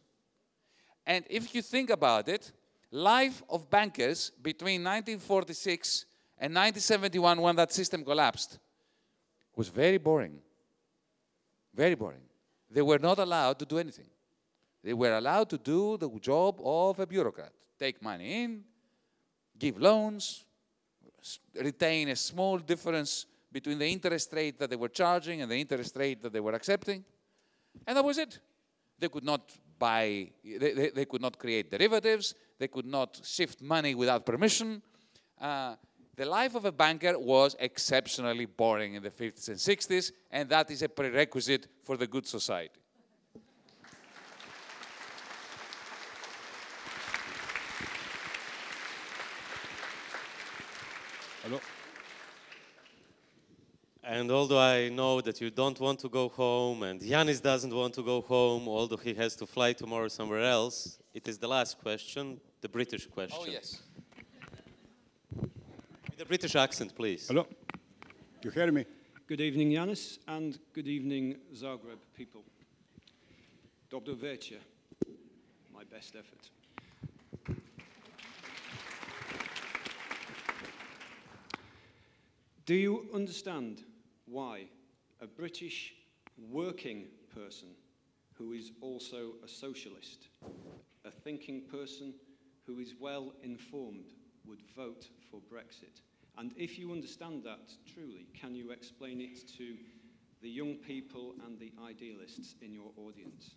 And if you think about it, life of bankers between 1946 and 1971, when that system collapsed, was very boring. Very boring. They were not allowed to do anything. They were allowed to do the job of a bureaucrat. Take money in, give loans, retain a small difference between the interest rate that they were charging and the interest rate that they were accepting. And that was it. They could not they, they, they could not create derivatives, they could not shift money without permission. Uh, the life of a banker was exceptionally boring in the 50s and 60s, and that is a prerequisite for the good society. Hello. And although I know that you don't want to go home and Yanis doesn't want to go home, although he has to fly tomorrow somewhere else, it is the last question, the British question. Oh, yes. With a British accent, please. Hello. You hear me? Good evening, Yanis, and good evening, Zagreb people. Dobro večer. My best effort. Do you understand why a British working person who is also a socialist, a thinking person who is well informed, would vote for Brexit? And if you understand that truly, can you explain it to the young people and the idealists in your audience?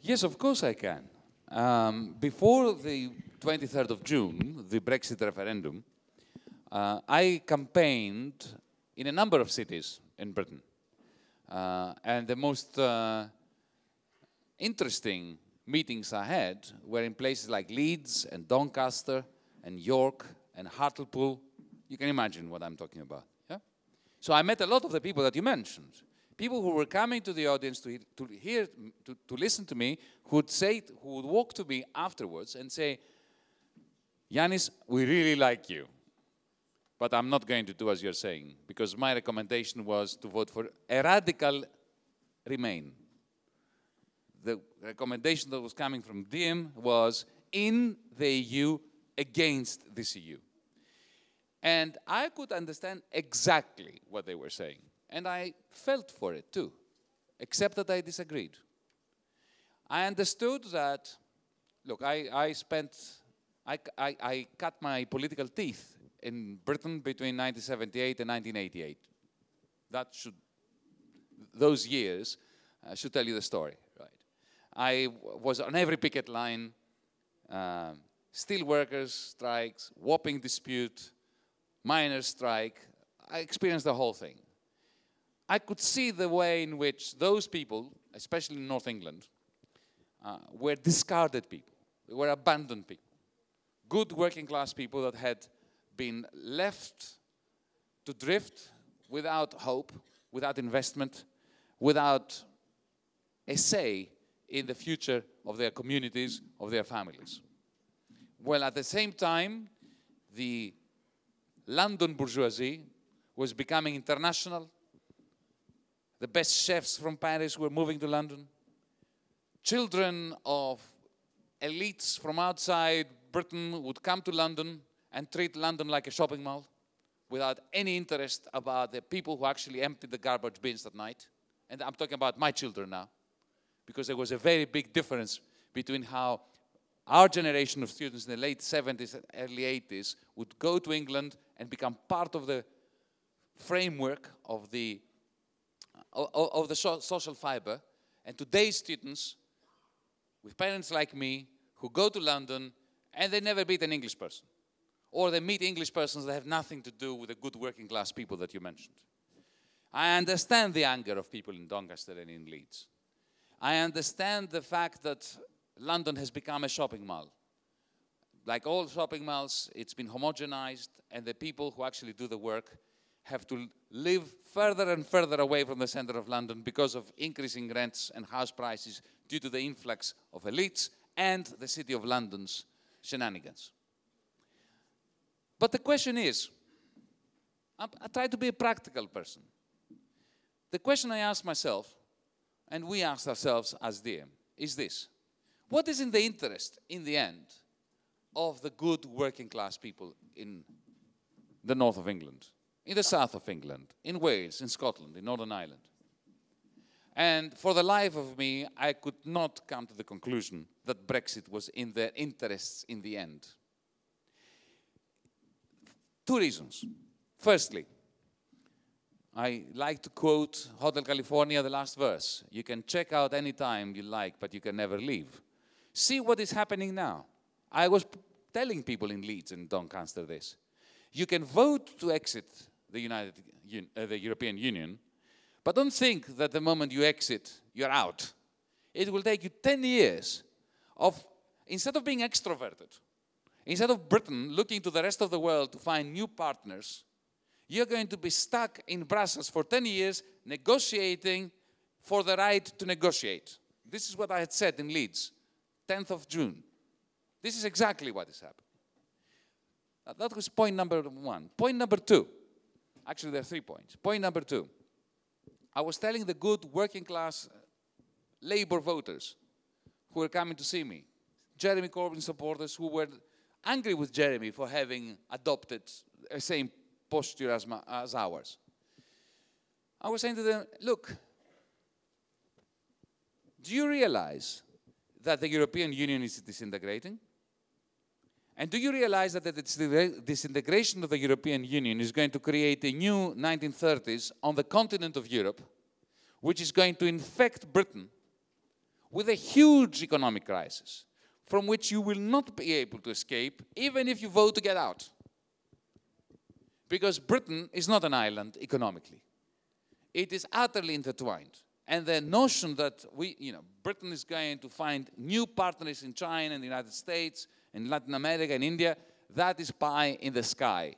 Yes, of course I can. Um, before the 23rd of June, the Brexit referendum, uh, I campaigned in a number of cities in Britain. Uh, and the most uh, interesting meetings I had were in places like Leeds and Doncaster and York and Hartlepool. You can imagine what I'm talking about. Yeah? So I met a lot of the people that you mentioned. People who were coming to the audience to, to hear, to, to listen to me, who would say, who would walk to me afterwards and say, Yanis, we really like you. But I'm not going to do as you're saying, because my recommendation was to vote for a radical Remain. The recommendation that was coming from DiEM was in the EU against this EU. And I could understand exactly what they were saying. And I felt for it too, except that I disagreed. I understood that, look, I, I spent I, I- I cut my political teeth in Britain between 1978 and 1988. That should, those years uh, should tell you the story, right? I was on every picket line, um, steel workers strikes, Wapping dispute, miners strike. I experienced the whole thing. I could see the way in which those people, especially in North England, uh, were discarded people. They were abandoned people. Good working class people that had been left to drift without hope, without investment, without a say in the future of their communities, of their families. Well, at the same time, the London bourgeoisie was becoming international. The best chefs from Paris were moving to London. Children of elites from outside Britain would come to London and treat London like a shopping mall without any interest about the people who actually emptied the garbage bins at night. And I'm talking about my children now, because there was a very big difference between how our generation of students in the late 70s and early 80s would go to England and become part of the framework of the, of the social fiber, and today's students with parents like me who go to London and they never meet an English person. Or they meet English persons that have nothing to do with the good working class people that you mentioned. I understand the anger of people in Doncaster and in Leeds. I understand the fact that London has become a shopping mall. Like all shopping malls, it's been homogenized, and the people who actually do the work have to live further and further away from the center of London because of increasing rents and house prices due to the influx of elites and the City of London's shenanigans. But the question is I, I try to be a practical person. The question I ask myself, and we ask ourselves as DiEM, is this What is in the interest, in the end, of the good working class people in the north of England, in the south of England, in Wales, in Scotland, in Northern Ireland? And for the life of me, I could not come to the conclusion that Brexit was in their interests in the end. Two reasons. Firstly, I like to quote Hotel California, the last verse. You can check out any time you like, but you can never leave. See what is happening now. I was telling people in Leeds and Doncaster this. You can vote to exit the, United, uh, the European Union, but don't think that the moment you exit, you're out. It will take you 10 years of, instead of being extroverted, instead of Britain looking to the rest of the world to find new partners, you're going to be stuck in Brussels for 10 years negotiating for the right to negotiate. This is what I had said in Leeds, 10th of June. This is exactly what is happening. That was point number one. Point number two, actually, there are three points. Point number two, I was telling the good working class uh, labor voters who were coming to see me, Jeremy Corbyn supporters who were angry with Jeremy for having adopted the same posture as, ma- as ours. I was saying to them, look, do you realize that the European Union is disintegrating? And do you realize that the disintegration of the European Union is going to create a new 1930s on the continent of Europe, which is going to infect Britain with a huge economic crisis from which you will not be able to escape even if you vote to get out? Because Britain is not an island economically. It is utterly intertwined. And the notion that we, you know, Britain is going to find new partners in China and the United States, and Latin America and India, that is pie in the sky.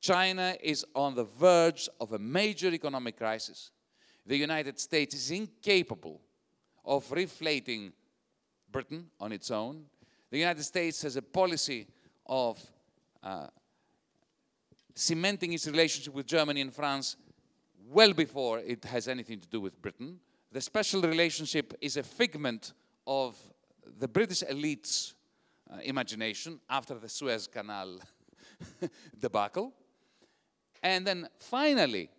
China is on the verge of a major economic crisis. The United States is incapable of reflating Britain on its own. The United States has a policy of uh, cementing its relationship with Germany and France well before it has anything to do with Britain. The special relationship is a figment of the British elite's uh, imagination after the Suez Canal debacle. And then finally,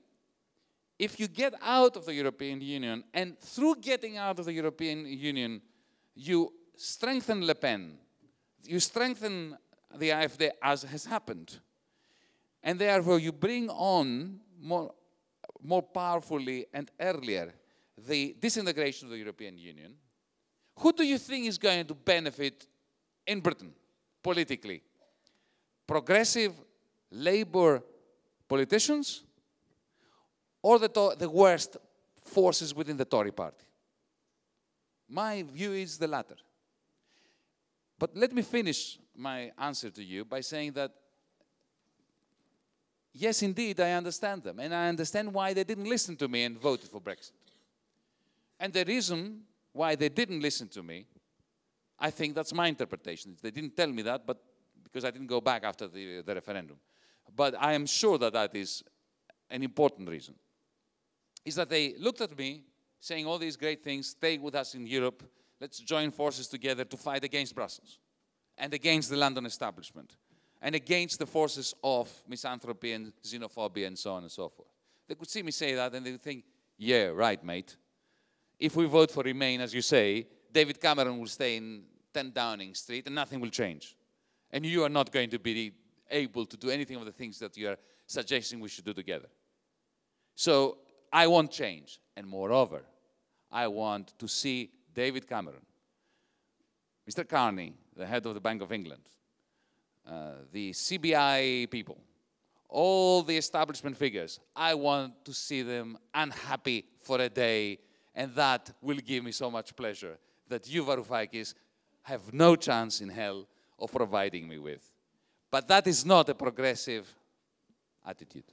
if you get out of the European Union, and through getting out of the European Union, you strengthen Le Pen, you strengthen the AfD as has happened. And therefore, you bring on more, more powerfully and earlier the disintegration of the European Union. Who do you think is going to benefit in Britain politically? Progressive Labour politicians or the, the worst forces within the Tory party? My view is the latter. But let me finish my answer to you by saying that yes, indeed, I understand them. And I understand why they didn't listen to me and voted for Brexit. And the reason why they didn't listen to me, I think that's my interpretation. They didn't tell me that, but because I didn't go back after the, the referendum. But I am sure that that is an important reason. Is that they looked at me saying all these great things, stay with us in Europe, let's join forces together to fight against Brussels and against the London establishment and against the forces of misanthropy and xenophobia and so on and so forth. They could see me say that and they would think, yeah, right, mate. If we vote for Remain, as you say, David Cameron will stay in 10 Downing Street and nothing will change. And you are not going to be able to do anything of the things that you are suggesting we should do together. So I want change. And moreover, I want to see David Cameron, Mr. Carney, the head of the Bank of England, uh, the CBI people, all the establishment figures, I want to see them unhappy for a day, and that will give me so much pleasure that you, Varoufakis, have no chance in hell of providing me with. But that is not a progressive attitude.